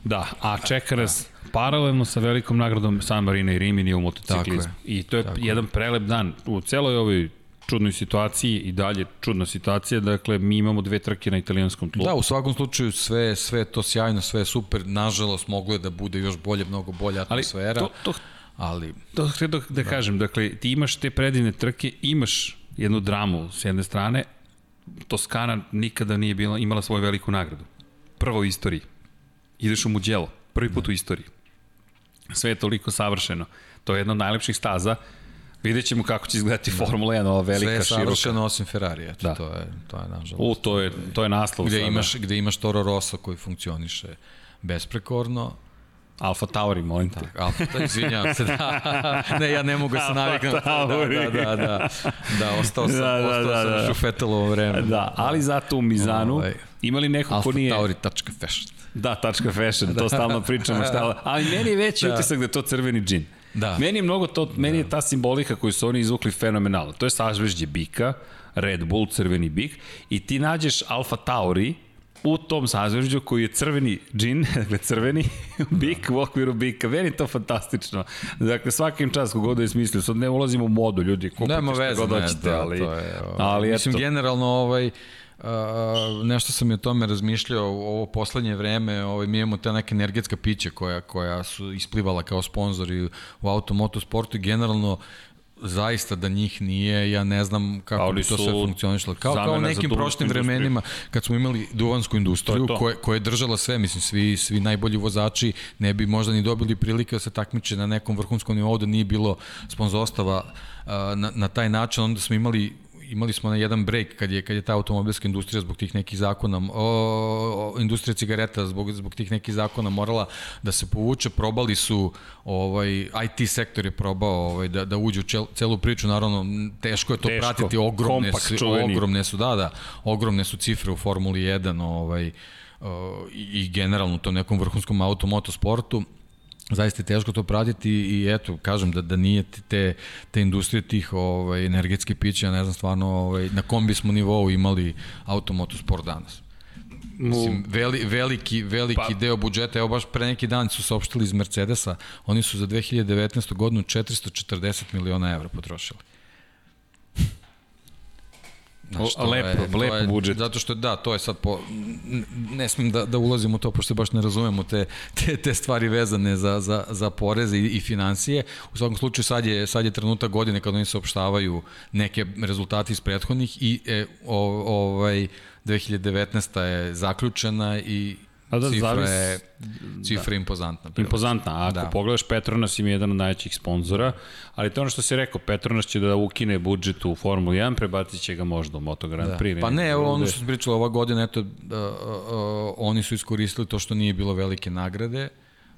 Da, a čeka nas paralelno sa velikom nagradom San Marino i Rimini u motociklizmu. I to je Tako jedan prelep dan. U celoj ovoj čudnoj situaciji i dalje čudna situacija, dakle mi imamo dve trke na italijanskom tlu. Da, u svakom slučaju sve sve to sjajno, sve super, nažalost moglo je da bude još bolje, mnogo bolja atmosfera. Ali to, to, ali... To htio da, da, da kažem, dakle ti imaš te predivne trke, imaš jednu dramu s jedne strane, Toskana nikada nije bila, imala svoju veliku nagradu. Prvo u istoriji. Ideš u Mugello, prvi put da. u istoriji. Sve je toliko savršeno. To je jedna od najlepših staza. Vidjet ćemo kako će izgledati da. Formula 1, ova velika, široka. Sve je savršeno široka. osim Ferrari, eto, da. to je, to je nažalost. U, to je, to je naslov. Gde sada. imaš, gde imaš Toro Rosso koji funkcioniše besprekorno, Alfa Tauri, molim te. Da, Alfa Tauri, izvinjavam se, da. Ne, ja ne mogu da se navikam. Da, da, da, da. Da, ostao sam, da, da, ostao da, da, sam da. šufetelovo vreme. Da, ali zato u Mizanu ovaj, imali neko Alfa ko nije... Alfa Tauri, fashion. Da, tačka fashion, to stalno pričamo šta, ali meni je veći da. utisak da je to crveni džin. Da. Meni je mnogo to, meni je ta simbolika koju su oni izvukli fenomenalno. To je sažvežđe bika, Red Bull, crveni bik, i ti nađeš Alfa Tauri, u tom sazvežđu koji je crveni džin, dakle crveni bik u okviru bika. Meni to fantastično. Dakle, svakim čas kogod da je smislio, sad ne ulazimo u modu, ljudi, što veze, god hoćete, ali, to je, ovaj, ali Mislim, eto. generalno, ovaj, Uh, nešto sam i o tome razmišljao u ovo poslednje vreme, ovaj, mi imamo te neke energetska pića koja, koja su isplivala kao sponzori u automotosportu i generalno zaista da njih nije, ja ne znam kako bi to sve funkcionišlo. Kao, kao nekim prošlim vremenima kad smo imali duvansku industriju to to. Koje, koja je držala sve, mislim, svi, svi najbolji vozači ne bi možda ni dobili prilike da se takmiče na nekom vrhunskom nivou da nije bilo sponzorstava na, na taj način, onda smo imali imali smo na jedan break kad je kad je ta automobilska industrija zbog tih nekih zakona o, o industrija cigareta zbog zbog tih nekih zakona morala da se povuče, probali su ovaj IT sektor je probao ovaj da da uđe u celu priču, naravno teško je to teško. pratiti, ogromne Kompak, su, ogromne su, da, da, ogromne su cifre u Formuli 1, ovaj i generalno to nekom vrhunskom automotosportu zaista je teško to pratiti i eto, kažem da, da nije te, te industrije tih ovaj, energetske piće, ja ne znam stvarno ovaj, na kom bismo nivou imali automotosport danas. Mislim, veli, veliki, veliki pa, deo budžeta, evo baš pre neki dan su saopštili iz Mercedesa, oni su za 2019. godinu 440 miliona evra potrošili. Znaš, to lepo, je, lepo je, budžet. Zato što da, to je sad po ne smem da da ulazim u to pošto baš ne razumemo te te te stvari vezane za za za poreze i, i financije. U svakom slučaju sad je sad je trenutak godine kad oni saopštavaju neke rezultate iz prethodnih i e, o, ovaj 2019 je zaključena i A da, cifra zavis... je cifra da. impozantna. Prevoz. Impozantna, ako da. pogledaš Petronas im je jedan od najvećih sponzora, ali to ono što si rekao, Petronas će da ukine budžet u Formulu 1, prebacit će ga možda u Moto Grand da. Prix. Pa ne, evo ono što se pričalo ova godina, eto, uh, uh, oni su iskoristili to što nije bilo velike nagrade,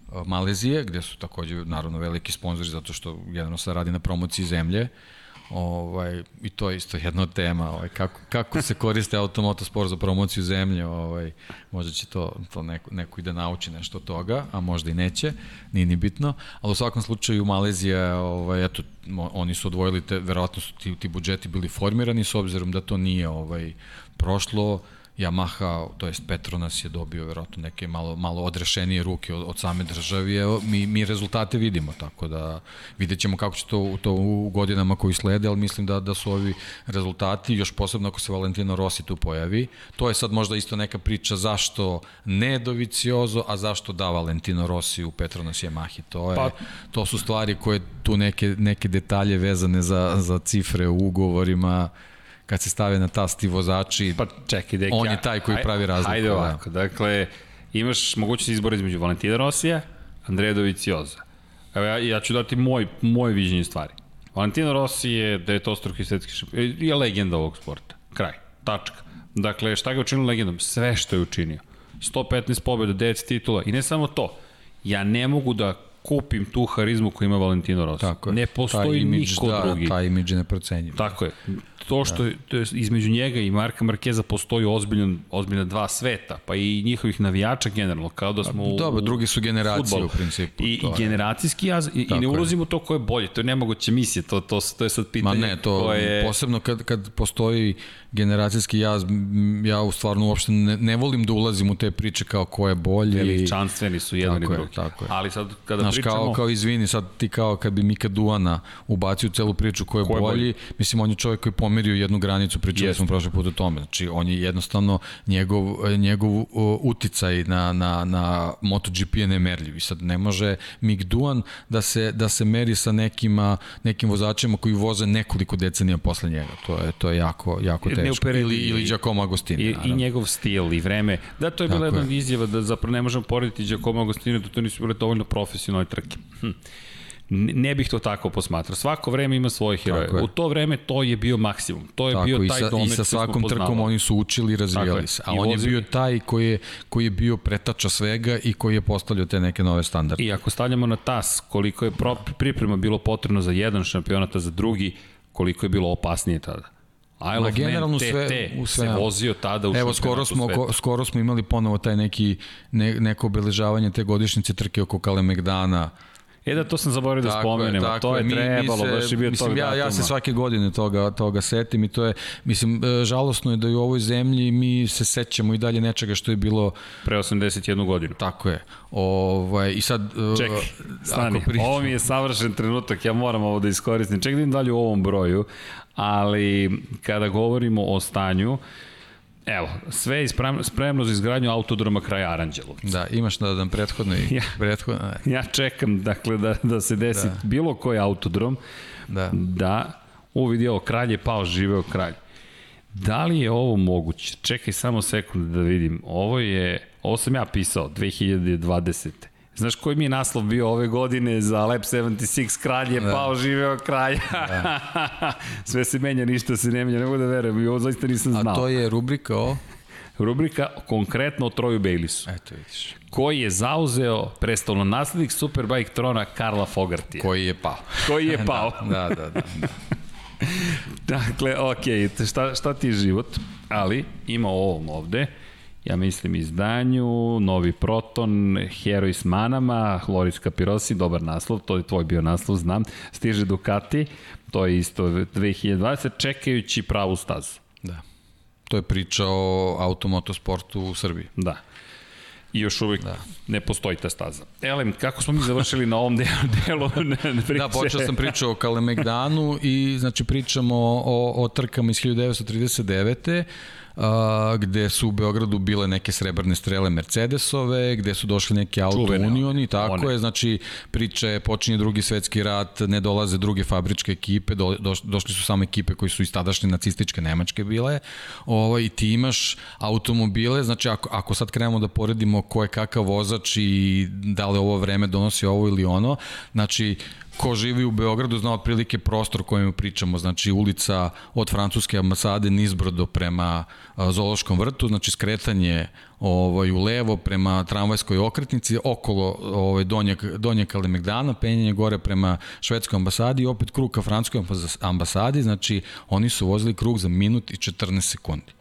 uh, Malezije, gde su takođe naravno veliki sponzori zato što jedno se radi na promociji zemlje. Uh, Ovaj, I to je isto jedna tema, ovaj, kako, kako se koriste automotosport za promociju zemlje, ovaj, možda će to, to neko, neko i da nauči nešto od toga, a možda i neće, nije ni bitno, ali u svakom slučaju Malezija, ovaj, eto, oni su odvojili, te, verovatno su ti, ti budžeti bili formirani s obzirom da to nije ovaj, prošlo, Yamaha, to jest Petronas je dobio verovatno neke malo, malo odrešenije ruke od, od same države, evo, mi, mi rezultate vidimo, tako da vidjet ćemo kako će to, to u godinama koji slede, ali mislim da, da su ovi rezultati, još posebno ako se Valentino Rossi tu pojavi, to je sad možda isto neka priča zašto ne Doviciozo, a zašto da Valentino Rossi u Petronas Yamahi, to, je, pa, to su stvari koje tu neke, neke detalje vezane za, za cifre u ugovorima, kad se stave na tast ti vozači, pa čekaj, deki, on je taj koji aj, pravi razliku. Ajde da. ovako, da. dakle, imaš mogućnost izbora između Valentina Rosija, Andreja Dovicioza. Evo, ja, ja ću dati moj, moj viđenje stvari. Valentino Rossi je da je to struki svetski šampion, je legenda ovog sporta. Kraj. Tačka. Dakle, šta ga je učinilo legendom? Sve što je učinio. 115 pobjeda, 9 titula i ne samo to. Ja ne mogu da kupim tu harizmu koju ima Valentino Rossi. Tako je. Ne postoji imidž, niko da, drugi. Taj imidž je neprocenjiv. Tako je. To što to je između njega i Marka Markeza postoji ozbiljan, ozbiljna dva sveta, pa i njihovih navijača generalno, kao da smo Dobro, drugi su generacije futbolu. u principu. I, i generacijski jaz, i, i ne ulazimo to ko je bolje, to je nemoguće misije, to, to, to je sad pitanje. Ma ne, to je... posebno kad, kad postoji generacijski jaz, ja u stvarno uopšte ne, ne volim da ulazim u te priče kao ko je bolji. Veličanstveni su jedan tako i drugi. Je, tako je. Ali sad kada Znaš, pričamo... Kao, kao izvini, sad ti kao kad bi Mika Duana ubacio celu priču ko je, ko je bolji, bolji, mislim on je čovjek koji pomerio jednu granicu, pričali Jest. smo prošle put o tome. Znači on je jednostavno njegov, njegov uh, uticaj na, na, na MotoGP je nemerljiv. I sad ne može Mik Duan da se, da se meri sa nekima, nekim vozačima koji voze nekoliko decenija posle njega. To je, to je jako, jako teško. Ili, ili Giacomo Agostini. I, I njegov stil i vreme. Da, to je bila jedna je. izjava da zapravo ne možemo porediti Giacomo Agostini da to nisu bile dovoljno profesionalne trke. Hm ne bih to tako posmatrao. Svako vreme ima svoje heroje. U to vreme to je bio maksimum. To je tako, bio taj domet I sa svakom trkom oni su učili i razvijali se. A I on je bio taj koji je, koji je bio pretača svega i koji je postavljao te neke nove standarde. I ako stavljamo na tas koliko je priprema bilo potrebno za jedan šampionata, za drugi, koliko je bilo opasnije tada. Isle of generalno Man, sve, u sve, se vozio tada u Evo, skoro smo, ko, skoro smo imali ponovo taj neki, ne, neko obeležavanje te godišnjice trke oko Kalemegdana, E da, to sam zaboravio da spomenem, je, to je mi, trebalo, mi se, baš je bio mislim, tog ja, ja se svake godine toga, toga setim i to je, mislim, e, žalosno je da i u ovoj zemlji mi se sećamo i dalje nečega što je bilo... Pre 81 godinu. Tako je. Ovaj, I sad... E, Čekaj, stani, pričam... ovo mi je savršen trenutak, ja moram ovo da iskoristim. Čekaj da im dalje u ovom broju, ali kada govorimo o stanju, Evo, sve je spremno, spremno za izgradnju autodroma kraja Aranđelovca. Da, imaš da dan prethodno i ja, prethodno. Ja čekam, dakle, da, da se desi da. bilo koji autodrom. Da. Da. U vidi ovo, kralj je pao, živeo kralj. Da li je ovo moguće? Čekaj samo sekund da vidim. Ovo je, ovo sam ja pisao, 2020. Znaš koji mi je naslov bio ove godine za Lab 76 kralj je da. pao, živeo kralj. Da. Sve se menja, ništa se ne menja, ne mogu da verujem i ovo zaista nisam znao. A to je rubrika o? Rubrika konkretno o Troju Bejlisu. Eto vidiš. Koji je zauzeo prestolno naslednik Superbike trona Karla Fogartija. Koji je pao. Koji je pao. da, da, da. da. dakle, okej, okay, šta, šta ti je život? Ali ima ovom ovde ja mislim izdanju, Novi Proton, Heroj s manama, Loris Capirosi, dobar naslov, to je tvoj bio naslov, znam, stiže Ducati, to je isto 2020, čekajući pravu stazu. Da. To je priča o automotosportu u Srbiji. Da. I još uvijek da. ne postoji ta staza. Elem, kako smo mi završili na ovom delu, delu priče? Da, počeo sam pričao o Kalemegdanu i znači pričamo o, o trkama iz 1939 a, gde su u Beogradu bile neke srebrne strele Mercedesove, gde su došli neki auto Čuvene, Unioni, tako one. je, znači priče, počinje drugi svetski rat, ne dolaze druge fabričke ekipe, do, do, došli su samo ekipe koji su iz tadašnje nacističke Nemačke bile, ovo, i ti imaš automobile, znači ako, ako sad krenemo da poredimo ko je kakav vozač i da li ovo vreme donosi ovo ili ono, znači ko živi u Beogradu zna otprilike prostor kojem pričamo, znači ulica od francuske ambasade nizbrdo prema Zološkom vrtu, znači skretanje ovaj, u levo prema tramvajskoj okretnici, okolo ovaj, donjeg, donjeg Kalemegdana, penjanje gore prema švedskoj ambasadi i opet krug ka francuskoj ambasadi, znači oni su vozili krug za minut i 14 sekundi.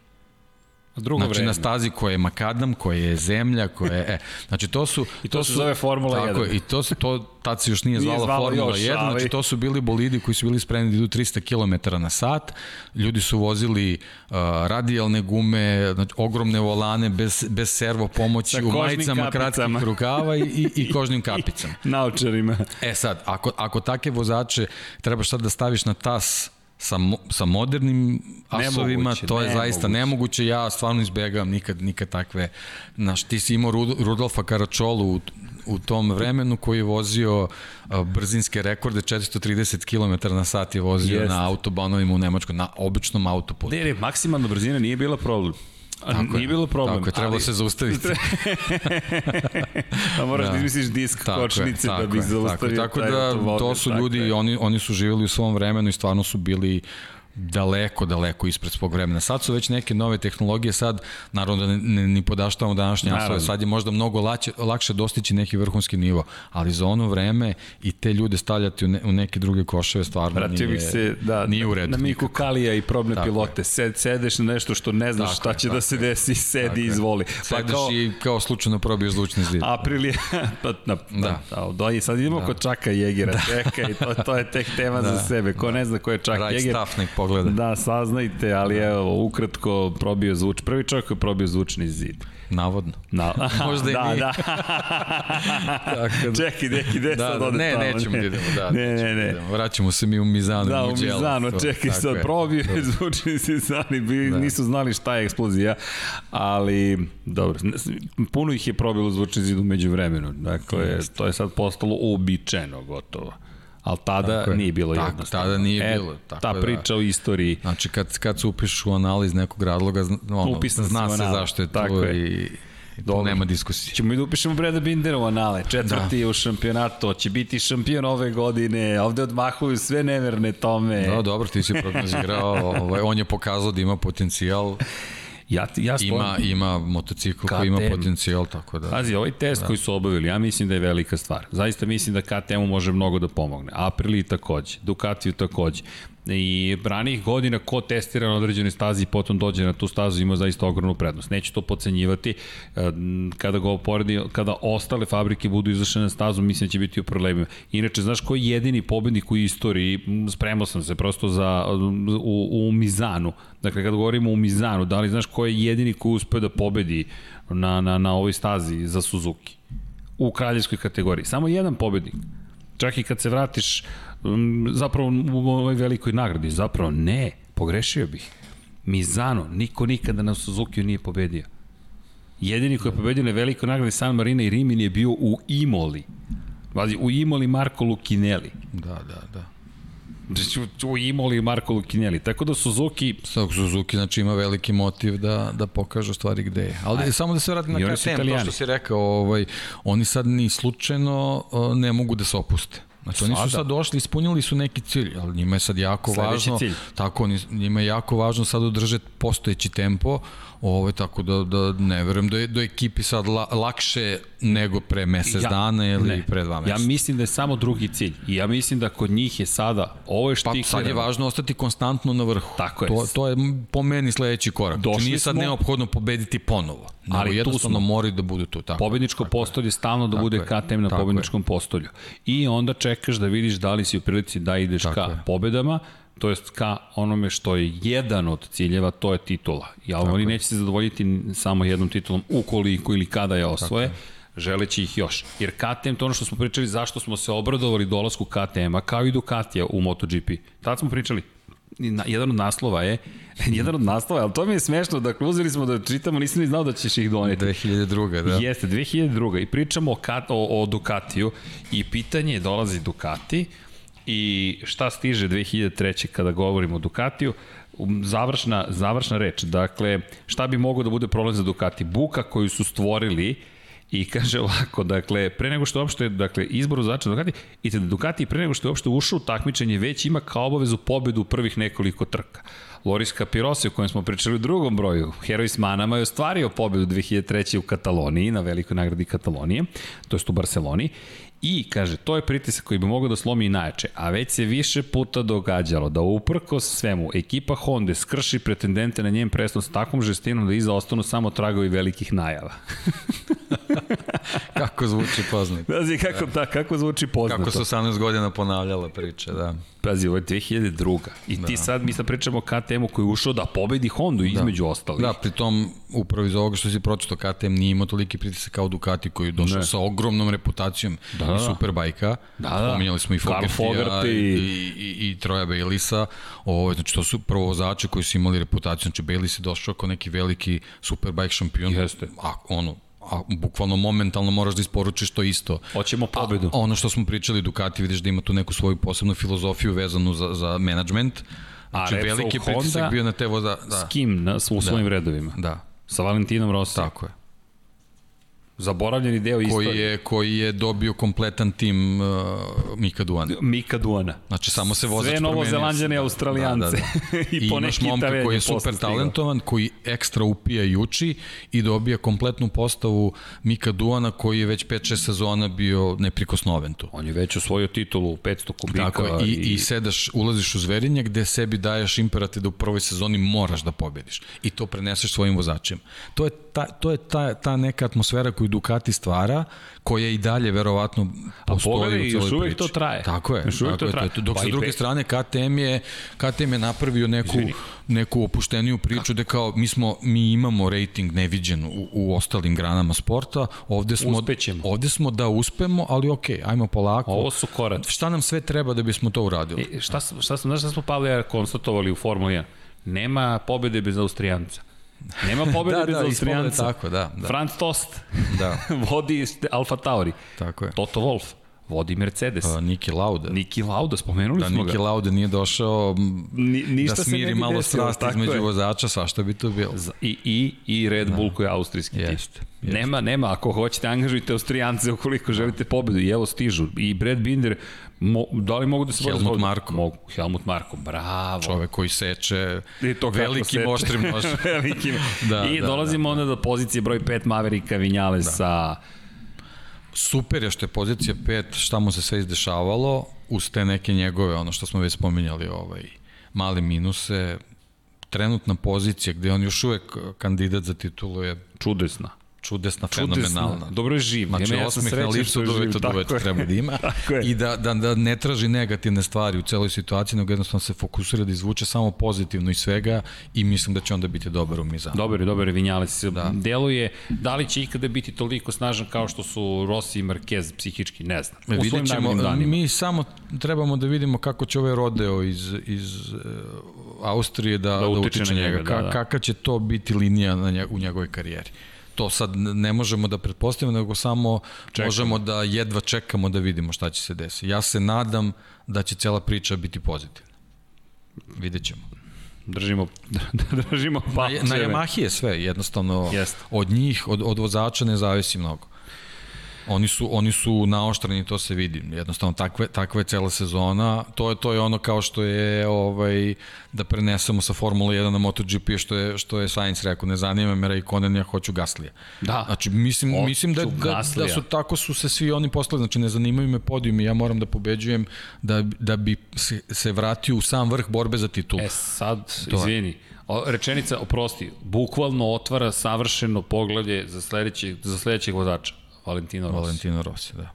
Drugo znači vreme. na stazi koja je makadam, koja je zemlja, koja je... E, znači to su... I to, to se zove Formula tako, 1. I to se, to, tad se još nije, nije zvala Formula još, 1, ali... znači to su bili bolidi koji su bili spremni da idu 300 km na sat, ljudi su vozili uh, radijalne gume, znači ogromne volane bez, bez servo pomoći, u majicama kratkih rukava i, i, i kožnim kapicama. Naučarima. E sad, ako, ako take vozače trebaš sad da staviš na tas sa, sa modernim asovima, nemoguće, to je nemoguće. zaista nemoguće. Ja stvarno izbegavam nikad, nikad takve... Znaš, ti si imao Rud, Rudolfa Karačolu u, u tom vremenu koji je vozio brzinske rekorde, 430 km na sat je vozio Jest. na autobanovima u Nemačkoj, na običnom autoputu. Ne, ne, maksimalna brzina nije bila problem. Tako nije je, bilo problem. Tako je, trebalo ali... se zaustaviti. A moraš da, da izmisliš disk tako kočnice je, da bi zaustavio tako, tako da to su ljudi, oni, oni su živjeli u svom vremenu i stvarno su bili daleko, daleko ispred svog vremena. Sad su već neke nove tehnologije, sad, naravno da ne, ne, ni podaštavamo današnje asove, sad je možda mnogo laće, lakše dostići neki vrhunski nivo, ali za ono vreme i te ljude stavljati u, ne, u neke druge koševe stvarno Vratio nije, se, da, nije u redu. Na Miku Kalija i probne Tako pilote, Sed, sedeš na nešto što ne znaš tako šta će je, da se desi, sedi i izvoli. Pa Sedeš kao, i kao slučajno probiješ zvučni zid. Aprilija, pa, na, da. Da, da, sad idemo da. kod Čaka Jegera, čekaj, to, to je tek tema da. za sebe, ko da. ne zna ko je Čak right Jeger. Pogleda. Da, saznajte, ali da. evo, ukratko probio zvuč, prvi čovjek koji je probio zvučni zid. Navodno. Na, Možda i da, nije. Da, Tako da. Čekaj, neki gde da, sad da, ne, tamo. nećemo da idemo, da. Ne, ne, ne. Da Vraćamo se mi u Mizanu. Da, u Mizanu, čekaj, sad je. probio je zvučni zid, bi, da. nisu znali šta je eksplozija, ali dobro, puno ih je probilo zvučni zid umeđu vremenu. Dakle, to je sad postalo uobičajeno gotovo ali tada tako nije bilo tako, jednostavno. Tada nije e, bilo. Tako ta da. priča o istoriji. Znači, kad, kad se upišeš u analiz nekog razloga, ono, zna se zašto je to tako i... Je. Dobro. nema diskusije. Ćemo mi da upišemo Breda Bindera u anale. Četvrti da. u šampionatu, će biti šampion ove godine. Ovde odmahuju sve neverne tome. Da, dobro, ti si prognozirao. ovaj, on je pokazao da ima potencijal. Ja, ja ima, ima motocikl KTM. koji ima potencijal, tako da... Pazi, ovaj test da. koji su obavili, ja mislim da je velika stvar. Zaista mislim da KTM-u može mnogo da pomogne. Aprili takođe, Ducatiju takođe. I ranih godina ko testira na određenoj stazi i potom dođe na tu stazu ima zaista ogromnu prednost. Neću to pocenjivati. E, kada go poredi, kada ostale fabrike budu izašle na stazu, mislim da će biti u problemima. Inače, znaš ko je jedini pobednik u istoriji? Spremao sam se prosto za, u, u Mizanu. Dakle, kada govorimo u Mizanu, da li znaš ko je jedini ko uspe da pobedi na, na, na ovoj stazi za Suzuki? U kraljevskoj kategoriji. Samo jedan pobednik. Čak i kad se vratiš zapravo u ovoj velikoj nagradi. Zapravo ne, pogrešio bih. Mizano, niko nikada na Suzuki nije pobedio. Jedini koji je pobedio na velikoj nagradi San Marino i Rimin je bio u Imoli. Vazi, u Imoli Marko Lukinelli. Da, da, da. Znači, u Imoli Marko Lukinelli. Tako da Suzuki... Sad Suzuki znači ima veliki motiv da, da pokaže stvari gde je. Ali Aj, samo da se vratim na KTM, to što si rekao, ovaj, oni sad ni slučajno ne mogu da se opuste. Znači oni su sad došli, ispunili su neki cilj, ali njima je sad jako Sledeći važno, cilj. tako njima je jako važno sad održati postojeći tempo, Ovo, tako da, da ne verujem da je do ekipi sad la, lakše nego pre mesec ja, dana ili ne. pre dva meseca. Ja mislim da je samo drugi cilj. I ja mislim da kod njih je sada, ovo je štikler. Pa sad je važno ostati konstantno na vrhu. Tako je. To, to je po meni sledeći korak. Znači, Došli znači nije sad smo, neophodno pobediti ponovo. Ali jednostavno moraju da budu tu. Tako, pobedničko tako postolje stalno da bude KTM na pobedničkom je. postolju. I onda čekaš da vidiš da li si u prilici da ideš tako ka je. pobedama to jest ka onome što je jedan od ciljeva, to je titula. Ja, Tako oni je. neće se zadovoljiti samo jednom titulom ukoliko ili kada je osvoje, Tako želeći ih još. Jer KTM, to ono što smo pričali, zašto smo se obradovali dolasku KTM-a, kao i Ducatija u MotoGP. Tad smo pričali, na, jedan od naslova je, jedan od naslova, ali to mi je smešno, dakle uzeli smo da čitamo, nisam ni znao da ćeš ih doneti. 2002. da. Jeste, 2002. I pričamo o, o, o Ducatiju i pitanje je, dolazi Ducati, i šta stiže 2003. kada govorimo o Ducatiju, um, završna, završna reč. Dakle, šta bi moglo da bude problem za Ducati? Buka koju su stvorili i kaže ovako, dakle, pre nego što je uopšte, dakle, izbor začinu Ducati, i te Ducati pre nego što je uopšte ušao u takmičenje, već ima kao obavezu pobedu u prvih nekoliko trka. Loris Capirosi, o kojem smo pričali u drugom broju, heroj s manama je ostvario pobedu 2003. u Kataloniji, na velikoj nagradi Katalonije, to jest u Barceloni, I, kaže, to je pritisak koji bi mogao da slomi i najjače, a već se više puta događalo da uprko svemu ekipa Honda skrši pretendente na njen presnost takvom žestinom da iza ostanu samo tragovi velikih najava. kako zvuči poznato. Pazi, kako, da. da, kako zvuči poznato. Kako su 18 godina ponavljala priče, da. Pazi, ovo je 2002. I da. ti sad, mi sad pričamo o KTM-u koji je ušao da pobedi Hondu da. između da. ostalih. Da, pritom, upravo iz ovoga što si pročito, KTM nije imao toliki pritisak kao Ducati koji je došao ne. sa ogromnom reputacijom da, i Superbajka. Da, da. Pominjali smo i Fogertija i, i, i, i Troja Bailisa. Ovo, znači, to su prvo vozače koji su imali reputaciju. Znači, Bailis je došao kao neki veliki Superbike šampion. Jeste. A, ono, a bukvalno momentalno moraš da isporučiš to isto. Hoćemo pobedu. A, ono što smo pričali, Ducati vidiš da ima tu neku svoju posebnu filozofiju vezanu za, za management. Znači, a veliki Honda, pritisak bio na te voza. Da. S kim na, u svojim da. redovima? Da. Sa Valentinom Rossi. Tako je. Zaboravljeni deo koji istorije. je, koji je dobio kompletan tim uh, Mika Duana. Mika Duana. Znači, samo se vozač Sve promenio. novozelanđane i australijance. Da, da, da. I I, po imaš momka koji je super talentovan, koji ekstra upija i uči i dobija kompletnu postavu Mika Duana koji je već 5-6 sezona bio neprikosnoven tu. On je već osvojio titulu 500 kubika. Tako je, i, i sedaš, ulaziš u zverinje gde sebi daješ imperativ da u prvoj sezoni moraš da pobediš i to preneseš svojim vozačima. To je ta, to je ta, ta neka atmosfera koju Ducati stvara, koja i dalje verovatno postoji pogledaj, u još celoj uvek priči. to traje. Tako je. Još uvek tako to je, traje. Dok Pa sa druge pe- strane KTM je, KTM je napravio neku, Izvini. neku opušteniju priču da kao mi smo mi imamo rating neviđen u, u ostalim granama sporta. Ovde smo Uspećemo. Ovde smo da uspemo, ali okej, ajmo polako. Ovo su koraci. Šta nam sve treba da bismo to uradili? E, šta, šta, smo, znaš šta smo Pavle konstatovali u Formuli 1? Nema pobede bez Austrijanca. Nema pobede Da, bez da, Austrijanca. tako, da, da. Franz Tost Da, vodi Alfa Tauri. tako je. Toto Wolf vodi Mercedes. Pa, Niki Lauda. Niki Lauda, spomenuli Da smo Niki ga. Lauda nije došao Ni, ništa da smiri malo desilo, strasti tako između je. vozača, svašta bi to bilo. I, i, i Red Bull koji je austrijski tim. Jeste, jeste. Nema, nema, ako hoćete angažujte Austrijance ukoliko želite pobedu i evo stižu. I Brad Binder, mo, da li mogu da se Helmut Marko. Mogu, Helmut Marko, bravo. Čovek koji seče I to velikim seče. oštrim nožem. Velikim. Da, I da, dolazimo onda do pozicije broj 5 Maverika Vinjalesa. Super je što je pozicija 5, šta mu se sve izdešavalo, uz te neke njegove, ono što smo već spominjali, ovaj, male minuse, trenutna pozicija gde on još uvek kandidat za titulu je Čudesna. Čudesna, Čudesna. fenomenalna. Dobro je živ. Znači, ja sam osmeh na licu od je. treba da ima i da, da, da ne traži negativne stvari u celoj situaciji, nego jednostavno se fokusira da izvuče samo pozitivno iz svega i mislim da će onda biti dobar u Mizanu. Dobar je, dobar je Vinjales. Da. Deluje, da li će ikada biti toliko snažan kao što su Rossi i Marquez psihički, ne znam. U svojim Vidjet ćemo, danima. mi samo trebamo da vidimo kako će ovaj rodeo iz, iz uh, Austrije da, da, utiče utiče na njega, njega, da, da. kakva će to biti linija na nje, u njegovoj karijeri. To sad ne možemo da pretpostavimo, nego samo Čekamo. možemo da jedva čekamo da vidimo šta će se desiti. Ja se nadam da će cela priča biti pozitivna. Vidjet ćemo. Držimo, držimo Na, palčeve. na Yamahi je sve, jednostavno Jeste. od njih, od, od vozača ne zavisi mnogo. Oni su, oni su naoštreni, to se vidi. Jednostavno, takve, takva je cela sezona. To je, to je ono kao što je ovaj, da prenesemo sa Formula 1 na MotoGP, što je, što je Sainz rekao, ne zanima me Raikkonen, ja hoću Gaslija. Da. Znači, mislim, Hoću mislim da, da, da su tako su se svi oni poslali, znači ne zanimaju me podijumi, ja moram da pobeđujem da, da bi se, se vratio u sam vrh borbe za titulu. E sad, To izvini, rečenica, oprosti, bukvalno otvara savršeno poglavlje za, sledećeg, za sledećeg vozača, Valentino Rossi. Valentino Rossi, da.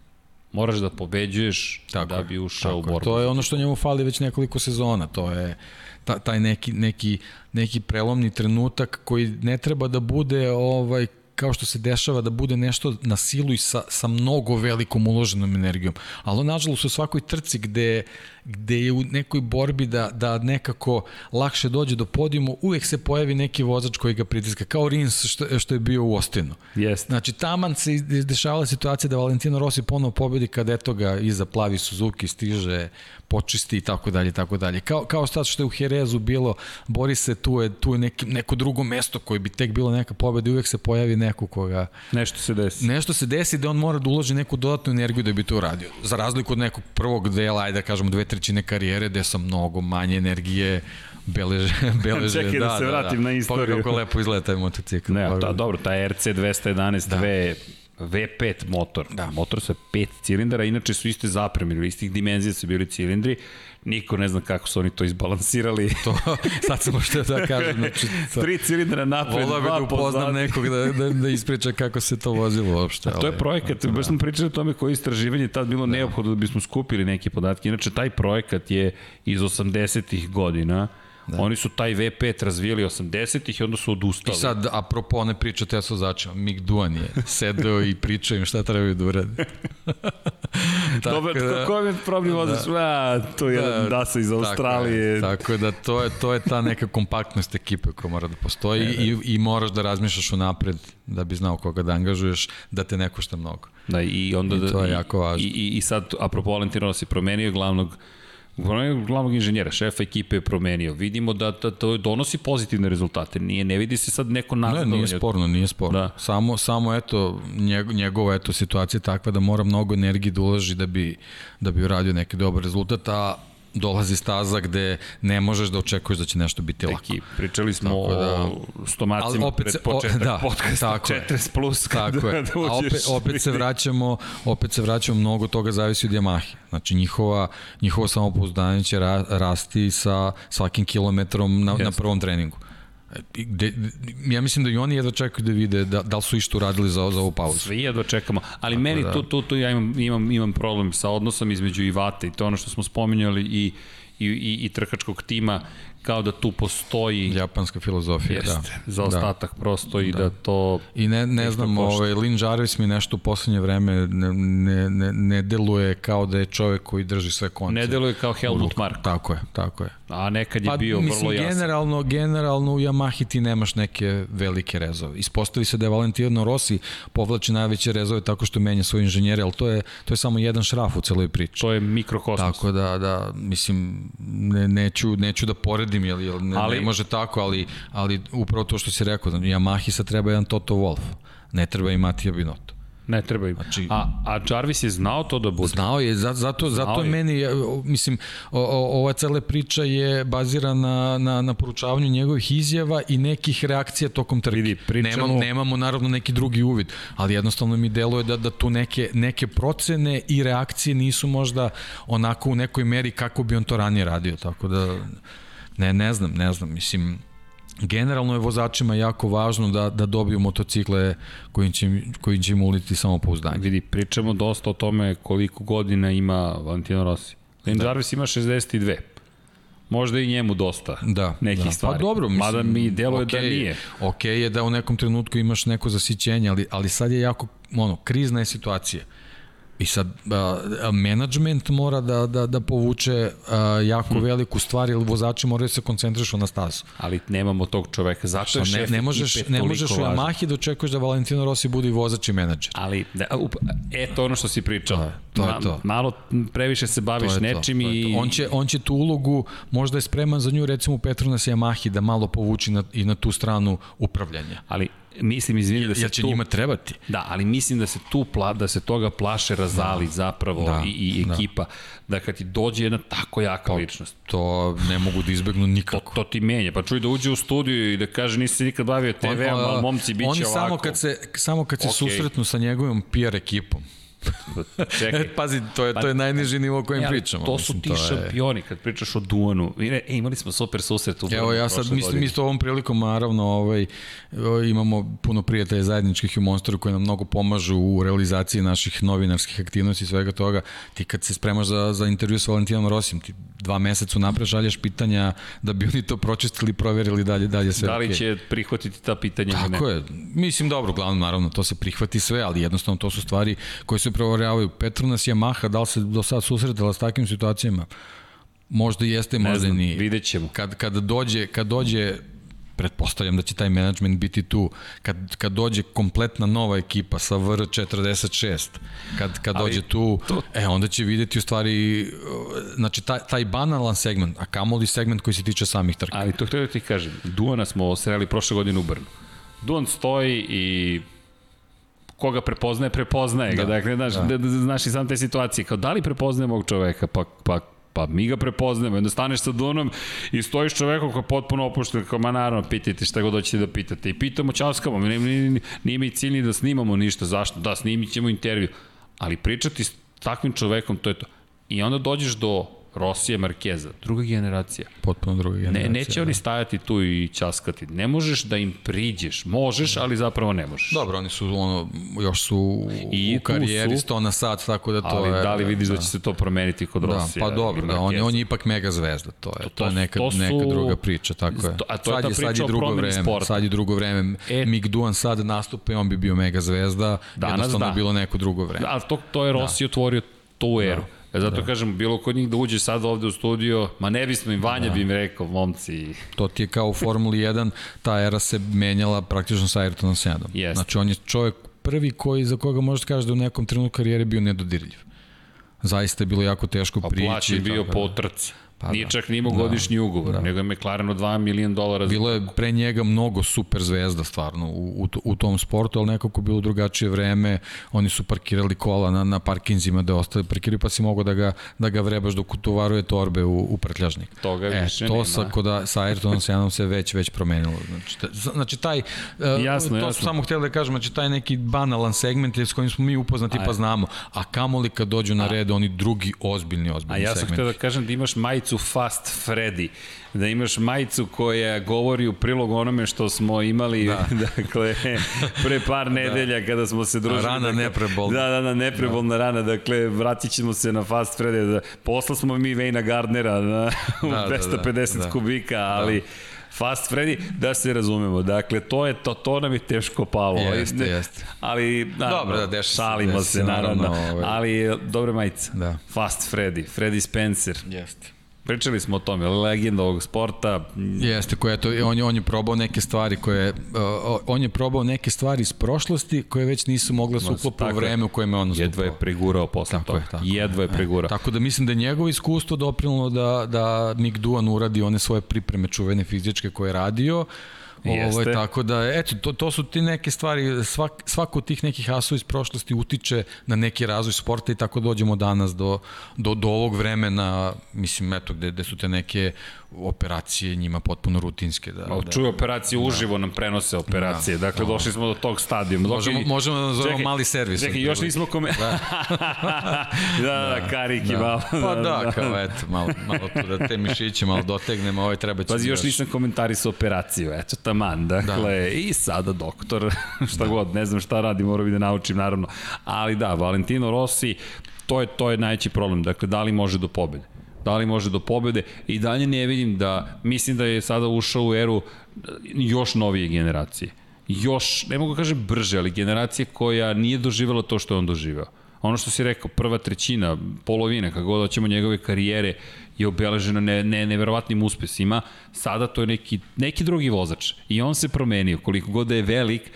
Moraš da pobeđuješ Tako da bi ušao tako u borbu. To je ono što njemu fali već nekoliko sezona, to je ta, taj neki, neki, neki prelomni trenutak koji ne treba da bude ovaj kao što se dešava da bude nešto na silu i sa, sa mnogo velikom uloženom energijom. Ali on, nažalost, u svakoj trci gde, gde je u nekoj borbi da, da nekako lakše dođe do podijuma, uvek se pojavi neki vozač koji ga pritiska, kao Rins što, što je bio u Ostinu. Jeste. Znači, taman se dešavala situacija da Valentino Rossi ponovo pobedi kad eto ga iza plavi Suzuki stiže, počisti i tako dalje, tako dalje. Kao, kao sad što je u Jerezu bilo, bori se, tu je, tu je neki, neko drugo mesto koje bi tek bilo neka pobeda i uvek se pojavi neko koga... Nešto se desi. Nešto se desi da on mora da uloži neku dodatnu energiju da bi to uradio. Za razliku od nekog prvog dela, ajde da kažemo dve trećine karijere, gde sam mnogo manje energije beleže, beleže. Čekaj da se vratim na istoriju. Pogledaj kako lepo izgleda taj motocikl. Ne, ta, Pogledaj. dobro, taj RC 211 da. V, V5 motor. Da. Motor sa pet cilindara, inače su iste zapreme, ili istih dimenzija su bili cilindri. Niko ne zna kako su oni to izbalansirali. to, sad sam što da kažem. Znači, to, Tri cilindra napred, Volao bi da upoznam nekog da, da, da ispriča kako se to vozilo uopšte. To je ali- projekat, baš smo pričali o tome koje istraživanje je tad bilo neophodno da bismo skupili neke podatke. Inače, taj projekat je iz 80-ih godina. Da. Oni su taj V5 razvijeli 80-ih i onda su I odustali. sad, apropo one priče te su začeo, Mick Duan je sedeo i pričao im šta trebaju da urade. Dobro, da, ko je problem? Da, a, to je jedan dasa iz Australije. Tako je, tako da to je, to je ta neka kompaktnost ekipe koja mora da postoji E, da. i, i moraš da razmišljaš unapred da bi znao koga da angažuješ, da te ne košta mnogo. Da, i onda I da, to je jako važno. I, i, i sad, apropo Valentino Rossi, promenio glavnog glavnog inženjera, šefa ekipe je promenio. Vidimo da, da to donosi pozitivne rezultate. Nije, ne vidi se sad neko nazadovanje. Ne, nije sporno, nije sporno. Da. Samo, samo eto, njegova eto, situacija je takva da mora mnogo energije da uloži da bi, da bi uradio neki dobar rezultat, a dolazi staza gde ne možeš da očekuješ da će nešto biti lako. Eki, pričali smo da, o stomacima opet se, pred početak o, da, podcasta tako 40 plus. Tako je. Da A opet, opet, se vraćamo, opet se vraćamo, mnogo toga zavisi od Yamahe. Znači njihova, njihovo samopouzdanje će ra, rasti sa svakim kilometrom na, na prvom treningu. Gde, ja mislim da i oni jedva čekaju da vide da, da li su išto uradili za, za ovu pauzu. Svi jedva čekamo, ali Tako meni da. tu, tu, tu ja imam, imam, imam problem sa odnosom između Ivate i to ono što smo spominjali i, i, i, i trkačkog tima kao da tu postoji japanska filozofija, da. jest, da. Za ostatak da. prosto i da, da to I ne ne znam, ovaj Lin Jarvis mi nešto u poslednje vreme ne, ne, ne, ne deluje kao da je čovek koji drži sve konce. Ne deluje kao Helmut Marko. Tako je, tako je. A nekad je pa, bio mislim, vrlo jasan. Generalno, generalno u Yamahi ti nemaš neke velike rezove. Ispostavi se da je Valentino Rossi povlači najveće rezove tako što menja svoje inženjere, ali to je, to je samo jedan šraf u celoj priči. To je mikrokosmos. Tako da, da mislim, ne, neću, neću da poredim, jer, jer ne, ali, ne može tako, ali, ali upravo to što si rekao, znači, Yamahi sad treba jedan Toto Wolf, ne treba i Matija Binotto. Ne treba im. Znači, a, a Jarvis je znao to da bude? Znao je, zato, zato, znao zato je meni, mislim, o, o, ova cela priča je bazirana na, na poručavanju njegovih izjava i nekih reakcija tokom trke. Vidi, pričamo... nemamo, nemamo naravno neki drugi uvid, ali jednostavno mi deluje da, da tu neke, neke procene i reakcije nisu možda onako u nekoj meri kako bi on to ranije radio, tako da ne, ne znam, ne znam, mislim, generalno je vozačima jako važno da, da dobiju motocikle koji će, koji će im uliti samopouzdanje. Vidi, pričamo dosta o tome koliko godina ima Valentino Rossi. Lane da. Jarvis ima 62. Možda i njemu dosta da, nekih da. stvari. Pa dobro, mislim, Mada mi deluje okay, da nije. Ok je da u nekom trenutku imaš neko zasićenje, ali, ali sad je jako, ono, krizna je situacija. I sad, uh, management mora da, da, da povuče uh, jako hmm. veliku stvar, ili vozači moraju da se koncentrišu na stazu. Ali nemamo tog čoveka, zato je ne, ne možeš, ne možeš u Yamahi da očekuješ da Valentino Rossi bude i vozač i menadžer. Ali, da, up, eto ono što si pričao. To to je to. Malo previše se baviš to nečim to, to i... To. On, će, on će tu ulogu, možda je spreman za nju, recimo Petronas Yamahi, da malo povuči na, i na tu stranu upravljanja. Ali mislim izvini da se ja će tu njima trebati. Da, ali mislim da se tu pla, da se toga plaše Razali da, zapravo da, i, i da. ekipa da. da kad ti dođe jedna tako jaka to, ličnost. To ne mogu da izbegnu nikako. To, to ti menja. Pa čuj da uđe u studiju i da kaže nisi se nikad bavio TV-om, ali momci biće ovako. Oni samo kad se samo kad se okay. susretnu sa njegovim PR ekipom Čekaj. E, pazi, to je, pa, to je najniži nivo o kojem ja, pričamo. To su ti to šampioni, kad pričaš o Duanu. E, imali smo super susret u Evo, ja sad mislim isto ovom prilikom, naravno, ovaj, imamo puno prijatelja zajedničkih u Monsteru koji nam mnogo pomažu u realizaciji naših novinarskih aktivnosti i svega toga. Ti kad se spremaš za, za intervju sa Valentinom Rosim, ti dva meseca napred šalješ pitanja da bi oni to pročistili i proverili dalje, dalje sve. Da li okay. će prihvatiti ta pitanja Tako ne? Tako je. Mislim, dobro, glavno, naravno, to se prihvati sve, ali jednostavno to su stvari koje se proveravaju. Petronas Yamaha, da li se do sad susretala s takvim situacijama? Možda jeste, možda znam, nije. Vidjet ćemo. Kad, kad, dođe, kad dođe pretpostavljam da će taj management biti tu kad, kad dođe kompletna nova ekipa sa VR46 kad, kad dođe tu to... e onda će videti u stvari znači taj, taj banalan segment a kamoli segment koji se tiče samih trka ali to htio da ti kažem Duana smo sreli prošle godine u Brnu Duan stoji i koga prepoznaje, prepoznaje da, ga. Dakle, znaš, da. da, znaš i sam te situacije. Kao, da li prepoznaje ovog čoveka? Pa, pa pa mi ga prepoznajemo. Onda staneš sa Dunom i stojiš čovekom koji je potpuno opušten, kao ma naravno, pitajte šta god hoćete da pitate. I pitamo Časkamo, nije, nije, nije mi cilj ni da snimamo ništa, zašto? Da, snimit ćemo intervju. Ali pričati s takvim čovekom, to je to. I onda dođeš do Rosija Markeza, druga generacija. Potpuno druga generacija. Ne, neće da. oni stajati tu i časkati. Ne možeš da im priđeš. Možeš, ali zapravo ne možeš. Dobro, oni su ono, još su I u karijeri su, 100 na sat, tako da to ali, je... Ali da li vidiš da, da će se to promeniti kod da, Rosija? Pa dobro, da, on, je, on je ipak mega zvezda. To je, to, to, to je neka, to su, neka druga priča, tako je. A to sad je ta priča sad je drugo vreme, sporta. Sad je drugo vreme. E, Mick Duan sad nastupa i on bi bio mega zvezda. Danas jednostavno da. bilo neko drugo vreme. Ali to, to je Rossi da. otvorio tu eru. Da. E zato da. kažem, bilo kod njih da uđe sad ovde u studio, ma ne bismo im, Vanja da. bi im rekao, momci. To ti je kao u Formuli 1, ta era se menjala praktično sa Ayrtonom 7. Jest. Znači on je čovjek prvi koji, za koga možeš da kažeš da u nekom trenutku karijere bio nedodirljiv. zaista je bilo jako teško Pa prići. plaćen bio po da. Pa Nije da. čak ni imao Da. godišnji ugovor, Da. nego je McLaren od 2 milijon dolara. Bilo je pre njega mnogo super zvezda stvarno u, u, u tom sportu, ali nekako bilo drugačije vreme, oni su parkirali kola na, na parkinzima da ostali parkiraju, pa si mogao da ga, da ga vrebaš dok utovaruje torbe u, u prtljažnik. Toga e, više to nema. sa, koda, sa Ayrtonom se jednom se već, već promenilo. Znači, ta, znači taj, e, Jasno, to jasno. samo htjeli da kažem, znači taj neki banalan segment s kojim smo mi upoznati pa znamo, a kamoli kad dođu na red oni drugi ozbiljni, A ozbiljni ja sam segmenti. htio da kažem da imaš majicu Fast Freddy, da imaš majicu koja govori u prilog onome što smo imali, da. dakle, pre par nedelja kada smo se družili. Rana dakle, neprebolna. Da, da, da, neprebolna da. rana, dakle, vratit ćemo se na Fast Freddy, da, posla smo mi Vejna Gardnera na da, Da, da, 250 da, da. kubika, ali... Fast Freddy, da se razumemo. Dakle, to je to, to nam je teško palo. Jeste, Ne- jeste. Ali, naravno, Dobro, da, deša se, šalimo deša se, se, naravno. naravno, ovaj. Ali, dobra majica. Da. Fast Freddy, Freddy Spencer. Jeste. Pričali smo o tome, legenda ovog sporta. Jeste, koje to, on, je, on je probao neke stvari koje, uh, on je probao neke stvari iz prošlosti koje već nisu mogle se uklopu u je. vreme u kojem je on. Jedva je pregurao posle Tako toga. je, tako je. Jedva je pregurao. Tako da mislim da je njegovo iskustvo doprinalo da, da Mick Duan uradi one svoje pripreme čuvene fizičke koje je radio. Jeste. Ovo, tako da, eto, to, to su ti neke stvari, svak, svako od tih nekih asova iz prošlosti utiče na neki razvoj sporta i tako dođemo danas do, do, do ovog vremena, mislim, eto, gde, gde su te neke operacije njima potpuno rutinske. Da, da. Čuje operacije, uživo nam prenose operacije. Dakle, došli smo do tog stadijuma. Možemo, Dok- možemo da nazovemo mali servis. Čekaj, još nismo kome... Da, da, da, kariki Da. malo. Pa da, kao eto, malo, malo tu da te mišiće malo dotegnemo, ovaj treba će... Pazi, još još- nisam komentarisao operaciju, eto taman, dakle, da. i sada doktor, šta da. god, ne znam šta radi, moram bi da naučim, naravno, ali da, Valentino Rossi, to je, to je najveći problem, dakle, da li može do pobede? Da li može do pobede? I dalje ne vidim da, mislim da je sada ušao u eru još novije generacije. Još, ne mogu da kažem brže, ali generacije koja nije doživela to što je on doživeo. Ono što si rekao, prva trećina, polovina, kako god hoćemo njegove karijere, je obeležena ne, ne, neverovatnim uspesima. Sada to je neki, neki drugi vozač. I on se promenio. Koliko god da je velik,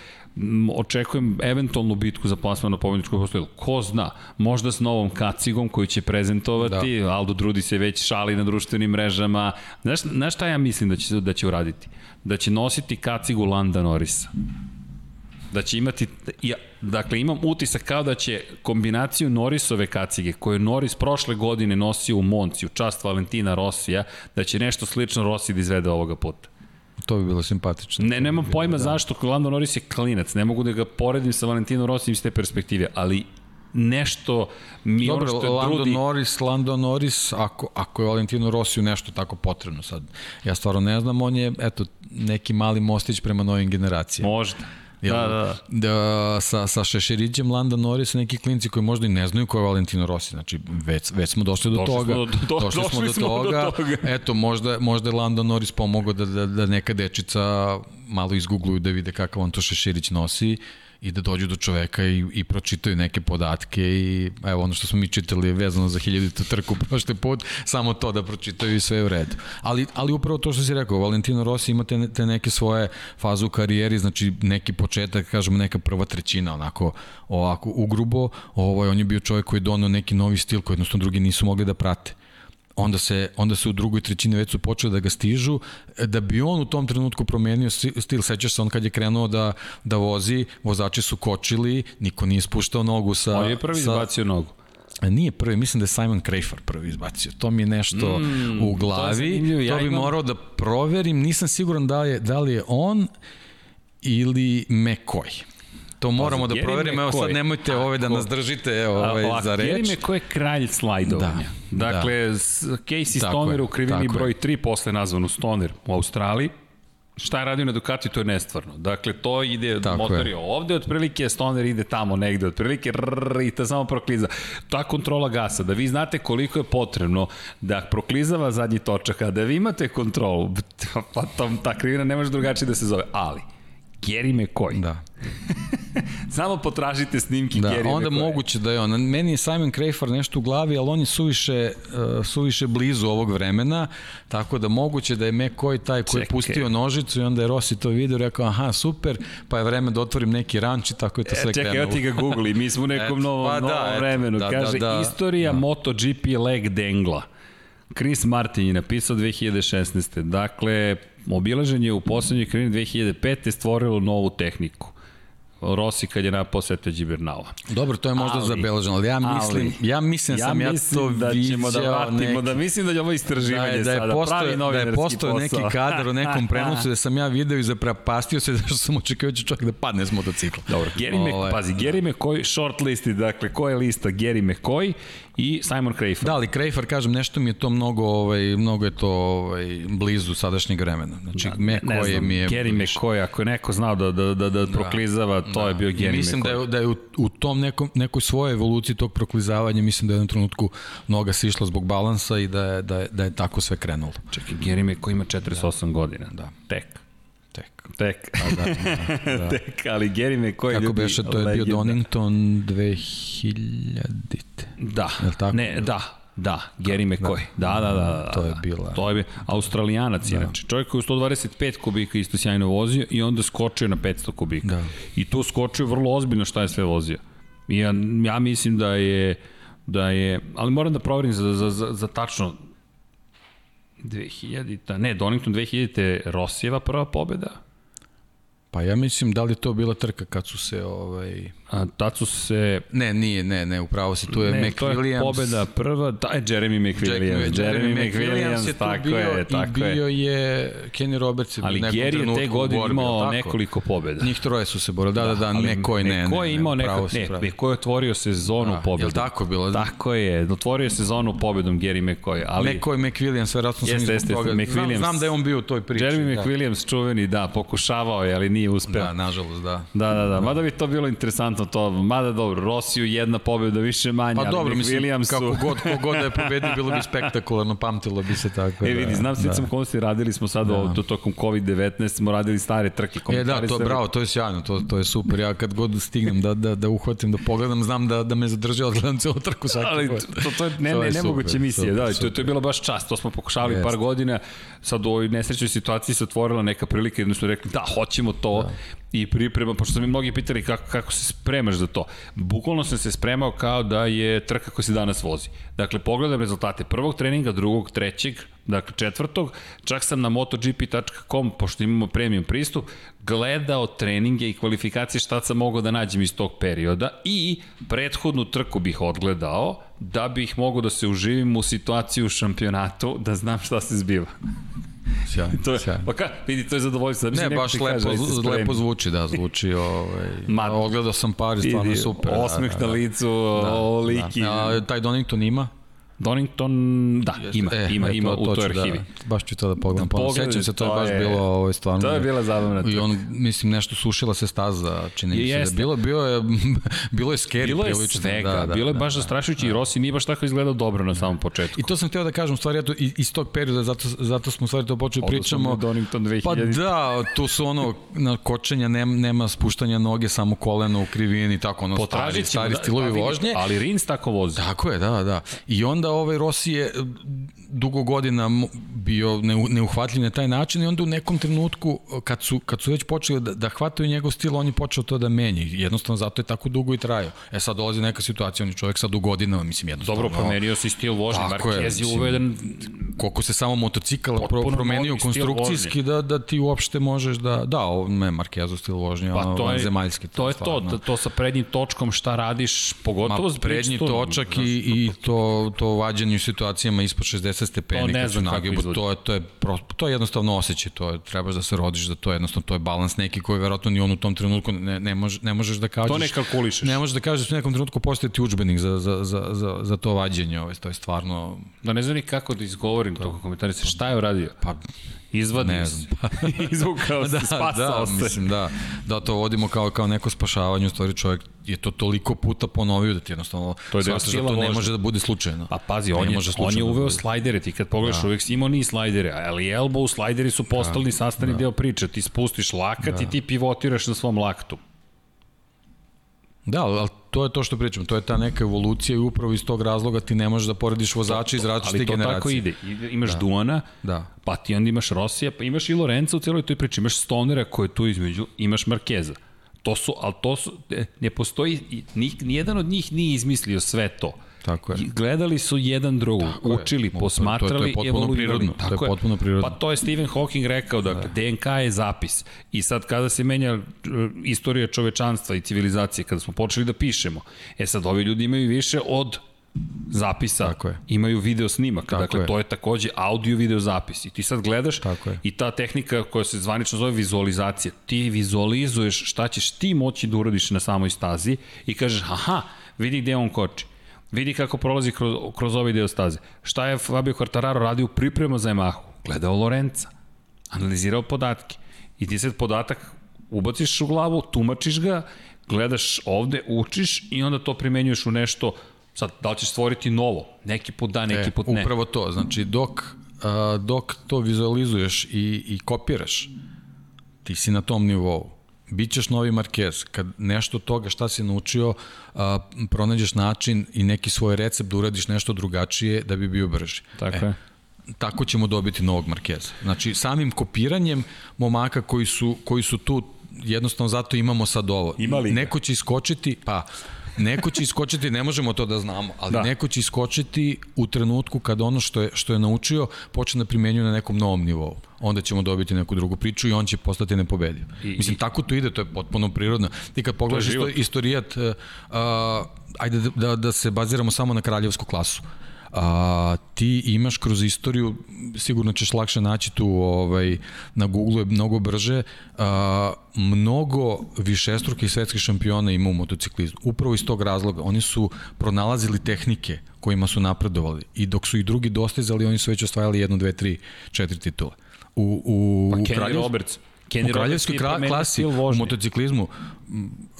očekujem eventualnu bitku za plasman na pobedničku postoju. Ko zna, možda s novom kacigom koju će prezentovati, da. Aldo Drudi se već šali na društvenim mrežama. Znaš, znaš šta ja mislim da će, da će uraditi? Da će nositi kacigu Landa Norrisa da će imati, ja, dakle imam utisak kao da će kombinaciju Norisove kacige, koju je Noris prošle godine nosio u Monci, u čast Valentina Rosija, da će nešto slično Rossi da izvede ovoga puta. To bi bilo simpatično. Ne, nemam pojma da. zašto, Lando Norris je klinac, ne mogu da ga poredim sa Valentinom Rossijem iz te perspektive, ali nešto mi Dobro, ono što je Lando Drudi... Norris, Lando Norris, ako, ako je Valentino Rossiju nešto tako potrebno sad, ja stvarno ne znam, on je, eto, neki mali mostić prema novim generacijama. Možda. Jel, Da, da, da. sa, sa Šešerićem, Landa Norris, neki klinci koji možda i ne znaju ko je Valentino Rossi. Znači, već, već smo došli do Došli toga. smo do- do- došli, smo do, smo do toga. toga. Eto, možda, možda je Landa Norris pomogao da, da, da neka dečica malo izgoogluju da vide kakav on to Šeširić nosi i da dođu do čoveka i, i pročitaju neke podatke i evo ono što smo mi čitali je vezano za hiljaditu trku prošli put, samo to da pročitaju i sve je u redu. Ali, ali upravo to što si rekao, Valentino Rossi ima te, te neke svoje faze u karijeri, znači neki početak, kažemo neka prva trećina, onako ovako ugrubo, ovaj, on je bio čovjek koji je donao neki novi stil koji jednostavno drugi nisu mogli da prate onda se, onda se u drugoj trećini već su počeli da ga stižu, da bi on u tom trenutku promenio stil, sećaš se on kad je krenuo da, da vozi, vozači su kočili, niko nije spuštao nogu sa... On je prvi sa, izbacio nogu. Nije prvi, mislim da je Simon Krejfar prvi izbacio. To mi je nešto mm, u glavi. To, ja to bi imam... morao da proverim. Nisam siguran da, je, da li je on ili McCoy. To moramo da proverimo, evo sad nemojte ove da nas držite evo, ovaj, ovak, za reč. Jerry McCoy je kralj slajdovanja. Da, dakle, da. Casey Stoner u krivini broj 3, posle nazvan u Stoner u Australiji, šta je radio na Ducati, to je nestvarno. Dakle, to ide, Tako motor je ovde, otprilike Stoner ide tamo negde, otprilike rrr, i ta samo prokliza. Ta kontrola gasa, da vi znate koliko je potrebno da proklizava zadnji točak, a da vi imate kontrolu, pa tom, ta krivina ne može drugačije da se zove, ali Gary McCoy. Da. Samo potražite snimke da, Gary onda McCoy. moguće da je on. Meni je Simon Crafar nešto u glavi, ali on je suviše, uh, suviše blizu ovog vremena, tako da moguće da je McCoy taj koji je Čekaj. pustio nožicu i onda je Rossi to vidio i rekao, aha, super, pa je vreme da otvorim neki ranč i tako je to sve E, čekaj, krenulo. evo ti ga googli, mi smo u nekom Eto, novom, pa da, novom eto, vremenu. da, Kaže, da, da, istorija da. MotoGP leg dengla. Chris Martin je napisao 2016. Dakle, obilaženje u poslednjoj kreni 2005. stvorilo novu tehniku. Rossi kad je napao Sete Gibernala. Dobro, to je možda Ali- zabeleženo, ali ja mislim, ali- ja mislim Ja sam ja mislim to da ćemo da vratimo, neki- da mislim da je ovo da istraživanje je, da je sada, postao, pravi da je novinarski postao neki kadar u nekom prenosu da sam ja video i zaprapastio se zašto sam očekio da će čovjek da padne s motocikla. Dobro, Gary Mc, Ovaj, pazi, Gary McCoy, short listi, dakle, ko je lista? Gary McCoy i Simon Crafer. Da, ali Krejfar, kažem, nešto mi je to mnogo, ovaj, mnogo je to ovaj, blizu sadašnjeg vremena. Znači, da, McCoy mi je... Gary McCoy, ako je neko znao da, da, da, da proklizava, to je bio Gary mislim da je, da je u, u tom nekom, nekoj svojoj evoluciji tog proklizavanja, mislim da je u jednom trenutku noga se išla zbog balansa i da je, da je, da je tako sve krenulo. Čekaj, Gary McCoy ima 48 godina. Da. Tek. Tek. Tek. Da, da, da. Tek, ali Gary McCoy Kako ljudi, beše, to je bio legenda. Donington 2000 Da, Jel tako? ne, da, da, Gary McCoy. Da, da, da, da. da To je da. bila- To je bio Australijanac, da. inače. Čovjek koji je u 125 kubika isto sjajno vozio i onda skočio na 500 kubika. Da. I tu skočio vrlo ozbiljno šta je sve vozio. I ja, ja mislim da je, da je, ali moram da proverim za, za, za, za tačno 2000-ta, ne, Donington 2000-te Rosijeva prva pobeda, Pa ja mislim da li to bila trka kad su se ovaj a tad su se Ne, nije, ne, ne, upravo si, tu je ne, Mac to je Williams. pobeda prva, da je Jeremy McWilliams, Jeremy, McWilliams, je tako bio je, tako i bio je. je Kenny Roberts je Ali Gary je te godine borbi, imao tako? nekoliko pobeda. Njih troje su se borili, da, da, da, ali McCoy ne, ne, McCoy je imao ne, neko, ne. McCoy je otvorio sezonu Da, pobedom. jel tako bilo? Tako je, otvorio je sezonu pobedom Gary McCoy, ali McCoy, McWilliams, verovatno sam Jeste, jeste, toga. McWilliams. znam da je on bio u toj priči. Jeremy da. McWilliams čuveni, da, pokušavao je, ali nije uspeo. Da, nažalost, da. Da, da, da, mada bi to bilo interesantno to, mada dobro, Rosiju jedna pobjeda više manje, Pa ali dobro, mislim, McWilliamsu... kako god, ko god da je pobedio, bilo bi spektakularno, pamtilo bi se tako. E vidi, znam da. sam konosti, radili smo sad da. ovdje tokom COVID-19, smo radili stare trke, E da, to komentarisali. bravo, to je sjajno, to, to je super. Ja kad god stignem da, da, da uhvatim, da pogledam, znam da, da me zadrži, odgledam celu trku svaki Ali to, to je ne, To ne, je nemoguće super, misije, super, da, to, super. to je bilo baš čast, to smo pokušavali Jeste. par godina, sad u ovoj nesrećnoj situaciji se otvorila neka prilika, jedno smo rekli da, hoćemo to da. I priprema, pošto su mi mnogi pitali kako, kako se spremaš za to. Bukvalno sam se spremao kao da je trka koja se danas vozi. Dakle, pogledam rezultate prvog treninga, drugog, trećeg, dakle četvrtog, čak sam na motogp.com, pošto imamo premium pristup, gledao treninge i kvalifikacije šta sam mogao da nađem iz tog perioda i prethodnu trku bih odgledao da bih mogao da se uživim u situaciju u šampionatu, da znam šta se zbiva. Sjajno, To je, sjajno. pa ka, vidi, to je zadovoljstvo. Da Ne, baš lepo, zvu, lepo zvuči, da, zvuči. Ovaj, Ma- odgledao sam par i stvarno Vidi, super. Osmeh da, na da, licu, da, o, liki. Da. A, taj Donington ima? Donington, da, ima, E, ima, e, ima u toj ću arhivi. Da, baš ću to da pogledam. Da Da pogledaj, Sećam se, to je to baš je- bilo ovaj, stvarno. To je bila zabavna I on, mislim, nešto sušila se staza, čini mi se. Da bilo, bilo je, bilo je scary Bilo je prilično. svega, da, da, bilo je da, baš da. zastrašujući i Rossi nije baš tako izgledao dobro na samom početku. I to sam hteo da kažem, stvari, eto, iz iz tog perioda, zato, zato smo u stvari to počeli pričamo. Donington 2000. Pa da, tu su ono, na kočenja, nema, nema spuštanja noge, samo koleno u krivini, tako ono, stari, stari da- stilovi pa vožnje. Ali Rins tako vozi. Tako je, da, da. I onda ovaj Rossi je dugo godina bio neu- neuhvatljiv na taj način i onda u nekom trenutku kad su, kad su već počeli da, da hvataju njegov stil, on je počeo to da menja. Jednostavno zato je tako dugo i trajao. E sad dolazi neka situacija, on je čovjek sad u godinama, mislim jednostavno. Dobro, promenio si stil vožnje. Je, Marquez je uveden koliko se samo motocikl pro, promenio konstrukcijski da, da ti uopšte možeš da, da, ovo ne Markezu stil vožnje, Pa ono, to je, zemaljski. to je to, stvarno. to, to sa prednjim točkom šta radiš, pogotovo Ma, s prednji točak i, i to, to vađenje u situacijama ispod 60 stepeni. To ne kad znam su kako nagibu, to je, to je, to je jednostavno osjećaj, to je, trebaš da se rodiš da to je jednostavno, to je balans neki koji verovatno ni on u tom trenutku ne, ne, može, ne možeš da kažeš. To ne kalkulišeš. Ne možeš da kažeš da u nekom trenutku postoji ti učbenik za, za, za, za, za to vađenje, ovaj, to je stvarno, Da ne znam ni kako da izgovorim to komentarice. Šta je uradio? pa Izvadio se. Izvukao se, da, spasao da, se. mislim da, da to vodimo kao, kao neko spašavanje, u stvari čovjek je to toliko puta ponovio da ti jednostavno To je shvataš da to ne može da bude slučajno. Pa pazi, on je, on je da uveo bude. slajdere, ti kad pogledaš, da. uvek imao ni slajdere, ali elbow slajderi su postali sastavni deo priče, ti spustiš lakat i ti pivotiraš na svom laktu. Da, ali to je to što pričam, to je ta neka evolucija i upravo iz tog razloga ti ne možeš da porediš vozača iz različite generacije. Ali to tako ide. Imaš da. Duana, da. pa ti onda imaš Rosija, pa imaš i Lorenza u celoj toj priči, imaš Stonera koji je tu između, imaš Markeza. To su, ali to su, ne postoji, nijedan od njih nije izmislio sve to. Tako je. Gledali su jedan drugu, Tako učili, je. posmatrali, to, to je potpuno prirodno. Tako to je potpuno prirodno. Pa to je Stephen Hawking rekao da, da DNK je zapis. I sad kada se menja uh, istorija čovečanstva i civilizacije, kada smo počeli da pišemo, e sad ovi ljudi imaju više od zapisa, Tako je. imaju video snimak. Tako dakle, je. to je takođe audio video zapis. I ti sad gledaš Tako je. i ta tehnika koja se zvanično zove vizualizacija, ti vizualizuješ šta ćeš ti moći da uradiš na samoj stazi i kažeš, aha, vidi gde on koči Vidi kako prolazi kroz, kroz ovaj deo staze. Šta je Fabio Quartararo radio u pripremu za Yamahu? Gledao Lorenza, analizirao podatke. I ti sad podatak ubaciš u glavu, tumačiš ga, gledaš ovde, učiš i onda to primenjuješ u nešto, sad, da li ćeš stvoriti novo? Neki put da, neki e, put ne. Upravo to, znači dok, dok to vizualizuješ i, i kopiraš, ti si na tom nivou Bićeš novi Marquez. Kad nešto toga šta si naučio, a, pronađeš način i neki svoj recept da uradiš nešto drugačije da bi bio brži. Tako e, je. Tako ćemo dobiti novog Markeza. Znači, samim kopiranjem momaka koji su, koji su tu, jednostavno zato imamo sad ovo. Imali Neko će iskočiti, pa neko će iskočiti, ne možemo to da znamo, ali da. neko će iskočiti u trenutku kada ono što je, što je naučio počne da primenjuje na nekom novom nivou. Onda ćemo dobiti neku drugu priču i on će postati nepobediv. I, Mislim, i, tako to ide, to je potpuno prirodno. Ti kad pogledaš isto, istorijat, uh, ajde da, da, da se baziramo samo na kraljevsku klasu. A, ti imaš kroz istoriju, sigurno ćeš lakše naći tu ovaj, na Google je mnogo brže, a, mnogo višestrukih svetskih šampiona ima u motociklizmu. Upravo iz tog razloga. Oni su pronalazili tehnike kojima su napredovali i dok su i drugi dostizali, oni su već osvajali jednu, dve, tri, četiri titule. U, u, pa Kenny. Roberts. Kenny u kraljevskoj klasi u motociklizmu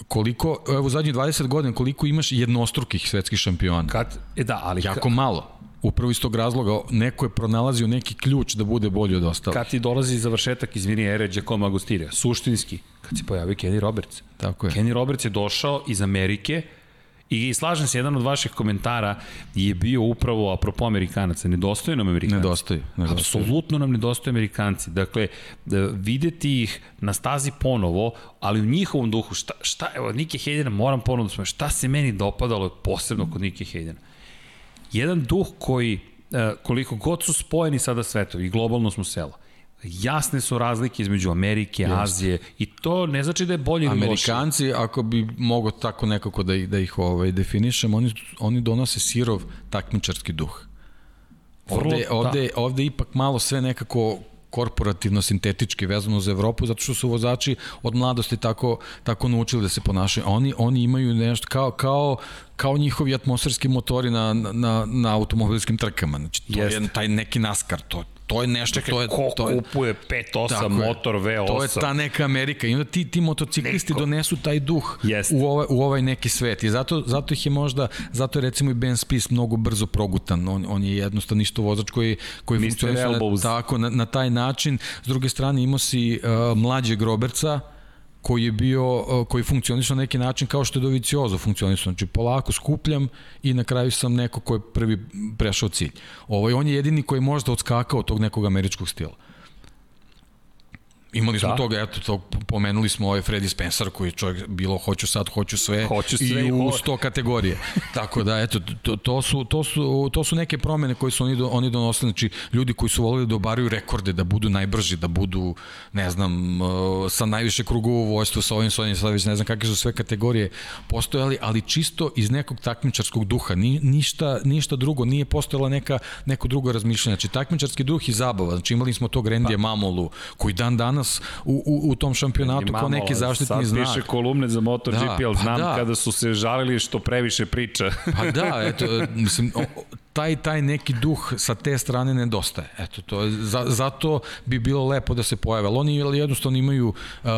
koliko, evo u zadnjih 20 godina, koliko imaš jednostrukih svetskih šampiona? Kad, e da, ali... Jako ka... malo. Upravo iz tog razloga, neko je pronalazio neki ključ da bude bolji od ostalih. Kad ti dolazi završetak, izvini, ere Giacomo Agostirija, suštinski, kad se pojavio Kenny Roberts. Tako je. Kenny Roberts je došao iz Amerike, I slažem se, jedan od vaših komentara je bio upravo, apropo Amerikanaca, nedostaju nam Amerikanci. Nedostaju. nedostaju. Apsolutno nam nedostaju Amerikanci. Dakle, da videti ih na stazi ponovo, ali u njihovom duhu, šta, šta evo, Nike Haydena, moram ponovno da šta se meni dopadalo posebno kod Nike Haydena? Jedan duh koji, e, koliko god su spojeni sada svetovi, i globalno smo selo, jasne su razlike između Amerike, Just. Azije i to ne znači da je bolje ili loše. Amerikanci, ako bi mogo tako nekako da, da ih ovaj, definišem, oni, oni donose sirov takmičarski duh. Ovde, Vrlo, ovde, da. ovde ipak malo sve nekako korporativno sintetički vezano za Evropu zato što su vozači od mladosti tako tako naučili da se ponašaju oni oni imaju nešto kao kao kao njihovi atmosferski motori na na na automobilskim trkama znači to Jest. je taj neki NASCAR to to je nešto, Čekaj, to je... ko to je, kupuje 5.8 motor V8? To je ta neka Amerika i onda ti, ti motociklisti Neko. donesu taj duh Jest. u ovaj, u ovaj neki svet i zato, zato ih je možda, zato je recimo i Ben Spies mnogo brzo progutan, on, on je jednostavno isto vozač koji, koji funkcioniše na, tako, na, na taj način, s druge strane imao si uh, mlađeg Robertsa, koji je bio, koji funkcioniše na neki način kao što je Doviciozo funkcioniše. Znači, polako skupljam i na kraju sam neko ko je prvi prešao cilj. Ovaj, on je jedini koji je možda odskakao tog nekog američkog stila. Imali smo da. toga, eto, to, pomenuli smo ovaj Freddy Spencer koji je čovjek bilo hoću sad, hoću sve, hoću sve i u 100 kategorije. Tako da, eto, to, to, su, to, su, to su neke promene koje su oni, do, oni donosili, znači ljudi koji su volili da obaraju rekorde, da budu najbrži, da budu, ne znam, uh, sa najviše krugova u vojstvu, sa ovim, sa ovim, sad već ne znam kakve su sve kategorije postojali, ali čisto iz nekog takmičarskog duha, ni, ništa, ništa drugo, nije postojala neka, neko drugo razmišljanje. Znači, takmičarski duh i zabava, znači imali smo tog Rendija pa. Mamolu, koji dan danas danas u, u, u tom šampionatu kao neki zaštitni znak. Sad piše kolumne za MotoGP, da, ali pa znam da. kada su se žalili što previše priča. pa da, eto, mislim, o, taj taj neki duh sa te strane nedostaje. Eto to je za, zato bi bilo lepo da se pojave. Ali oni jednostavno imaju uh,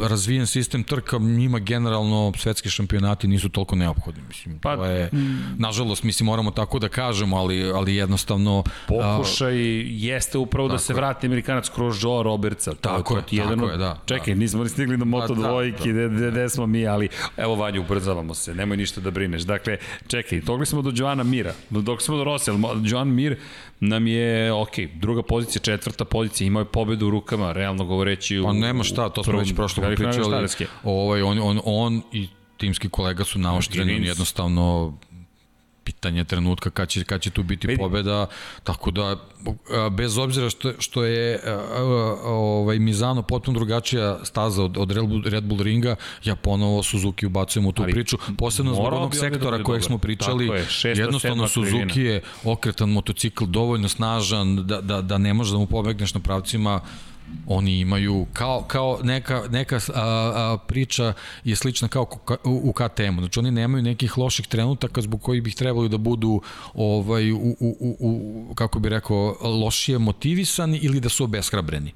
razvijen sistem trka, njima generalno svetski šampionati nisu toliko neophodni, mislim. Pa, to je nažalost mislim moramo tako da kažemo, ali ali jednostavno pokušaj uh, jeste upravo da se vrati Amerikanac kroz Joe Robertsa. Tako je, jedan tako je, da. Čekaj, da. nismo li stigli do Moto pa, dvojke, da, da, da, smo mi, ali evo Vanju, ubrzavamo se, nemoj ništa da brineš. Dakle, čekaj, togli smo do Joana Mira, dok smo Rossi, ali Joan Mir nam je, ok, druga pozicija, četvrta pozicija, imao je pobedu u rukama, realno govoreći. U, pa nema šta, to smo već prošlo pričali. Ovaj, on, on, on i timski kolega su naoštreni, jednostavno pitanje trenutka kad će, kad će tu biti Vidi. pobeda, tako da bez obzira što, što je ovaj, Mizano potpuno drugačija staza od, od Red, Bull, Red Bull ringa, ja ponovo Suzuki ubacujem u tu Ali, priču, posebno zbog onog sektora da kojeg smo pričali, je, jednostavno Suzuki je okretan motocikl, dovoljno snažan da, da, da ne može da mu pobegneš na pravcima oni imaju kao, kao neka, neka a, a, priča je slična kao u, KTM-u. Znači oni nemaju nekih loših trenutaka zbog kojih bih trebali da budu ovaj, u, u, u, u, kako bi rekao, lošije motivisani ili da su obeshrabreni.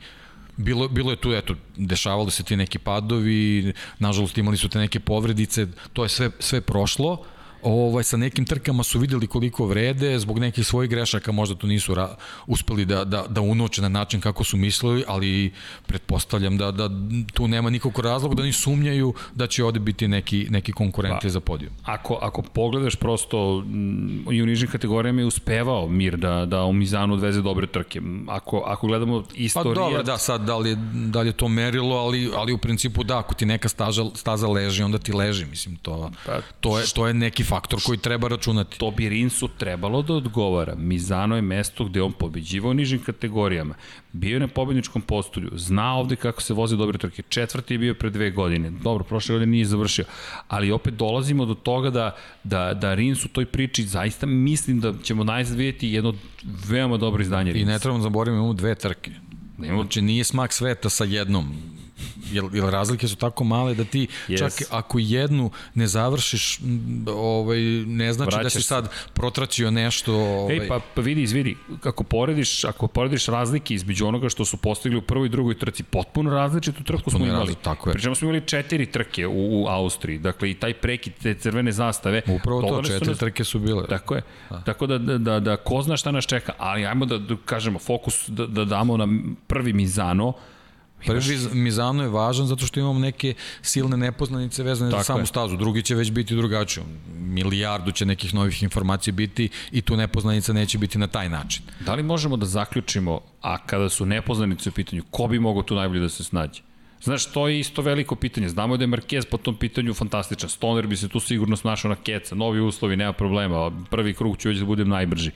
Bilo, bilo je tu, eto, dešavalo se ti neki padovi, nažalost imali su te neke povredice, to je sve, sve prošlo, ovaj, sa nekim trkama su videli koliko vrede, zbog nekih svojih grešaka možda to nisu ra, uspeli da, da, da unoče na način kako su mislili, ali pretpostavljam da, da tu nema nikog razloga da ni sumnjaju da će ovde biti neki, neki konkurente pa, za podijum. Ako, ako pogledaš prosto mm, i u nižim kategorijama je uspevao Mir da, da u Mizanu odveze dobre trke. Ako, ako gledamo istoriju... Pa dobro, da, sad da li da li je to merilo, ali, ali u principu da, ako ti neka staža, staza leži, onda ti leži, mislim, to, pa, to, je, to je neki faktor koji treba računati. To bi Rinsu trebalo da odgovara. Mizano je mesto gde on pobeđivao u nižim kategorijama. Bio je na pobedničkom postulju, zna ovde kako se voze dobre trke. Četvrti je bio pre dve godine. Dobro, prošle godine nije završio. Ali opet dolazimo do toga da, da, da Rins u toj priči zaista mislim da ćemo najzad vidjeti jedno veoma dobro izdanje Rins. I ne trebamo zaboraviti, imamo dve trke. Znači nije smak sveta sa jednom Jel, jel razlike su tako male da ti yes. čak ako jednu ne završiš, ovaj, ne znači Vraćaš da si sad protraćio nešto. Ovaj... Ej, pa, pa vidi, izvidi, kako porediš, ako porediš razlike između onoga što su postigli u prvoj i drugoj trci, potpuno različitu trku smo imali. Različ, tako je. Pričamo smo imali četiri trke u, u Austriji, dakle i taj prekid te crvene zastave. Upravo to, četiri nas... trke su bile. Tako je. Da. Tako da, da, da, da ko zna šta nas čeka, ali ajmo da, da kažemo, fokus da, da damo na prvi Mizano, Prvi Mizano je važan zato što imamo neke silne nepoznanice vezane Tako za samu je. stazu. Drugi će već biti drugačiji. Milijardu će nekih novih informacija biti i tu nepoznanica neće biti na taj način. Da li možemo da zaključimo, a kada su nepoznanice u pitanju, ko bi mogao tu najbolje da se snađe? Znaš, to je isto veliko pitanje. Znamo da je Marquez po tom pitanju fantastičan. Stoner bi se tu sigurno snašao na keca. Novi uslovi, nema problema. Prvi krug ću već da budem najbrži.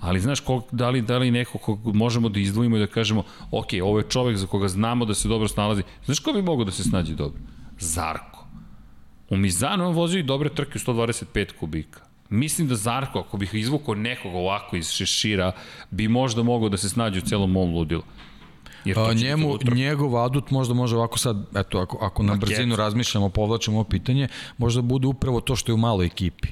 Ali znaš, kog, da, li, da li neko kog možemo da izdvojimo i da kažemo, ok, ovo je čovek za koga znamo da se dobro snalazi. Znaš ko bi mogao da se snađe dobro? Zarko. U Mizanu on vozio i dobre trke u 125 kubika. Mislim da Zarko, ako bih izvukao nekog ovako iz šešira, bi možda mogao da se snađe u celom mom ludilu. Jer A, njemu, njegov adut možda može ovako sad, eto, ako, ako na brzinu razmišljamo, povlačimo ovo pitanje, možda bude upravo to što je u maloj ekipi.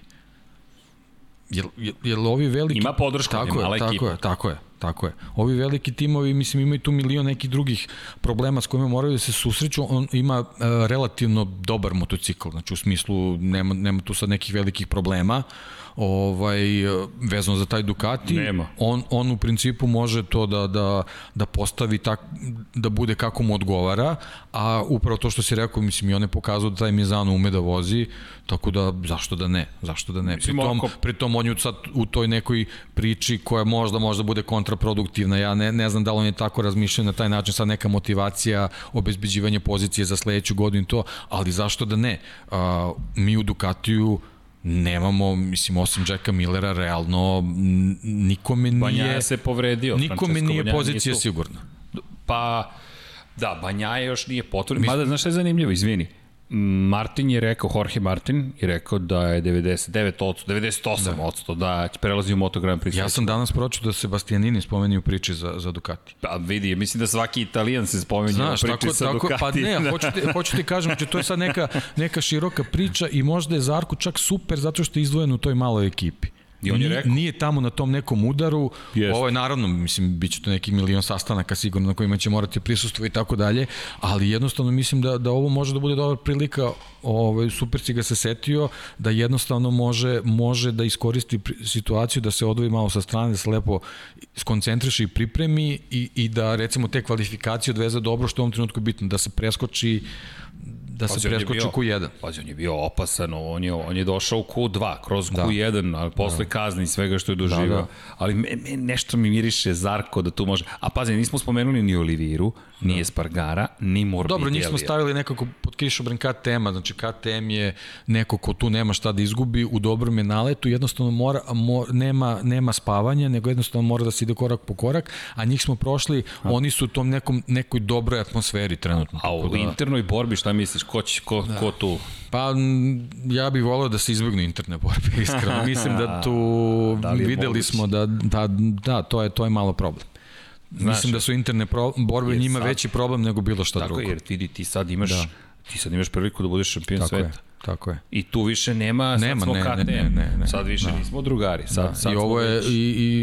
Jel, jel, jel ovi veliki... Ima podršku, tako je, mala tako ekipa. Je, tako je, tako je. Ovi veliki timovi, mislim, imaju tu milion nekih drugih problema s kojima moraju da se susreću. On ima uh, relativno dobar motocikl, znači u smislu nema, nema tu sad nekih velikih problema. Ovaj, vezano za taj Ducati, Nema. On, on u principu može to da, da, da postavi tak, da bude kako mu odgovara, a upravo to što si rekao, mislim, i on je pokazao da taj Mizano ume da vozi, tako da zašto da ne, zašto da ne. Mislim, pritom, ako... pritom on je sad u toj nekoj priči koja možda možda bude kontraproduktivna, ja ne, ne znam da li on je tako razmišljao na taj način, sad neka motivacija, obezbeđivanje pozicije za sledeću godinu to, ali zašto da ne. A, mi u Ducatiju nemamo, mislim, osim Jacka Millera, realno nikome nije... Banja se povredio. Nikome nije Banja pozicija nije sigurna. Pa, da, Banja još nije potvrdio. Mada, znaš šta je zanimljivo, izvini. Martin je rekao, Jorge Martin je rekao da je 99 od 98 da. odsto, da će prelazi u Moto Grand Prix. Ja sam danas pročio da se Bastianini spomeni u priči za, za Ducati. Pa vidi, mislim da svaki Italijan se spomeni Znaš, u priči tako, sa tako, Ducati. Pa ne, hoću ti, hoću ti kažem, znači to je sad neka, neka široka priča i možda je Zarko čak super zato što je izdvojen u toj maloj ekipi. I on je rekao. nije tamo na tom nekom udaru. Jeste. Ovo je naravno, mislim, bit će to neki milion sastanaka sigurno na kojima će morati prisustvo i tako dalje, ali jednostavno mislim da, da ovo može da bude dobra prilika, ovaj, super si ga se setio, da jednostavno može, može da iskoristi situaciju, da se odvoji malo sa strane, da se lepo skoncentriše i pripremi i, i da recimo te kvalifikacije odveze dobro, što u ovom trenutku je bitno, da se preskoči da se preskoči bio- u Q1. Pazi, on je bio opasan, on je, on je došao u Q2, kroz Da. Q1, ali posle da. kazni i svega što je doživao. Da, Da, da. Ali me, me, nešto mi miriše Zarko da tu može. A pazi, nismo spomenuli ni Oliviru, ni Espargara, ni Morbidelija. Dobro, njih smo stavili nekako pod kišobran KTM-a, znači KTM je neko ko tu nema šta da izgubi, u dobrom je naletu, jednostavno mora, mo, nema, nema spavanja, nego jednostavno mora da se ide korak po korak, a njih smo prošli, a. oni su u tom nekom, nekoj dobroj atmosferi trenutno. A u da, internoj borbi šta misliš, ko, će, ko, da. ko tu? pa ja bih voleo da se izbjegnu interne borbe, iskreno. Mislim da tu Da videli smo da, da, da to, je, to je malo problem. Znaš, Mislim da su interne pro, borbe njima sad- veći problem nego bilo šta Tako drugo. je, jer vidi, ti sad imaš, Da. Ti sad imaš priliku da budeš šampion Tako je, sveta. tako je. I tu više nema, sad Nema, smo ne, KTM. ne, ne, ne, ne. sad više da. nismo drugari. Sad, Da, sad I ovo je i,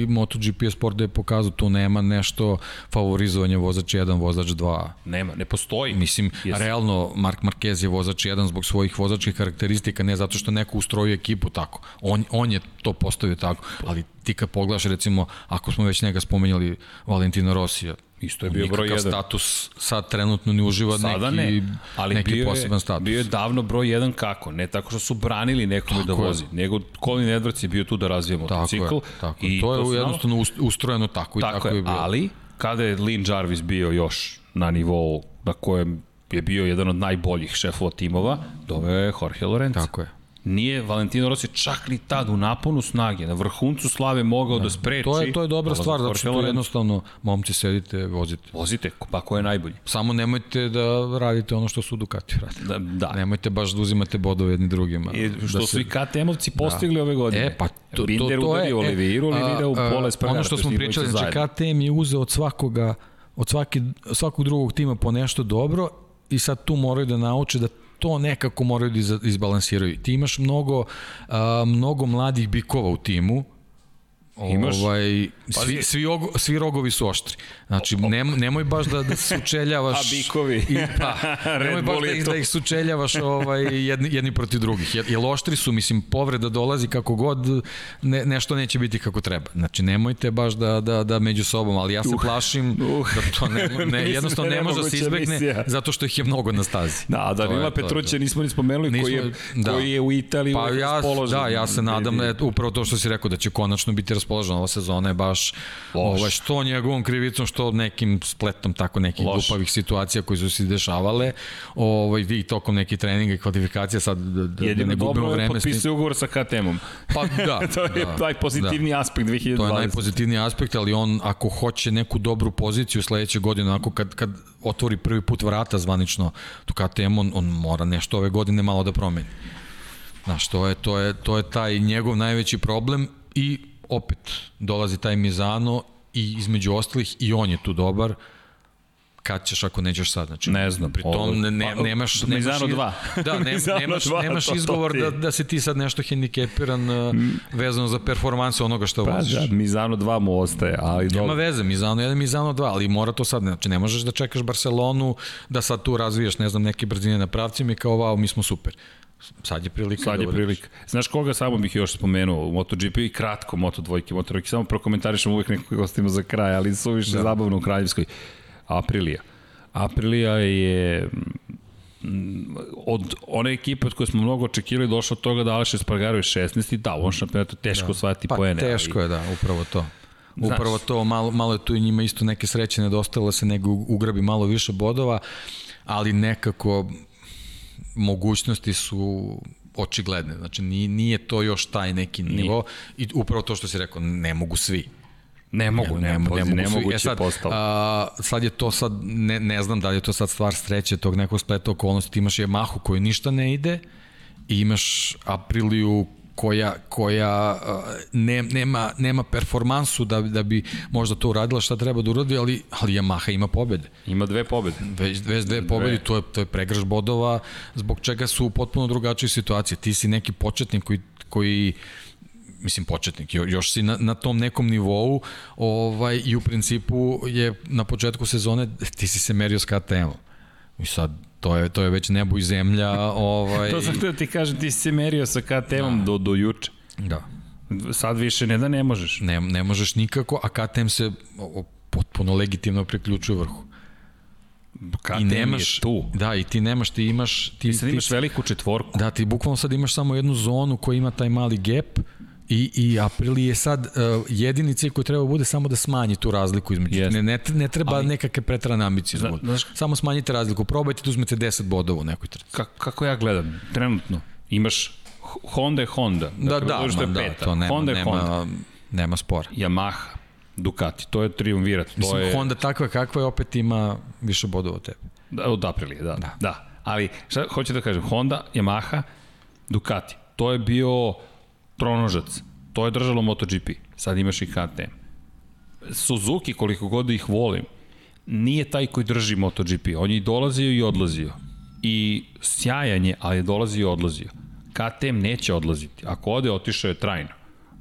i MotoGP Sport da je pokazao tu nema nešto favorizovanje vozač 1, vozač 2. Nema, ne postoji. Mislim, Yes. realno Mark Marquez je vozač 1 zbog svojih vozačkih karakteristika, ne zato što neko ustrojuje ekipu tako. On, on je to postavio tako, ali ti kad pogledaš recimo, ako smo već njega spomenjali Valentino Rosija, Isto je bio broj nikakav 1. status sad trenutno ne uživa Sada neki, ne, ali neki bio poseban status. Bio je davno broj 1 kako? Ne tako što su branili nekome da Tako je. vozi, nego Colin Edwards je bio tu da razvije tako motocikl. je, tako je. i To je znalo- jednostavno ust- ustrojeno tako i tako, Tako, je je, bilo. ali kada je Lin Jarvis bio još na nivou na kojem je bio jedan od najboljih šefova timova, doveo je Jorge Lorenzo. Tako je. Nije Valentino Rossi čak ni tad u naponu snage, na vrhuncu slave mogao da, da spreči. To je, to je dobra stvar, zato što Lorenza. jednostavno, momci, sedite, vozite. Vozite, pa ko je najbolji? Samo nemojte da radite ono što su Ducati radili. Da, da. Nemojte baš da uzimate bodove jedni drugima. I što da su i KTM-ovci postigli ove godine. E, pa to, Binder to, to udario je... Oliviru, Olivira u pola Espargara. Ono što smo pričali, znači KTM je uzeo od svakoga, od svaki, svakog drugog tima po nešto dobro i sad tu moraju da nauče da to nekako moraju da iz- izbalansiraju. Ti imaš mnogo, a, mnogo mladih bikova u timu, Imaš? Ovaj, Pazi. svi, svi, ogo, svi rogovi su oštri. Znači, nem, nemoj baš da, da sučeljavaš... A bikovi? I, pa, nemoj baš da ih, da ih sučeljavaš ovaj, jedni, jedni protiv drugih. Jer, jer oštri su, mislim, povreda dolazi kako god, ne, nešto neće biti kako treba. Znači, nemojte baš da, da, da među sobom, ali ja se plašim uh. da to ne, ne, jednostavno da je ne može da se izbegne misija. zato što ih je mnogo na stazi. Da, da, Nila to. Petruća nismo ni spomenuli, Nismo- koji, je, da. koji je u Italiji Pa ja, da, ja se nadam da upravo to što si rekao da će konačno biti raspoložen. Ova sezona je baš ovaj, što njegovom krivicom, što nekim spletom tako nekih Loš. glupavih situacija koji su se dešavale. Ovaj, vi tokom nekih treninga i kvalifikacija sad da, da, da Jedino ne gubimo vreme. tim. potpisao ugovor sa KTM-om. Pa da, to je da, taj pozitivni da. aspekt 2020. To je najpozitivniji aspekt, ali on ako hoće neku dobru poziciju sledeće godine, onako kad, kad otvori prvi put vrata zvanično tu KTM, on, on mora nešto ove godine malo da promeni. Znaš, to je, to je, to je taj njegov najveći problem i opet dolazi taj Mizano i između ostalih i on je tu dobar kad ćeš ako nećeš sad znači Ne znam, pri tom ne, ne, pa, nemaš nemaš Mizano iz- dva. da ne, nemaš dva, nemaš to- to izgovor ti- da da se ti sad nešto hendikepiran uh, vezano za performansu onoga što Pa voziš da, Mizano 2 mu ostaje, ali Nema dobro. veze, Mizano 1, Mizano 2, ali mora to sad, znači ne možeš da čekaš Barcelonu, da sad tu razvijaš, ne znam, neke brzine na pravcima i kao, wow, mi smo super. Sad je prilika. Sad da je prilika. Znaš koga samo bih još spomenuo u MotoGP i kratko Moto dvojke, Moto dvojke, samo prokomentarišem uvijek nekog gostima za kraj, ali su više da. zabavno u Kraljevskoj. Aprilija. Aprilija je mm, od one ekipe od koje smo mnogo očekivali došlo od toga da Aleš Espargaro je 16 i da, u ovom šampionatu teško da. osvajati Pa poene. teško je, da, upravo to. Znaš. Upravo to, malo, malo je tu i njima isto neke sreće nedostajalo se nego ugrabi malo više bodova, ali nekako mogućnosti su očigledne. Znači nije, to još taj neki nivo i upravo to što si rekao, ne mogu svi. Ne mogu, ne, ne, mogu, ne, ne mogu e sad, a, sad je to sad, ne, ne znam da li je to sad stvar sreće tog nekog spleta okolnosti, ti imaš Yamahu koji ništa ne ide i imaš Apriliju koja, koja ne, nema, nema performansu da, da bi možda to uradila šta treba da uradi, ali, ali Yamaha ima pobede. Ima dve pobede. Već, već dve pobede, to je, to je pregraž bodova, zbog čega su u potpuno drugačoj situaciji. Ti si neki početnik koji, koji mislim početnik, jo, još si na, na tom nekom nivou ovaj, i u principu je na početku sezone ti si se merio s KTM-om. I sad to je, to je već nebo i zemlja. Ovaj... to sam htio ti kažem, ti si se merio sa KTM-om da. do, do juče. Da. Sad više ne da ne možeš. Ne, ne možeš nikako, a KTM se potpuno legitimno priključuje vrhu. KTM I nemaš, je tu. Da, i ti nemaš, ti imaš... Ti, ti sad ti, imaš veliku četvorku. Da, ti bukvalno sad imaš samo jednu zonu koja ima taj mali gap I, i Aprili je sad uh, jedini cilj koji treba da bude samo da smanji tu razliku između. Yes. Ne, ne, ne treba Ali, nekakve pretrane ambicije. Zna, znaš, samo smanjite razliku. Probajte da uzmete 10 bodova u nekoj trci. Ka, kako ja gledam, trenutno imaš Honda je Honda. Da, dakle, da, da, da, to nema, Honda je nema, Honda. nema spora. Yamaha, Ducati, to je triumvirat. To Mislim, je... Honda takva kakva je, opet ima više bodova od tebe. Da, od Aprilije, da. da. da. Ali, šta hoću da kažem, Honda, Yamaha, Ducati, to je bio tronožac. To je držalo MotoGP. Sad imaš i KTM. Suzuki, koliko god ih volim, nije taj koji drži MotoGP. On je i dolazio i odlazio. I sjajan je, ali je dolazio i odlazio. KTM neće odlaziti. Ako ode, otišao je trajno.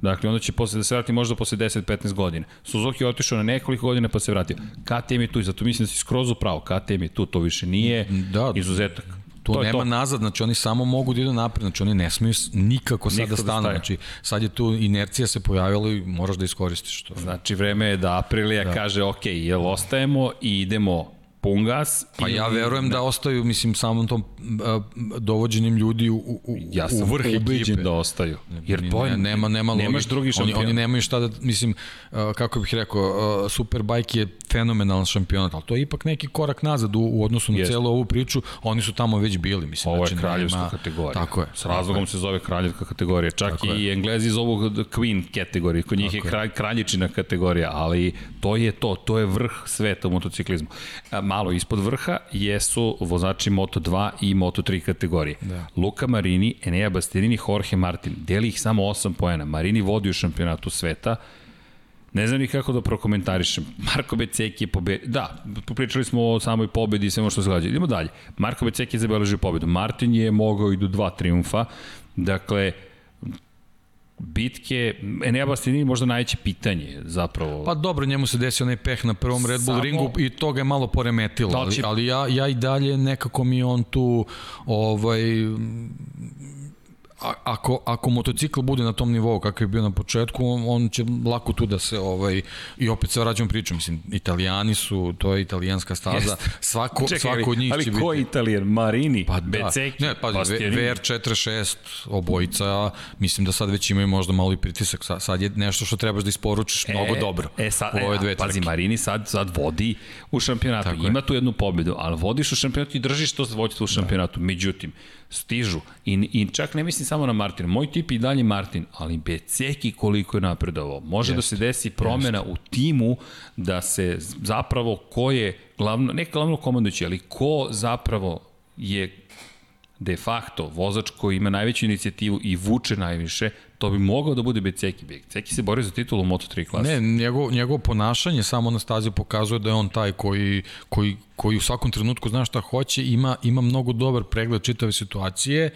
Dakle, onda će posle da se vrati možda posle 10-15 godina. Suzuki je otišao na nekoliko godina pa se vratio. KTM je tu i zato mislim da si skroz upravo. KTM je tu, to više nije da, izuzetak. Tu to nema to. nazad, znači oni samo mogu da idu napred, znači oni ne smiju nikako sad da, da stanu, da znači sad je tu inercija se pojavila i moraš da iskoristiš to. Znači vreme je da Aprilija da. kaže ok, jel ostajemo i idemo pun gas. Pa ja verujem da ostaju, mislim, samom tom uh, dovođenjem ljudi u, u, ja sam u vrh ekipe. da ostaju. Jer to je, nema, nema nemaš drugi šampion. Oni, oni nemaju šta da, mislim, uh, kako bih rekao, uh, Superbike je fenomenalan šampionat, ali to je ipak neki korak nazad u, u odnosu na Jest. celu ovu priču. Oni su tamo već bili, mislim. Ovo znači, je kraljevska nema, kategorija. Tako je. S razlogom se zove kraljevska kategorija. Čak tako i je. Englezi zovu Queen kategoriju. Kod njih tako je kralj, kraljičina kategorija, ali to je to. To je vrh sveta u motociklizmu. Malo ispod vrha jesu vozači Moto2 i Moto3 kategorije. Da. Luka Marini, Enea Bastianini, Jorge Martin. Deli ih samo 8 poena. Marini vodi u šampionatu sveta. Ne znam ni kako da prokomentarišem. Marko Beceki je pobedio. Da, pričali smo o samoj pobedi i svemo što se gađa. Idemo dalje. Marko Beceki je zabeležio pobedu. Martin je mogao i do dva triumfa. Dakle, bitke, Enea Bastianini možda najveće pitanje zapravo. Pa dobro, njemu se desio onaj peh na prvom Red Bull Samo... ringu i to ga je malo poremetilo, da će... ali, ali ja, ja i dalje nekako mi on tu ovaj, ako, ako motocikl bude na tom nivou kakav je bio na početku, on će lako tu da se ovaj i opet se vraćam priču, mislim italijani su, to je italijanska staza. Jest. Svako Čekaj, svako od njih ali će biti. Ali ko je Italijan? Marini, pa, da. Beceki, Ne, pa VR46 obojica, mislim da sad već imaju možda malo i pritisak. Sad, sad je nešto što trebaš da isporučiš e, mnogo dobro. E sad, u ove dve e, pazi, Marini sad sad vodi u šampionatu. Tako Ima je. tu jednu pobedu, ali vodiš u šampionatu i držiš to vođstvo u da. šampionatu. Da. Međutim, stižu. I, I čak ne mislim samo na Martin. Moj tip i dalje Martin, ali Beceki koliko je napredovao. Može Jest. da se desi promena Jest. u timu da se zapravo ko je glavno, ne glavno komandujući, ali ko zapravo je de facto vozač koji ima najveću inicijativu i vuče najviše, to bi mogao da bude Beceki. Beceki se bori za titulu u Moto3 klasi. Ne, njegov, njegov ponašanje samo na stazi pokazuje da je on taj koji, koji, koji u svakom trenutku zna šta hoće, ima, ima mnogo dobar pregled čitave situacije,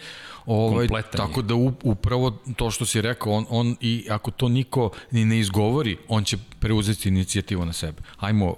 ovaj, Kompletan tako je. da upravo to što si rekao, on, on i ako to niko ni ne izgovori, on će preuzeti inicijativu na sebe. Ajmo,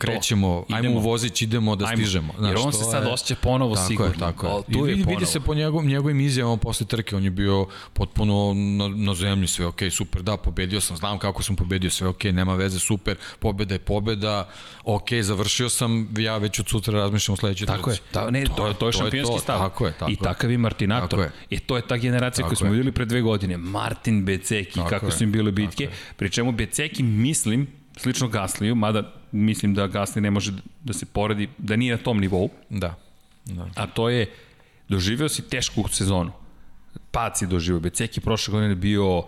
krećemo, to, ajmo u vozić, idemo da ajmo. stižemo. Znaš, Jer on se sad je, osjeća ponovo tako sigurno. Je, tako je. Tu I vidi, vidi se po njegov, njegovim izjavama posle trke, on je bio potpuno na, na zemlji, sve ok, super, da, pobedio sam, znam kako sam pobedio, sve ok, nema veze, super, pobeda je pobeda, ok, završio sam, ja već od sutra razmišljam o sledećoj trci. Tako je, ta, ne, to, to, to je šampionski stav. Tako je, tako I takav je Martinator. Tako je. I to je ta generacija koju smo videli pre dve godine. Martin Beceki, tako kako je, su im bile bitke. Pri čemu Beceki, mislim, slično Gasliju, mada mislim da Gasli ne može da se poredi, da nije na tom nivou. Da. da. A to je, doživeo si tešku sezonu. Pad si doživeo. Beceki prošle godine bio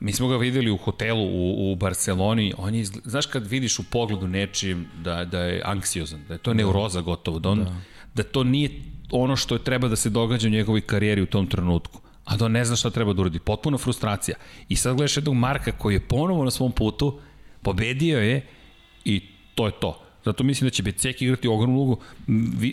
Mi smo ga videli u hotelu u, u Barceloni, on je, znaš kad vidiš u pogledu nečijem da, da je anksiozan, da je to da. neuroza gotovo, da, on, da. da to nije ono što je treba da se događa u njegovoj karijeri u tom trenutku, a da on ne zna šta treba da uradi, potpuna frustracija. I sad gledaš jednog Marka koji je ponovo na svom putu, Pobedio je i to je to. Zato mislim da će Becek igrati ogromnu ulogu.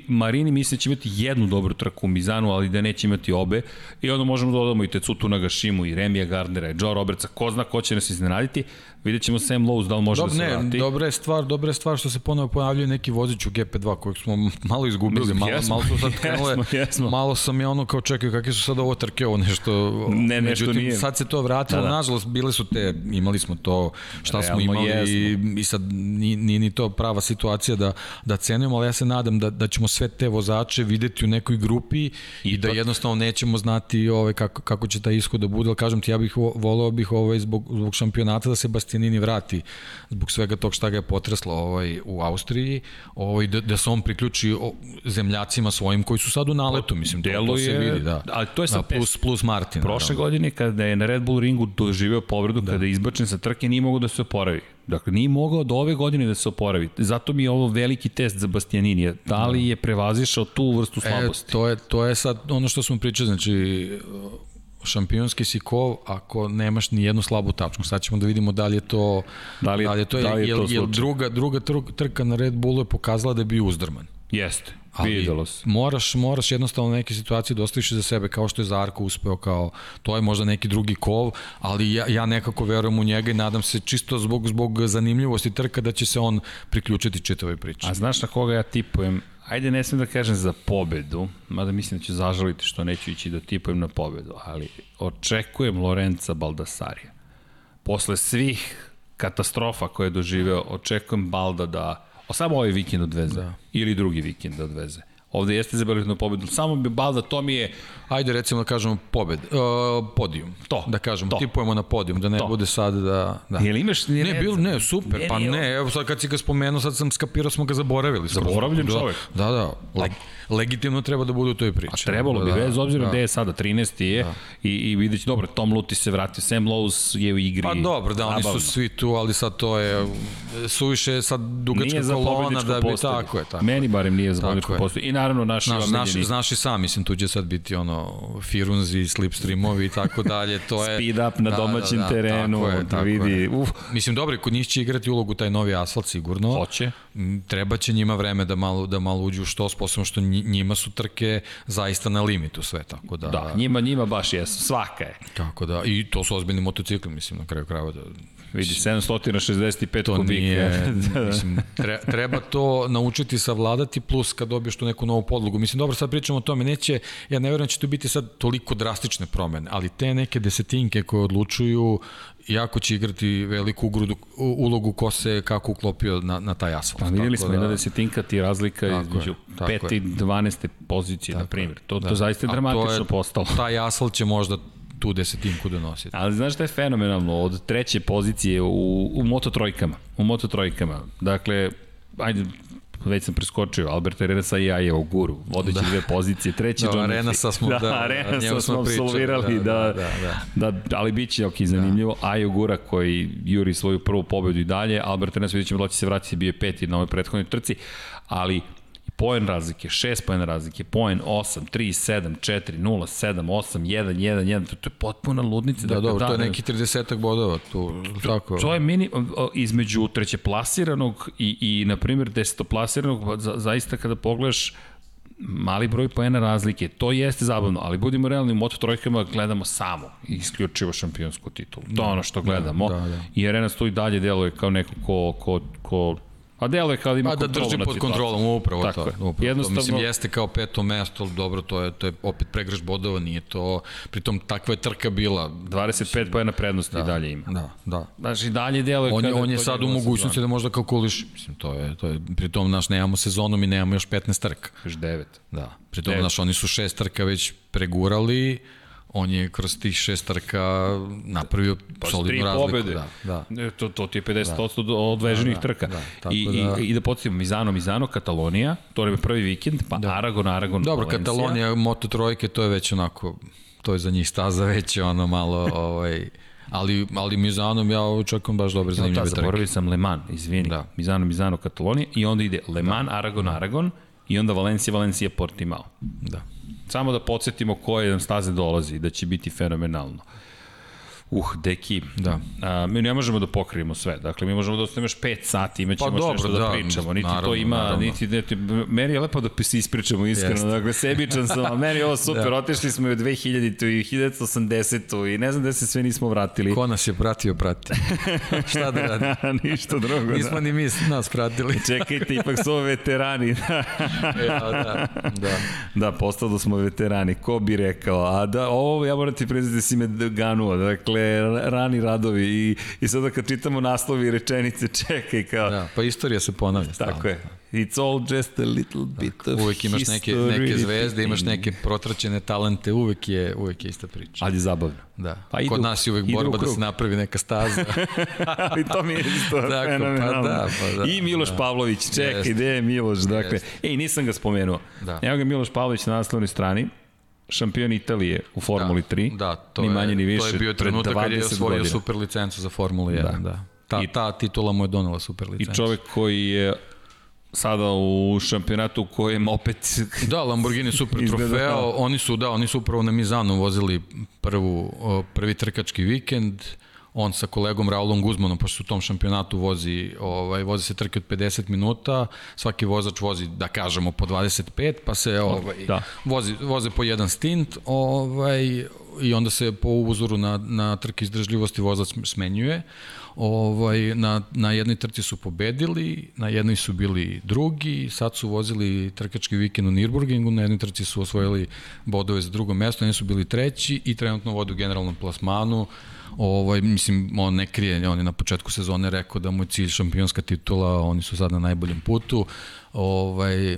Marini mislim da će imati jednu dobru trku u Mizanu, ali da neće imati obe. I onda možemo da dodamo i Tecutu Nagashimu, i Remija Gardnera, i Joe Robertsa. Ko zna ko će nas iznenaditi. Vidjet ćemo Sam Lowe's da li može Dob, da se ne, vrati. Dobra je stvar, dobra je stvar što se ponovo pojavljaju neki vozić u GP2 kojeg smo malo izgubili, malo, jesmo, malo su sad krenule, jesmo, jesmo. malo sam ja ono kao čekaj kakve su sad ovo trke, ovo nešto, ne, nešto međutim, nije. sad se to vratilo, da, da. nažalost bile su te, imali smo to šta Realno smo imali i, i sad nije ni, ni to prava situacija da, da cenujemo, ali ja se nadam da, da ćemo sve te vozače videti u nekoj grupi i, i da jednostavno nećemo znati ove, kako, kako će taj ishod da bude, ali kažem ti ja bih voleo bih ovaj, zbog, zbog šampionata da se Bastianini vrati zbog svega tog šta ga je potreslo ovaj, u Austriji, ovaj, da, da se on priključi zemljacima svojim koji su sad u naletu, mislim, to, to se vidi, da. Ali to je sa da, plus, plus Martin. Prošle da. godine kada je na Red Bull ringu doživeo povredu, da. kada je izbačen sa trke, nije mogo da se oporavi. Dakle, nije mogao do ove godine da se oporavi. Zato mi je ovo veliki test za Bastianini. Da li je prevazišao tu vrstu e, slabosti? E, to, je, to je sad ono što smo pričali. Znači, šampionski si kov ako nemaš ni jednu slabu tačku. Sad ćemo da vidimo da li je to da li je, da li je to, da li je, to jel, druga, druga trka na Red Bullu je pokazala da je bio uzdrman. Jeste. Ali Videlo se. moraš, moraš jednostavno neke situacije da ostaviš za sebe, kao što je Zarko uspeo, kao to je možda neki drugi kov, ali ja, ja nekako verujem u njega i nadam se čisto zbog, zbog zanimljivosti trka da će se on priključiti čitavoj priči. A znaš na koga ja tipujem? Ajde, ne smem da kažem za pobedu, mada mislim da ću zažaliti što neću ići da tipujem na pobedu, ali očekujem Lorenza Baldasarija. Posle svih katastrofa koje je doživeo, očekujem Balda da samo ovaj vikend odveze. Da. Ili drugi vikend odveze. Ovde jeste zabeleženo pobedu. Samo bi Balda, to mi je... Ajde recimo da kažemo pobed, uh, podijum. To. Da kažemo, to. tipujemo na podijum, da ne to. bude sad da... da. Jel imaš... Ne, ne, bil, ne, super, ne, pa ne, evo sad kad si ga spomenuo, sad sam skapirao, smo ga zaboravili. Zaboravljen da, čovjek. Da, da, like legitimno treba da bude u toj priči. A trebalo bi, da, bez obzira da. gde je sada, 13. je da. i, i vidjet će, dobro, Tom Luti se vratio, Sam Lowe's je u igri. Pa dobro, da, oni su svi tu, ali sad to je, suviše sad dugačka kolona da bi, postoji. tako je, tako Meni barem nije za pobjedičko postoji. I naravno naši Naš, naši, znaš i sam, mislim, tu će sad biti ono, Firunzi, Slipstreamovi i tako dalje, to je... Speed up na da, domaćem da, da, terenu, tako je, da vidi, je. uf. Mislim, dobro, kod njih će igrati ulogu taj novi asfalt sigurno. Hoće. Treba će njima vreme da malo, da malo uđu što, sposobno što njima su trke zaista na limitu sve, tako da... Da, njima, njima baš jesu, svaka je. Tako da, i to su ozbiljni motocikli, mislim, na kraju krajeva da... Vidi, 765 to kubika. Nije, da, da. mislim, treba to naučiti savladati, plus kad dobiješ tu neku novu podlogu. Mislim, dobro, sad pričamo o tome, neće, ja ne verujem da će tu biti sad toliko drastične promene, ali te neke desetinke koje odlučuju jako će igrati veliku ugrudu, ulogu ko se kako uklopio na, na taj asfalt. Pa videli smo da, jedna desetinka ti razlika između 5. i 12. pozicije, tako na primjer. To, da. to zaista je dramatično je, postalo. Taj asfalt će možda tu desetinku da nosi. Ali znaš šta je fenomenalno? Od treće pozicije u, u moto trojkama. U moto trojkama. Dakle, ajde, već sam preskočio, Albert Arenasa i ja je u guru, vodeći da. dve pozicije, treći da, John Arenasa smo, da, da, Arenasa smo absolvirali, da, da, da, da, da, ali bit će ok, zanimljivo, da. Ajo Gura koji juri svoju prvu pobedu i dalje, Albert Arenasa vidjet ćemo da će se vratiti, bio je peti na ovoj prethodnoj trci, ali poen razlike, 6 poen razlike, poen 8, 3, 7, 4, 0, 7, 8, 1, 1, 1, to, to je potpuna ludnica. Da, dakle, dobro, da, to je neki 30 bodova, tu, tako. To je mini, između treće plasiranog i, i na primjer, desetoplasiranog, pa za, zaista kada pogledaš, mali broj poena razlike, to jeste zabavno, ali budimo realni, u Moto trojkama gledamo samo isključivo šampionsku titulu. To je ono što gledamo. Da, da, da. I Arena stoji dalje deluje kao neko ko, ko, ko A delo je kao da ima pa da drži pod kontrolom, upravo Tako to. Upravo Jednostavno... to. Mislim, jeste kao peto mesto, ali dobro, to je, to je opet pregreš bodova, nije to, pritom takva je trka bila. 25 pojena prednosti da, i dalje ima. Da, da. Znači, dalje delo je on je, on je sad u mogućnosti da možda kalkuliš, mislim, to je, to je, pritom, naš, nemamo sezonu, mi nemamo još 15 trka. Još 9. Da, pritom, naš, oni su šest trka već pregurali, on je kroz tih šest trka napravio pa, solidnu razliku. Pobede. Da, da. To, to ti je 50% da. odveženih da, da, trka. Da, tako I, da... I, I da podsjetimo, Mizano, Mizano, Katalonija, to je prvi vikend, pa da. Aragon, Aragon, Dobro, Valencija. Katalonija, Moto trojke, to je već onako, to je za njih staza već ono malo, ovaj, ali, ali Mizanom ja očekujem baš dobre zanimljive trke. Da, zaboravio sam Le Mans, izvini. Da. Mizano, Mizano, Katalonija i onda ide Le Mans, da. Aragon, Aragon i onda Valencija, Valencija, Portimao. Da. Samo da podsjetimo koje nam staze dolazi, da će biti fenomenalno. Uh, deki, Da. a, mi ne možemo da pokrijemo sve. Dakle, mi možemo da ostavimo još 5 sati, imaćemo Pa dobro, nešto da, da, pričamo. Niti to naravno, ima, naravno. niti, niti, meni je lepo da se ispričamo iskreno. Jeste. Dakle, sebičan sam, ali meni je ovo super. da. Otišli smo i u 2000-tu i 1980-tu i ne znam gde se sve nismo vratili. Ko nas je pratio, prati. Šta da radi? Ništa drugo. Nismo da. ni mi nas pratili. Čekajte, ipak su ovo veterani. ja, da, da. Da, postali smo veterani, ko bi rekao, a da, ovo ja moram ti priznati da si me ganuo, dakle, rani radovi i, i sada kad čitamo naslovi i rečenice, čekaj kao, Da, pa istorija se ponavlja. tako je, it's all just a little bit of Uvek imaš neke, neke zvezde, imaš neke protraćene talente, uvek je, uvek je ista priča. Ali je zabavno. Da. Pa idu- Kod nas je uvek borba da se napravi neka staza. Ali to mi je isto Tako, pa fenomenalno. da, pa da, I Miloš da. Pavlović, čekaj, gde je Miloš? Dakle, ej, nisam ga spomenuo. Da. Evo ga Miloš Pavlović na naslovnoj strani, šampion Italije u Formuli 3. Da, to ni je, manje ni više. to je bio trenutak kad je 20 osvojio godina. super licencu za Formulu 1. Da. da. Ta, I- ta titula mu je donela super I licencu. čovek koji je sada u šampionatu u kojem opet Da, Lamborghini super trofeo, kao- oni su, da, oni su upravo na Mizanu vozili prvu, prvi trkački vikend, on sa kolegom Raulom Guzmanom, pošto se u tom šampionatu vozi, ovaj, vozi se trke od 50 minuta, svaki vozač vozi, da kažemo, po 25, pa se ovaj, Da. vozi, voze po jedan stint, ovaj, i onda se po uzoru na, na trke izdržljivosti vozač smenjuje. Ovaj, na, na jednoj trci su pobedili, na jednoj su bili drugi, sad su vozili trkački vikend u Nürburgringu, na jednoj trci su osvojili bodove za drugo mesto, na jednoj su bili treći i trenutno vode u generalnom plasmanu. Ovaj, mislim, on ne krije, on je na početku sezone rekao da mu je cilj šampionska titula, oni su sad na najboljem putu. Ovaj,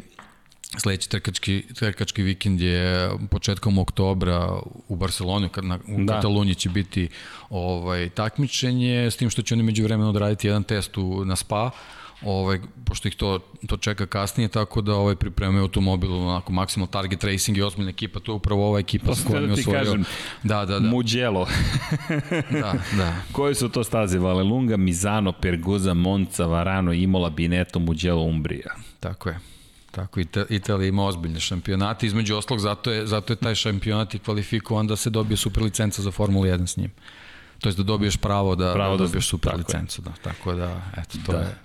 Sledeći trkački, trkački vikend je početkom oktobra u Barceloni, kad na, u Da. Kataluniji će biti ovaj, takmičenje, s tim što će oni među vremenu odraditi jedan test u, na spa, ovaj, pošto ih to, to čeka kasnije, tako da ovaj, pripremaju automobil, onako, maksimal target racing i ozbiljna ekipa, to je upravo ova ekipa To s kojom da je osvojio. kažem. Da, da, da, Mugello. da, da. Koje su to staze? Valelunga, Mizano, Perguza, Monza, Varano, Imola, Bineto, Mugello, Umbrija. Tako je. Tako, Ita, Italija ima ozbiljne šampionate, između oslog, zato je, zato je taj šampionat i kvalifikovan da se dobije super licenca za Formulu 1 s njim. To je da dobiješ pravo da, Pravo da da- dobiješ super tako je. licencu. Da. Tako da, eto, to Da. je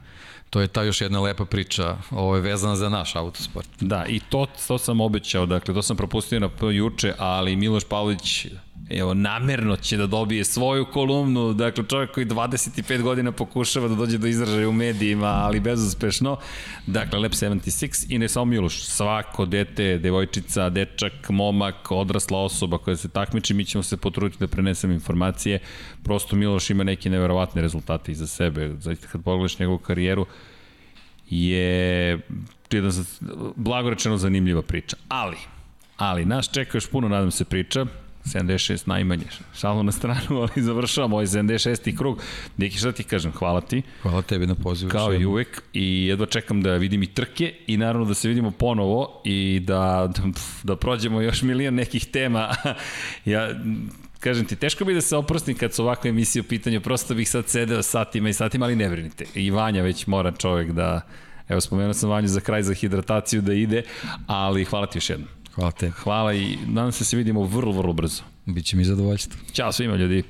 to je ta još jedna lepa priča, ovo je vezana za naš autosport. Da, i to, to sam obećao, dakle, to sam propustio na juče, ali Miloš Pavlović evo, namerno će da dobije svoju kolumnu, dakle, čovjek koji 25 godina pokušava da dođe do izražaja u medijima, ali bezuspešno. Dakle, Lab 76 i ne samo Miloš, svako dete, devojčica, dečak, momak, odrasla osoba koja se takmiči, mi ćemo se potruditi da prenesemo informacije. Prosto Miloš ima neke neverovatne rezultate iza sebe. Zaista kad pogledaš njegovu karijeru, je jedna za- blago rečeno zanimljiva priča. Ali, ali nas čeka još puno, nadam se, priča. 76 najmanje, šalno na stranu, ali završavamo ovaj 76. krug. Neki šta ti kažem, hvala ti, Hvala tebi na pozivu. kao i uvek, i jedva čekam da vidim i trke i naravno da se vidimo ponovo i da, da, da prođemo još milion nekih tema. ja, kažem ti, teško bi da se oprostim kad su ovakve emisije u pitanju, prosto bih sad sedeo satima i satima, ali ne brinite. I Vanja već mora čovek da, evo spomenuo sam Vanju za kraj za hidrataciju da ide, ali hvala ti još jednom. Hvala tebi. Hvala i nadam se da se vidimo vrlo, vrlo brzo. Biće mi zadovoljstvo. Ćao svima ljudi.